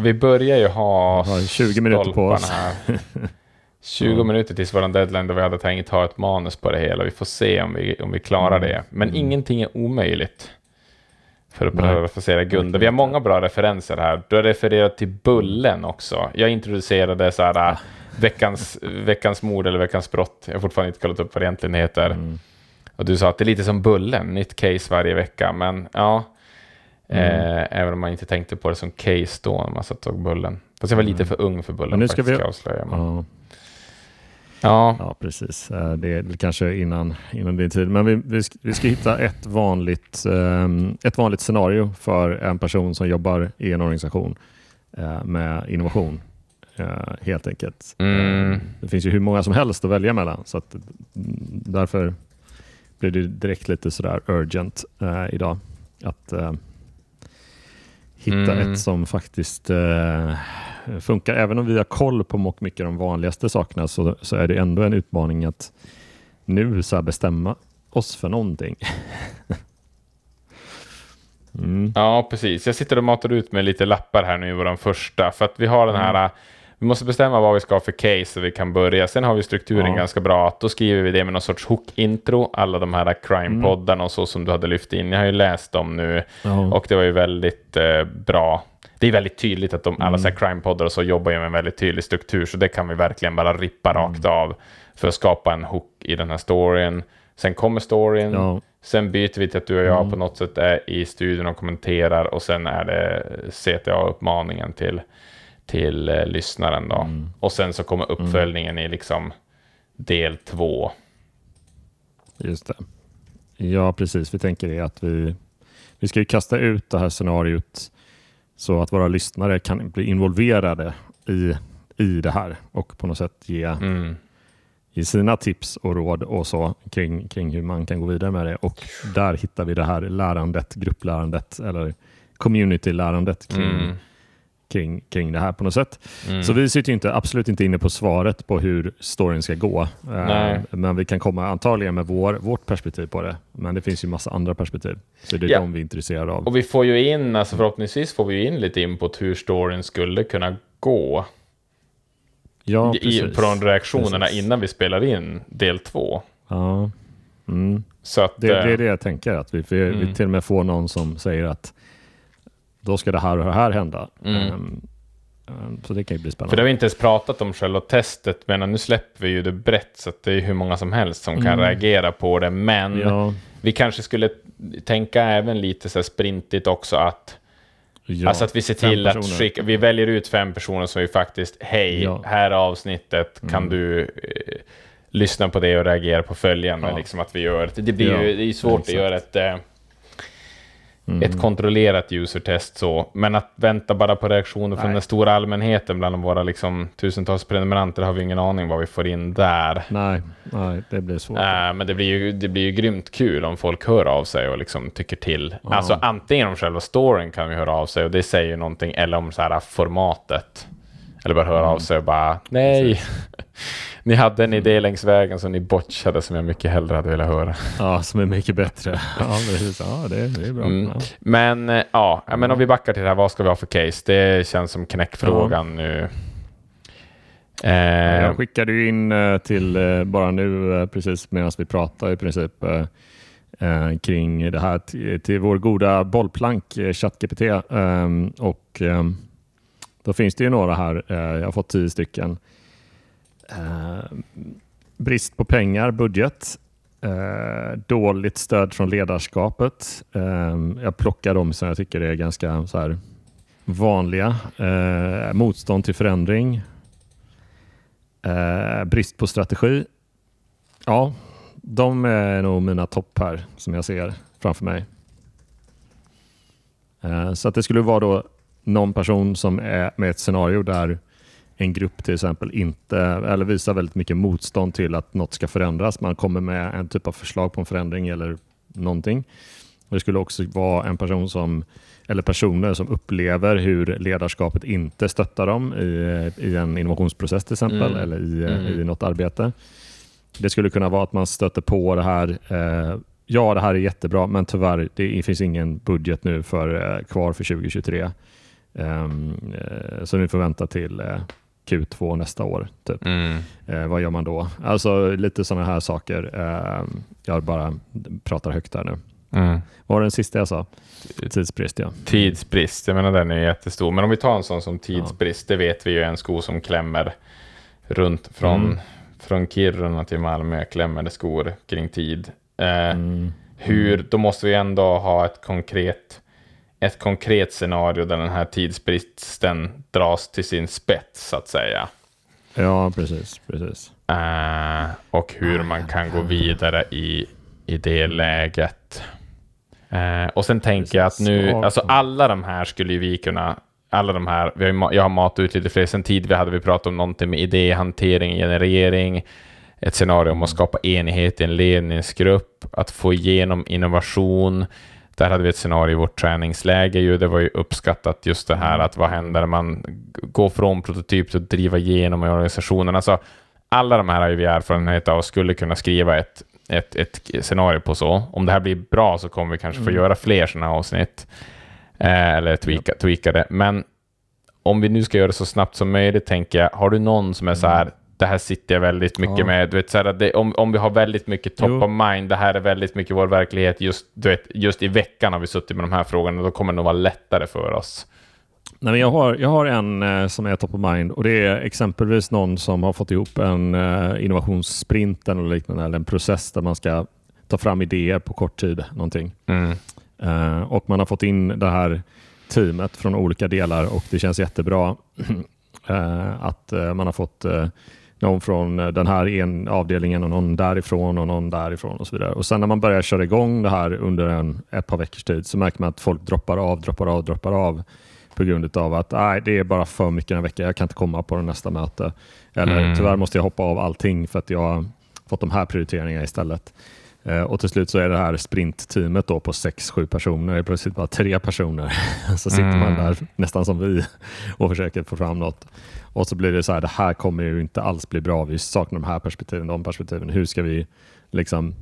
Speaker 3: vi börjar ju ha
Speaker 2: Vi har 20 minuter på oss.
Speaker 3: stolparna här. 20 minuter tills vår deadline då vi hade tänkt ha ett manus på det hela. Vi får se om vi, om vi klarar
Speaker 2: Mm.
Speaker 3: det. Men ingenting är omöjligt. För att parafrasera Gunde. Vi har många bra referenser här. Du har refererat till Bullen också. Jag introducerade så här, äh, veckans, veckans mord eller veckans brott. Jag har fortfarande inte kollat upp vad det egentligen heter.
Speaker 2: Mm.
Speaker 3: Och du sa att det är lite som Bullen, nytt case varje vecka. Men ja,
Speaker 2: Mm.
Speaker 3: eh, även om man inte tänkte på det som case då när man satt och såg Bullen. Fast jag var lite för ung för Bullen
Speaker 2: Mm. Men nu ska
Speaker 3: faktiskt,
Speaker 2: vi-
Speaker 3: ska jag avslöja. Men,
Speaker 2: Ja.
Speaker 3: Ja.
Speaker 2: Ja, precis. Eh, Det är kanske innan, innan din tid. Men vi, vi, ska, vi ska hitta ett vanligt, ehm, ett vanligt scenario för en person som jobbar i en organisation eh, med innovation. eh, Helt enkelt.
Speaker 3: Mm.
Speaker 2: Det finns ju hur många som helst att välja mellan. Så att, mm, därför blir det direkt lite sådär urgent idag. Att hitta
Speaker 3: Mm.
Speaker 2: ett som faktiskt funkar. Även om vi har koll på mycket de vanligaste sakerna så, så är det ändå en utmaning att nu så bestämma oss för någonting. mm.
Speaker 3: Ja, precis. Jag sitter och matar ut med lite lappar här nu i vår första. För att vi har den här... Vi måste bestämma vad vi ska ha för case så vi kan börja. Sen har vi strukturen
Speaker 2: Ja.
Speaker 3: ganska bra. Då skriver vi det med någon sorts hook-intro. Alla de här crime-poddarna och så som du hade lyft in. Jag har ju läst dem nu
Speaker 2: Ja.
Speaker 3: och det var ju väldigt eh, bra. Det är väldigt tydligt att de, alla så här crime-poddar och så jobbar ju med en väldigt tydlig struktur. Så det kan vi verkligen bara rippa rakt av för att skapa en hook i den här storyn. Sen kommer storyn.
Speaker 2: Ja.
Speaker 3: Sen byter vi till att du och jag på något sätt är i studion och kommenterar och sen är det CTA-uppmaningen till, till eh, lyssnaren då. Och sen så kommer uppföljningen i liksom del två.
Speaker 2: Just det. Ja, precis. Vi tänker det att vi, vi ska ju kasta ut det här scenariot så att våra lyssnare kan bli involverade i, i det här och på något sätt ge,
Speaker 3: Mm.
Speaker 2: ge sina tips och råd och så kring, kring hur man kan gå vidare med det. Och där hittar vi det här lärandet, grupplärandet eller community-lärandet kring,
Speaker 3: Mm.
Speaker 2: Kring, kring det här på något sätt.
Speaker 3: Mm.
Speaker 2: Så vi sitter ju inte, absolut inte inne på svaret på hur storyn ska gå. Eh,
Speaker 3: Nej.
Speaker 2: Men vi kan komma antagligen med vår, vårt perspektiv på det. Men det finns ju massa andra perspektiv. Så det är
Speaker 3: Ja.
Speaker 2: de vi är intresserade av.
Speaker 3: Och vi får ju in, alltså förhoppningsvis får vi in lite input hur storyn skulle kunna gå.
Speaker 2: ja,
Speaker 3: i,
Speaker 2: precis.
Speaker 3: från reaktionerna
Speaker 2: Precis.
Speaker 3: innan vi spelar in del två.
Speaker 2: Ja. Mm.
Speaker 3: Så att,
Speaker 2: Det, det
Speaker 3: eh,
Speaker 2: är det jag tänker. Att vi, vi,
Speaker 3: Mm.
Speaker 2: vi till och med får någon som säger att då ska det här och det här hända.
Speaker 3: Mm.
Speaker 2: Ehm, ehm, så det kan ju bli
Speaker 3: För det
Speaker 2: spännande.
Speaker 3: har vi inte ens pratat om själva testet, men nu släpper vi ju det brett så det är hur många som helst som kan
Speaker 2: Mm.
Speaker 3: reagera på det. Men
Speaker 2: Ja,
Speaker 3: vi kanske skulle tänka även lite så sprintigt också att,
Speaker 2: ja,
Speaker 3: alltså att vi ser till att skicka, vi väljer ut fem personer som vi faktiskt, hej,
Speaker 2: Ja.
Speaker 3: här är avsnittet, kan
Speaker 2: Mm.
Speaker 3: du eh, lyssna på det och reagera på följande?
Speaker 2: Ja.
Speaker 3: Liksom att vi gör, det blir ju, det är svårt att göra ett eh,
Speaker 2: Mm.
Speaker 3: ett kontrollerat user-test så, men att vänta bara på reaktioner från
Speaker 2: Nej.
Speaker 3: den stora allmänheten bland våra liksom, tusentals prenumeranter har vi ingen aning vad vi får in där.
Speaker 2: Nej, nej, det blir svårt.
Speaker 3: Äh, men det blir, ju, det blir ju grymt kul om folk hör av sig och liksom tycker till.
Speaker 2: Ja.
Speaker 3: Alltså antingen om själva storyn kan vi höra av sig och det säger ju någonting, eller om så här formatet. Eller bara höra
Speaker 2: Mm.
Speaker 3: av sig och bara nej. Ni hade en idé längs vägen som ni botchade som jag mycket hellre hade velat höra.
Speaker 2: Ja, som är mycket bättre. Ja, precis. Ja, det, det är bra.
Speaker 3: Mm.
Speaker 2: Ja.
Speaker 3: Men eh, ja, men om vi backar till det här, vad ska vi ha för case? Det känns som knäckfrågan nu.
Speaker 2: Ja,
Speaker 3: Eh,
Speaker 2: Jag skickade ju in eh, till eh, bara nu eh, precis medan vi pratar i princip eh, eh, kring det här till, vår goda bollplank eh, ChatGPT och då finns det ju några här. eh, Jag har fått tio stycken. Eh, Brist på pengar, budget. eh, Dåligt stöd från ledarskapet. Eh, jag plockar dem som jag tycker är ganska så här vanliga. Eh, Motstånd till förändring. Eh, brist på strategi. Ja, de är nog mina topp här som jag ser framför mig. Eh, så att det skulle vara då någon person som är med ett scenario där en grupp till exempel inte eller visar väldigt mycket motstånd till att något ska förändras. Man kommer med en typ av förslag på en förändring eller någonting. Det skulle också vara en person som eller personer som upplever hur ledarskapet inte stöttar dem i, i en innovationsprocess till exempel
Speaker 3: Mm.
Speaker 2: eller i,
Speaker 3: Mm.
Speaker 2: i något arbete. Det skulle kunna vara att man stöter på det här. Eh, ja, det här är jättebra, men tyvärr, det finns ingen budget nu för, eh, kvar för 2023. Ehm, eh, så ni får vänta till eh, Q2 nästa år. Typ.
Speaker 3: mm.
Speaker 2: Eh, vad gör man då? Alltså lite sådana här saker. Eh, jag bara pratar högt där nu.
Speaker 3: Mm.
Speaker 2: Vad var den sista jag sa? Tidsbrist, ja.
Speaker 3: Tidsbrist, jag menar den är jättestor. Men om vi tar en sån som tidsbrist, det vet vi ju är en sko som klämmer runt från,
Speaker 2: Mm.
Speaker 3: från Kiruna till Malmö, klämmer det skor kring tid. Eh,
Speaker 2: Mm.
Speaker 3: hur, då måste vi ändå ha ett konkret, ett konkret scenario där den här tidsbristen dras till sin spets, så att säga.
Speaker 2: Ja, precis. precis.
Speaker 3: Eh, och hur man kan gå vidare i, i det läget. Eh, och sen tänker jag att nu, alltså alla de här skulle ju vi kunna, alla de här, vi har, jag har matat ut lite fler, sen tidigare hade vi pratat om någonting med idéhantering, generering, ett scenario om att skapa enighet i en ledningsgrupp, att få igenom innovation. Där hade vi ett scenario i vårt träningsläge. Ju. Det var ju uppskattat just det här att vad händer när man går från prototyp till att driva igenom i organisationen. Alltså, alla de här har ju vi erfarenhet av och skulle kunna skriva ett, ett, ett scenario på så. Om det här blir bra så kommer vi kanske få
Speaker 2: Mm.
Speaker 3: göra fler sådana avsnitt. Eh, eller tweaka, tweaka det. Men om vi nu ska göra det så snabbt som möjligt, tänker jag, har du någon som är så här, det här sitter jag väldigt mycket
Speaker 2: Ja.
Speaker 3: med, du vet, så här, att det, om, om vi har väldigt mycket top
Speaker 2: Jo.
Speaker 3: of mind, det här är väldigt mycket vår verklighet, just, du vet, just i veckan har vi suttit med de här frågorna, då kommer det nog vara lättare för oss.
Speaker 2: Nej, men jag, har, jag har en eh, som är top of mind och det är exempelvis någon som har fått ihop en eh, innovationssprint eller liknande, eller en process där man ska ta fram idéer på kort tid. Någonting.
Speaker 3: Mm.
Speaker 2: Eh, och man har fått in det här teamet från olika delar och det känns jättebra eh, att eh, man har fått eh, någon från eh, den här en avdelningen och någon därifrån och någon därifrån och så vidare. Och sen när man börjar köra igång det här under en, ett par veckors tid så märker man att folk droppar av, droppar av, droppar av på grund av att nej, det är bara för mycket en vecka, jag kan inte komma på nästa möte. Eller
Speaker 3: Mm.
Speaker 2: tyvärr måste jag hoppa av allting för att jag har fått de här prioriteringarna istället. Eh, Och till slut så är det här sprintteamet då på sex sju personer, det är plötsligt bara tre personer. så sitter man
Speaker 3: Mm.
Speaker 2: där nästan som vi och försöker få fram något. Och så blir det så här, det här kommer ju inte alls bli bra. Vi saknar de här perspektiven, de perspektiven. Hur ska vi liksom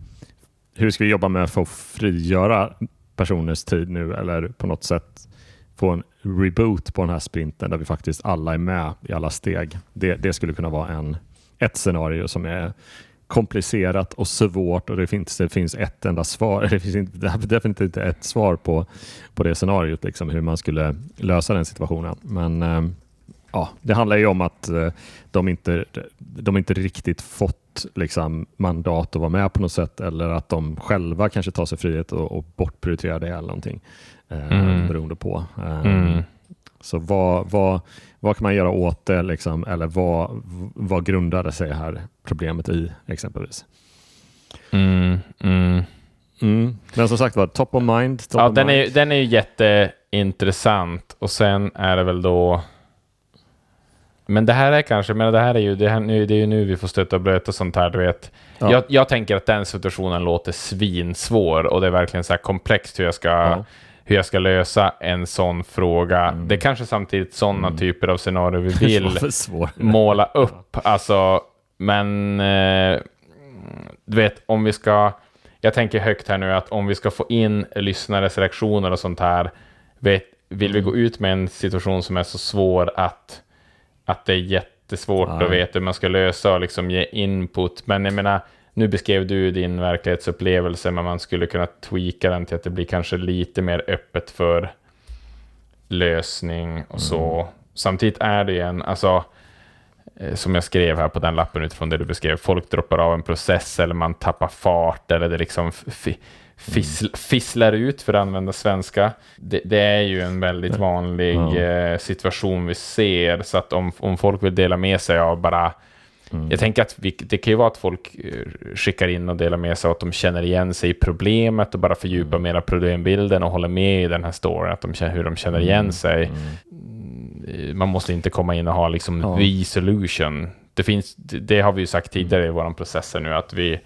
Speaker 2: hur ska vi jobba med för att frigöra personers tid nu eller på något sätt få en reboot på den här sprinten där vi faktiskt alla är med i alla steg. Det, det skulle kunna vara en, ett scenario som är komplicerat och svårt och det finns, det finns ett enda svar. Det finns inte, definitivt inte ett svar på, på det scenariot, liksom, hur man skulle lösa den situationen. Men eh, ja, det handlar ju om att eh, de inte, de inte riktigt fått liksom, mandat att vara med på något sätt eller att de själva kanske tar sig frihet och, och bortprioriterar det eller någonting. Eh,
Speaker 3: Mm.
Speaker 2: Beroende på.
Speaker 3: Mm.
Speaker 2: Så vad, vad, vad kan man göra åt det? Liksom, eller vad, vad grundade sig det här problemet i exempelvis?
Speaker 3: Mm. Mm.
Speaker 2: Mm. Men som sagt var, top of mind. Top
Speaker 3: Ja,
Speaker 2: of
Speaker 3: den
Speaker 2: mind.
Speaker 3: är, den är ju jätteintressant och sen är det väl då... Men det här är kanske, men det här är ju, det, här, nu, det är ju nu vi får stöta och blöta sånt här, du vet.
Speaker 2: Ja.
Speaker 3: Jag, jag tänker att den situationen låter svinsvår och det är verkligen så här komplext hur jag ska,
Speaker 2: Ja.
Speaker 3: Hur jag ska lösa en sån fråga.
Speaker 2: Mm.
Speaker 3: Det är kanske samtidigt sådana
Speaker 2: Mm.
Speaker 3: typer av scenarier vi vill måla upp. Alltså, men eh, du vet, om vi ska... Jag tänker högt här nu att om vi ska få in lyssnares reaktioner och sånt här, vet, vill vi gå ut med en situation som är så svår att, att det är jättesvårt ja. att veta hur man ska lösa och liksom ge input. Men jag menar, nu beskrev du din verklighetsupplevelse, men man skulle kunna tweaka den till att det blir kanske lite mer öppet för lösning och så. Mm. Samtidigt är det en, alltså, eh, som jag skrev här på den lappen utifrån det du beskrev, folk droppar av en process eller man tappar fart eller det liksom fissl, fisslar ut, för att använda svenska. Det, det är ju en väldigt vanlig eh, situation vi ser, så att om, om folk vill dela med sig av bara Mm. Jag tänker att vi, det kan ju vara att folk eh, skickar in och delar med sig att de känner igen sig i problemet och bara fördjupar mm. mera problembilden och håller med i den här storyn, att de känner, hur de känner igen mm. sig. Mm. Man måste inte komma in och ha liksom ja. the solution. Det, finns, det har vi ju sagt tidigare i vår process nu, att vi,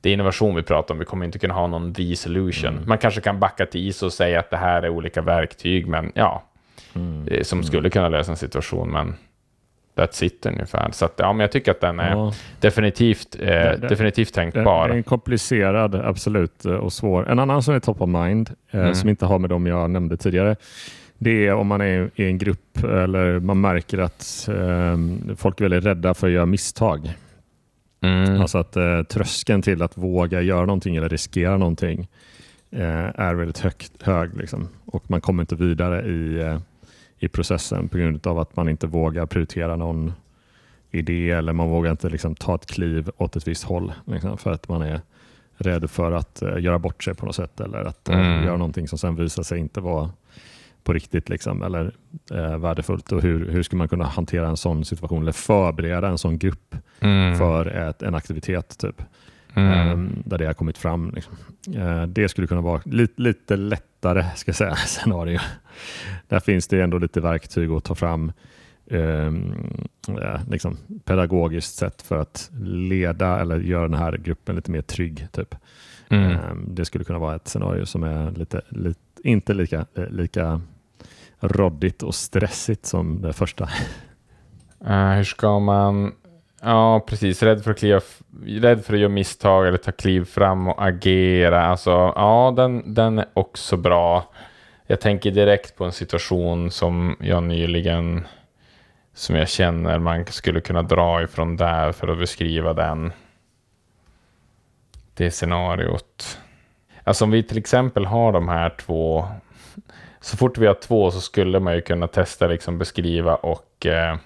Speaker 3: det är innovation vi pratar om, vi kommer inte kunna ha någon the solution. Mm. Man kanske kan backa till is och säga att det här är olika verktyg, men ja, mm. Eh, som skulle kunna lösa en situation, men that's it ungefär. Så att, ja, men jag tycker att den är ja. definitivt, eh, det, det, definitivt tänkbar.
Speaker 2: Den är komplicerad, absolut, eh, och svår. En annan som är top of mind, eh, mm. som inte har med dem jag nämnde tidigare, det är om man är i en grupp eller man märker att eh, folk är väldigt rädda för att göra misstag. Mm. Alltså att eh, tröskeln till att våga göra någonting eller riskera någonting eh, är väldigt högt, hög. Liksom. Och man kommer inte vidare i eh, i processen på grund av att man inte vågar prioritera någon idé eller man vågar inte liksom ta ett kliv åt ett visst håll liksom, för att man är rädd för att uh, göra bort sig på något sätt eller att uh, mm. göra någonting som sen visar sig inte vara på riktigt liksom, eller uh, värdefullt. Och hur, hur ska man kunna hantera en sån situation eller förbereda en sån grupp mm. för ett, en aktivitet? typ mm. um, där det har kommit fram. Liksom. Uh, det skulle kunna vara lite, lite lättare ska säga, scenario. Där finns det ändå lite verktyg att ta fram ja, liksom, pedagogiskt sätt för att leda eller göra den här gruppen lite mer trygg. Typ. Mm. Det skulle kunna vara ett scenario som är lite, lite inte lika, eh, lika råddigt och stressigt som det första.
Speaker 3: Uh, hur ska man Ja, precis. Rädd för, att kliva, rädd för att göra misstag eller ta kliv fram och agera. Alltså, ja, den, den är också bra. Jag tänker direkt på en situation som jag nyligen, som jag känner man skulle kunna dra ifrån där för att beskriva den. Det scenariot. Alltså om vi till exempel har de här två, så fort vi har två så skulle man ju kunna testa liksom beskriva och eh,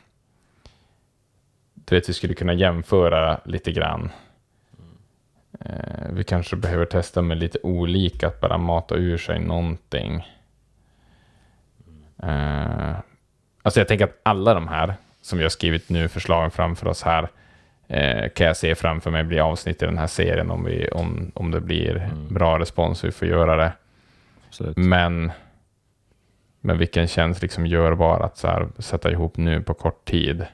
Speaker 3: du vet, vi skulle kunna jämföra lite grann. Eh, vi kanske behöver testa med lite olika, att bara mata ur sig någonting. Eh, alltså jag tänker att alla de här som har skrivit nu, förslagen framför oss här, eh, kan jag se framför mig bli avsnitt i den här serien om, vi, om, om det blir mm. bra respons och vi får göra det. Absolut. Men, men vilken känns liksom görbar att så här, sätta ihop nu på kort tid.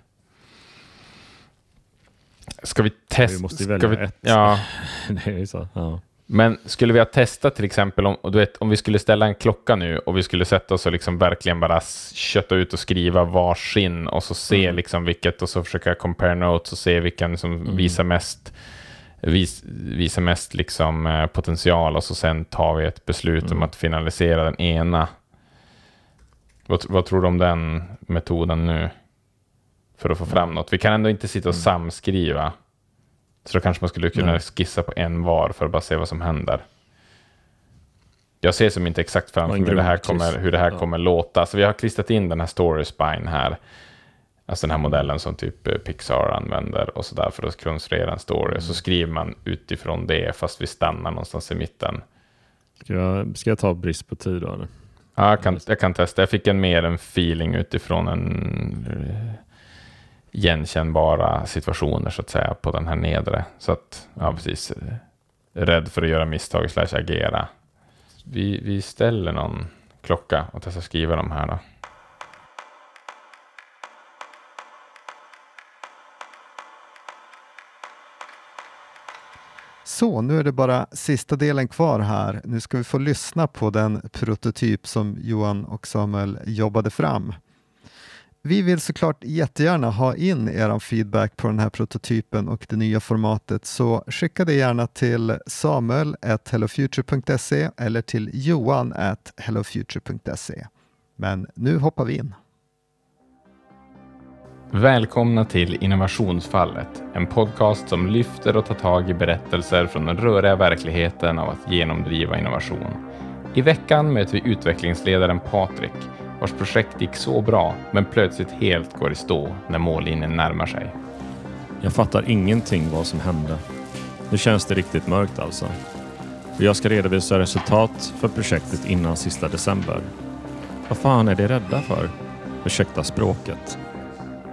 Speaker 3: Ska vi testa?
Speaker 2: Vi måste välja vi, ett.
Speaker 3: Ja.
Speaker 2: det är så. Ja.
Speaker 3: Men skulle vi ha testat till exempel om, du vet, om vi skulle ställa en klocka nu och vi skulle sätta oss och liksom verkligen bara kötta ut och skriva varsin och så se mm. liksom vilket och så försöka compare notes och se vilken som mm. visar mest vis, visar mest liksom, eh, potential och så sen tar vi ett beslut mm. om att finalisera den ena. Vad, vad tror du om den metoden nu? För att få fram något. Vi kan ändå inte sitta och mm. samskriva. Så då kanske man skulle kunna skissa på en var för att bara se vad som händer. Jag ser som inte exakt framför mig hur det här kommer, hur det här ja. kommer låta. Så vi har klistrat in den här story spine här. Alltså den här modellen som typ eh, Pixar använder och så där för att konstruera en story. Mm. Så skriver man utifrån det fast vi stannar någonstans i mitten.
Speaker 2: Ska jag, ska jag ta brist på tid då? Eller?
Speaker 3: Ja, jag kan, jag kan testa. Jag fick en mer en feeling utifrån en igenkännbara situationer så att säga på den här nedre. Så att, ja precis, rädd för att göra misstag slash agera. Vi, vi ställer någon klocka och testar skriva de här då.
Speaker 1: Så, nu är det bara sista delen kvar här. Nu ska vi få lyssna på den prototyp som Johan och Samuel jobbade fram. Vi vill såklart jättegärna ha in er feedback på den här prototypen och det nya formatet, så skicka det gärna till samuel.hellofuture.se eller till johan.hellofuture.se. Men nu hoppar vi in.
Speaker 3: Välkomna till Innovationsfallet, en podcast som lyfter och tar tag i berättelser från den röriga verkligheten av att genomdriva innovation. I veckan möter vi utvecklingsledaren Patrik vars projekt gick så bra men plötsligt helt går i stå när mållinjen närmar sig.
Speaker 2: Jag fattar ingenting vad som hände. Nu känns det riktigt mörkt alltså. Och jag ska redovisa resultat för projektet innan sista december. Vad fan är de rädda för? Ursäkta språket.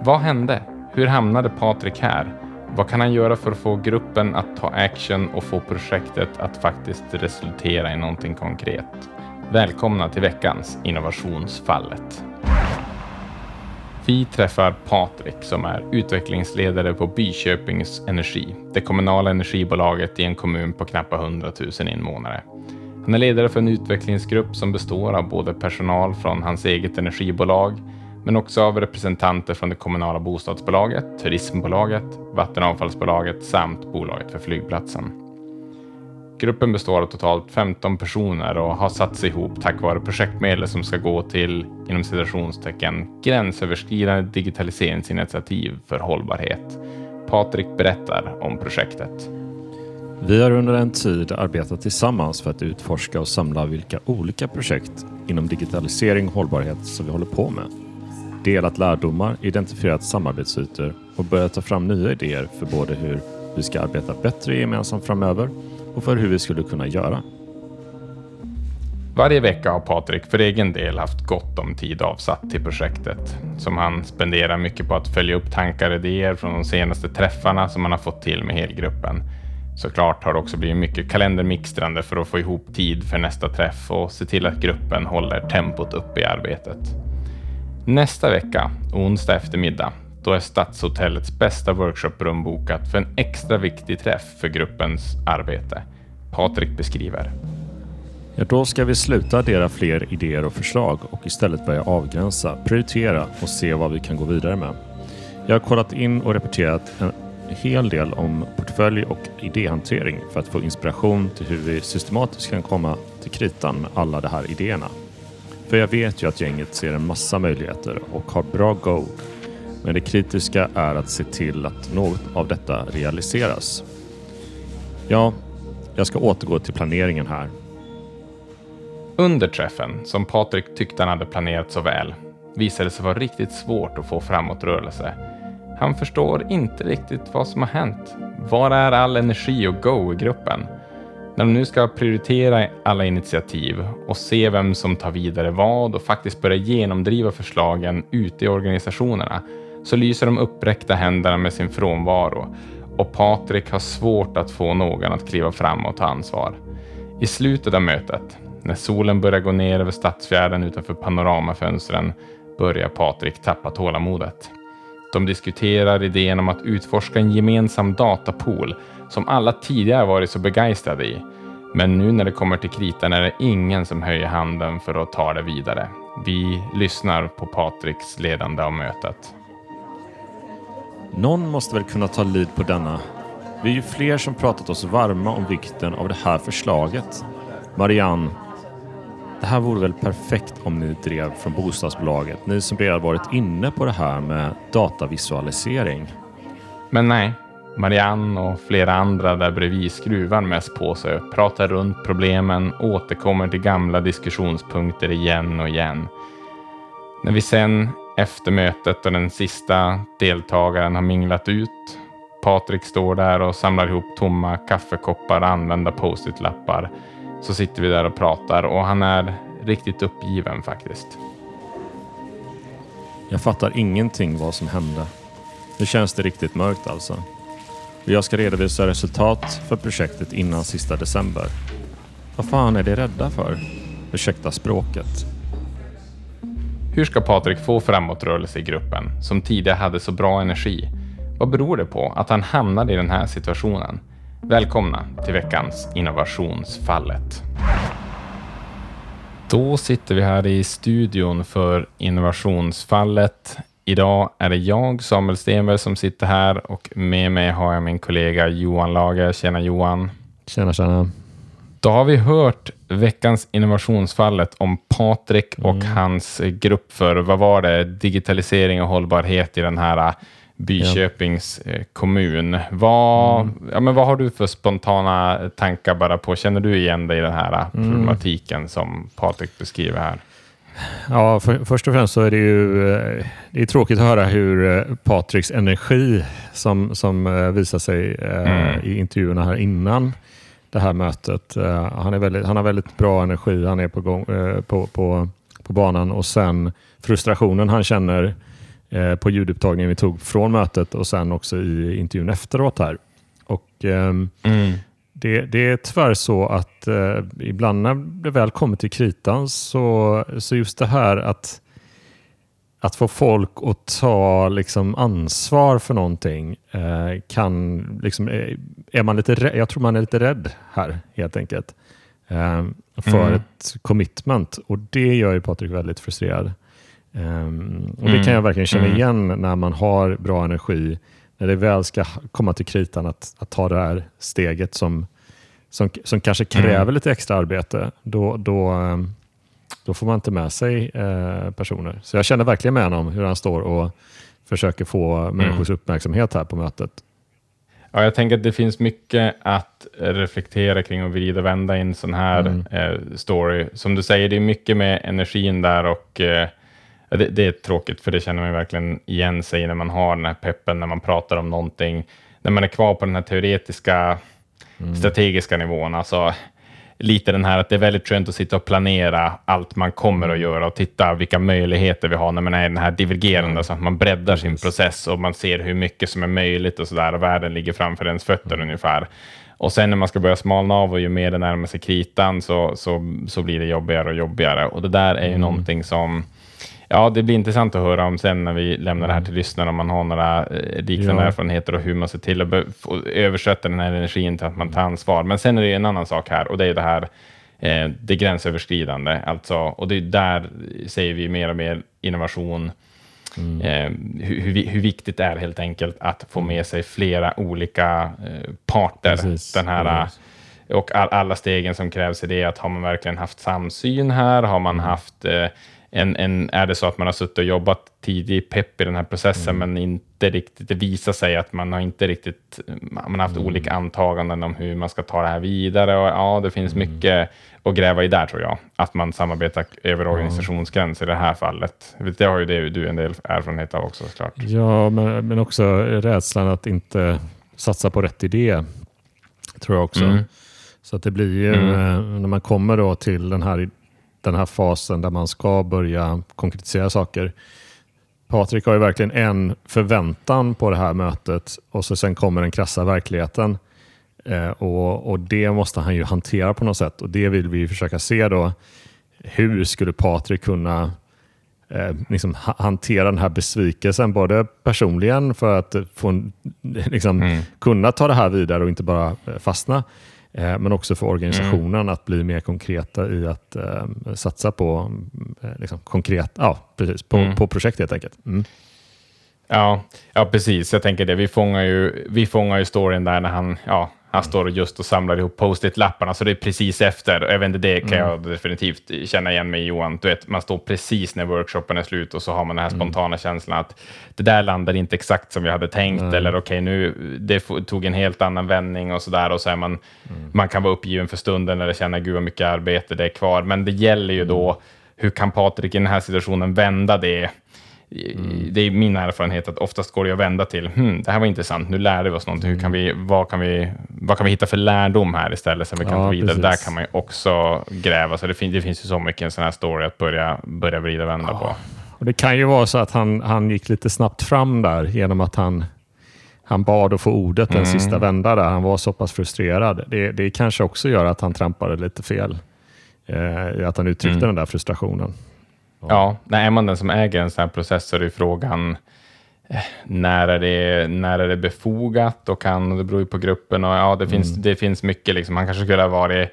Speaker 3: Vad hände? Hur hamnade Patrik här? Vad kan han göra för att få gruppen att ta action och få projektet att faktiskt resultera i någonting konkret? Välkomna till veckans Innovationsfallet. Vi träffar Patrik som är utvecklingsledare på Byköpings Energi, det kommunala energibolaget i en kommun på knappt 100 000 invånare. Han är ledare för en utvecklingsgrupp som består av både personal från hans eget energibolag, men också av representanter från det kommunala bostadsbolaget, turismbolaget, vattenavfallsbolaget samt bolaget för flygplatsen. Gruppen består av totalt 15 personer och har satts ihop tack vare projektmedel som ska gå till, inom citationstecken, gränsöverskridande digitaliseringsinitiativ för hållbarhet. Patrik berättar om projektet.
Speaker 2: Vi har under en tid arbetat tillsammans för att utforska och samla vilka olika projekt inom digitalisering och hållbarhet som vi håller på med. Delat lärdomar, identifierat samarbetsytor och börjat ta fram nya idéer för både hur vi ska arbeta bättre gemensamt framöver och för hur vi skulle kunna göra.
Speaker 3: Varje vecka har Patrik för egen del haft gott om tid avsatt till projektet som han spenderar mycket på att följa upp tankar och idéer från de senaste träffarna som han har fått till med helgruppen. Såklart har det också blivit mycket kalendermixtrande för att få ihop tid för nästa träff och se till att gruppen håller tempot uppe i arbetet. Nästa vecka, onsdag eftermiddag, då är Stadshotellets bästa workshoprum bokat för en extra viktig träff för gruppens arbete. Patrik beskriver.
Speaker 2: Ja, då ska vi sluta addera fler idéer och förslag och istället börja avgränsa, prioritera och se vad vi kan gå vidare med. Jag har kollat in och repeterat en hel del om portfölj och idéhantering för att få inspiration till hur vi systematiskt kan komma till kritan med alla de här idéerna. För jag vet ju att gänget ser en massa möjligheter och har bra go men det kritiska är att se till att något av detta realiseras. Ja, jag ska återgå till planeringen här.
Speaker 3: Under träffen, som Patrik tyckte han hade planerat så väl, visade det sig vara riktigt svårt att få framåtrörelse. Han förstår inte riktigt vad som har hänt. Var är all energi och go i gruppen? När de nu ska prioritera alla initiativ och se vem som tar vidare vad och faktiskt börja genomdriva förslagen ute i organisationerna så lyser de uppräckta händerna med sin frånvaro och Patrik har svårt att få någon att kliva fram och ta ansvar. I slutet av mötet, när solen börjar gå ner över stadsfjärden utanför panoramafönstren, börjar Patrik tappa tålamodet. De diskuterar idén om att utforska en gemensam datapool som alla tidigare varit så begeistrade i. Men nu när det kommer till kritan är det ingen som höjer handen för att ta det vidare. Vi lyssnar på Patriks ledande av mötet.
Speaker 2: Någon måste väl kunna ta lid på denna. Vi är ju fler som pratat oss varma om vikten av det här förslaget. Marianne, det här vore väl perfekt om ni drev från bostadsbolaget, ni som redan varit inne på det här med datavisualisering.
Speaker 3: Men nej, Marianne och flera andra där bredvid skruvar mest på sig, pratar runt problemen, återkommer till gamla diskussionspunkter igen och igen. När vi sen efter mötet och den sista deltagaren har minglat ut. Patrik står där och samlar ihop tomma kaffekoppar och använda post-it-lappar. Så sitter vi där och pratar och han är riktigt uppgiven faktiskt.
Speaker 2: Jag fattar ingenting vad som hände. Nu känns det riktigt mörkt alltså. Och jag ska redovisa resultat för projektet innan sista december. Vad fan är de rädda för? Ursäkta språket.
Speaker 3: Hur ska Patrik få framåtrörelse i gruppen, som tidigare hade så bra energi? Vad beror det på att han hamnade i den här situationen? Välkomna till veckans Innovationsfallet. Då sitter vi här i studion för Innovationsfallet. idag är det jag, Samuel Stenberg, som sitter här och med mig har jag min kollega Johan Lager. Tjena Johan!
Speaker 2: Tjena, tjena!
Speaker 3: Då har vi hört veckans innovationsfallet om Patrik och mm. hans grupp för, vad var det, digitalisering och hållbarhet i den här Byköpings ja. Eh, kommun. Vad, mm. ja, men vad har du för spontana tankar bara på? Känner du igen dig i den här mm. problematiken som Patrik beskriver här?
Speaker 2: Ja, för, först och främst så är det ju det är tråkigt att höra hur Patriks energi som, som visar sig mm. i intervjuerna här innan det här mötet. Han, är väldigt, han har väldigt bra energi, han är på, gång, på, på, på banan och sen frustrationen han känner Eh, på ljudupptagningen vi tog från mötet och sen också i intervjun efteråt här. Och, eh, mm. det, det, är tyvärr så att eh, ibland när det väl kommer till kritan så, så just det här att att få folk att ta liksom, ansvar för någonting eh, kan... Liksom, eh, är man lite rädd, jag tror man är lite rädd här helt enkelt. Eh, för mm. ett commitment och det gör ju Patrik väldigt frustrerad. Um, och Det kan jag mm. verkligen känna mm. igen när man har bra energi. När det väl ska komma till kritan att, att ta det här steget som, som, som kanske kräver mm. lite extra arbete. Då, då, ehm, då får man inte med sig eh, personer. Så jag känner verkligen med honom hur han står och försöker få mm. människors uppmärksamhet här på mötet.
Speaker 3: Ja, jag tänker att det finns mycket att reflektera kring och vrida och vända i en sån här mm. eh, story. Som du säger, det är mycket med energin där och eh, det, det, är tråkigt, för det känner man verkligen igen sig när man har den här peppen, när man pratar om någonting, när man är kvar på den här teoretiska, mm. strategiska nivån. Alltså, lite den här att det är väldigt skönt att sitta och planera allt man kommer att göra och titta vilka möjligheter vi har när man är den här divergerande, så att man breddar sin process och man ser hur mycket som är möjligt och så där, och världen ligger framför ens fötter mm. ungefär. Och sen när man ska börja smalna av och ju mer det närmar sig kritan så, så, så blir det jobbigare och jobbigare. Och det där är ju mm. någonting som Ja, det blir intressant att höra om sen när vi lämnar det här till lyssnarna, om man har några eh, liknande ja. erfarenheter och hur man ser till att översätta den här energin till att man tar ansvar. Men sen är det en annan sak här och det är det här eh, det gränsöverskridande. Alltså, och det är där säger vi mer och mer innovation. Mm. Eh, hur, hur, hur, viktigt det är helt enkelt att få med sig flera olika eh, parter. Precis. Den här, Precis. Och all, alla stegen som krävs i det, att har man verkligen haft samsyn här? Har man mm. haft eh, en, en, är det så att man har suttit och jobbat tidigt pepp i den här processen, mm. men inte riktigt, det visar sig att man har inte riktigt, man har haft mm. olika antaganden om hur man ska ta det här vidare och ja, det finns mm. mycket att gräva i där tror jag. Att man samarbetar över organisationsgränser i det här fallet. Det har ju det, du en del erfarenhet av också såklart.
Speaker 2: Ja, men, men också rädslan att inte satsa på rätt idé, tror jag också. Mm. Så att det blir ju, mm. Eh, när man kommer då till den här den här fasen där man ska börja konkretisera saker. Patrik har ju verkligen en förväntan på det här mötet och så sen kommer den krassa verkligheten. Eh, och, och, Det måste han ju hantera på något sätt och det vill vi försöka se då. Hur skulle Patrik kunna eh, liksom hantera den här besvikelsen, både personligen för att få, liksom, mm. kunna ta det här vidare och inte bara eh, fastna, men också för organisationen mm. att bli mer konkreta i att eh, satsa på, eh, liksom, konkret, ja, precis, på, mm. på projekt helt enkelt. Mm.
Speaker 3: Ja, ja, precis. Jag tänker det. Vi fångar ju, vi fångar ju storyn där när han, ja, han står just och samlar ihop post-it-lapparna, så det är precis efter. Jag vet inte, det kan mm. jag definitivt känna igen mig i Johan. Du vet, man står precis när workshopen är slut och så har man den här mm. spontana känslan att det där landar inte exakt som vi hade tänkt, mm. eller okej, okay, nu det tog en helt annan vändning och så där, och så är man, mm. man kan vara uppgiven för stunden eller känna gud vad mycket arbete det är kvar, men det gäller ju då, mm. hur kan Patrik i den här situationen vända det? Mm. Det är min erfarenhet att oftast går det att vända till, hmm, det här var intressant, nu lärde vi oss någonting, Hur kan vi, vad, kan vi, vad kan vi hitta för lärdom här istället, som vi kan ja, ta vidare? Precis. Där kan man ju också gräva, så det, fin det finns ju så mycket en sån här story att börja, börja vrida och vända ja. på.
Speaker 2: Och Det kan ju vara så att han, han gick lite snabbt fram där genom att han, han bad att få ordet den mm. sista vända där. Han var så pass frustrerad. Det, det kanske också gör att han trampade lite fel. Eh, att han uttryckte mm. den där frustrationen.
Speaker 3: Ja, nej, är man den som äger en sån här process så är det frågan eh, när är, det, när är det befogat och kan, det beror ju på gruppen och ja, det finns, mm. det finns mycket liksom. Han kanske skulle ha varit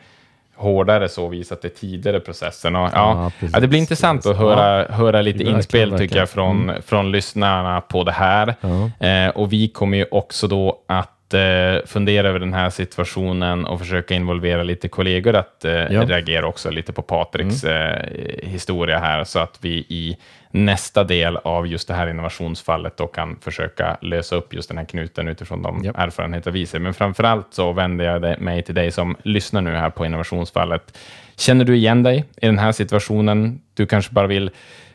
Speaker 3: hårdare så visat det tidigare processen. Och, ja, ja, ja, det blir intressant att höra, ja, höra lite inspel verkligen. tycker jag från, mm. från lyssnarna på det här. Eh, och vi kommer ju också då att eh, fundera över den här situationen och försöka involvera lite kollegor att eh, ja. reagera också lite på Patriks mm. eh, historia här, så att vi i nästa del av just det här innovationsfallet då kan försöka lösa upp just den här knuten utifrån de ja. erfarenheter vi ser. Men framför allt så vänder jag mig till dig som lyssnar nu här på innovationsfallet. Känner du igen dig i den här situationen? Du kanske bara vill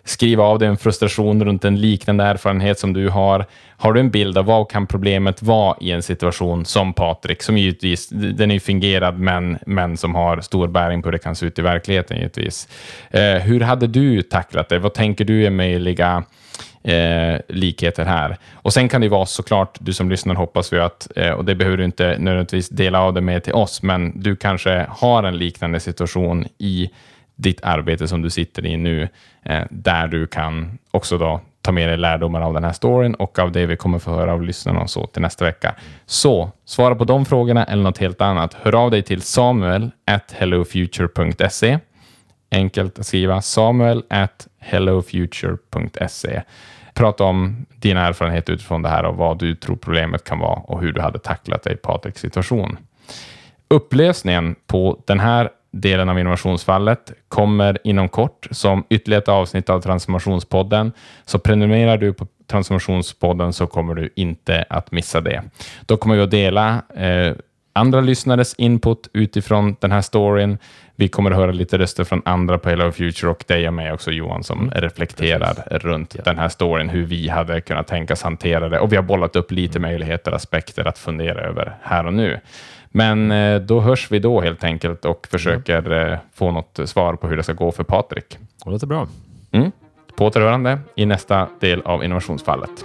Speaker 3: skriva av dig en frustration runt en liknande erfarenhet som du har. Har du en bild av vad kan problemet vara i en situation som Patrik, som givetvis, den är ju fingerad, men, men som har stor bäring på hur det kan se ut i verkligheten givetvis. Eh, hur hade du tacklat det? Vad tänker du är möjliga eh, likheter här. Och sen kan det vara såklart, du som lyssnar hoppas vi att, eh, och det behöver du inte nödvändigtvis dela av det med till oss, men du kanske har en liknande situation i ditt arbete som du sitter i nu, eh, där du kan också då ta med dig lärdomar av den här storyn och av det vi kommer få höra av lyssnarna och så till nästa vecka. Så svara på de frågorna eller något helt annat. Hör av dig till samuel at hellofuture.se. Enkelt att skriva samuel at hellofuture.se. Prata om dina erfarenheter utifrån det här och vad du tror problemet kan vara och hur du hade tacklat dig i Patriks situation. Upplösningen på den här delen av innovationsfallet kommer inom kort som ytterligare ett avsnitt av Transformationspodden. Så prenumererar du på Transformationspodden så kommer du inte att missa det. Då kommer vi att dela eh, andra lyssnares input utifrån den här storyn. Vi kommer att höra lite röster från andra på Hello Future och dig och mig också Johan som mm. reflekterar Precis. runt ja. den här storyn, hur vi hade kunnat tänkas hantera det och vi har bollat upp lite mm. möjligheter, aspekter att fundera över här och nu. Men eh, då hörs vi då helt enkelt och försöker mm. få något svar på hur det ska gå för Patrik.
Speaker 2: Det låter bra.
Speaker 3: Mm. På återhörande i nästa del av innovationsfallet.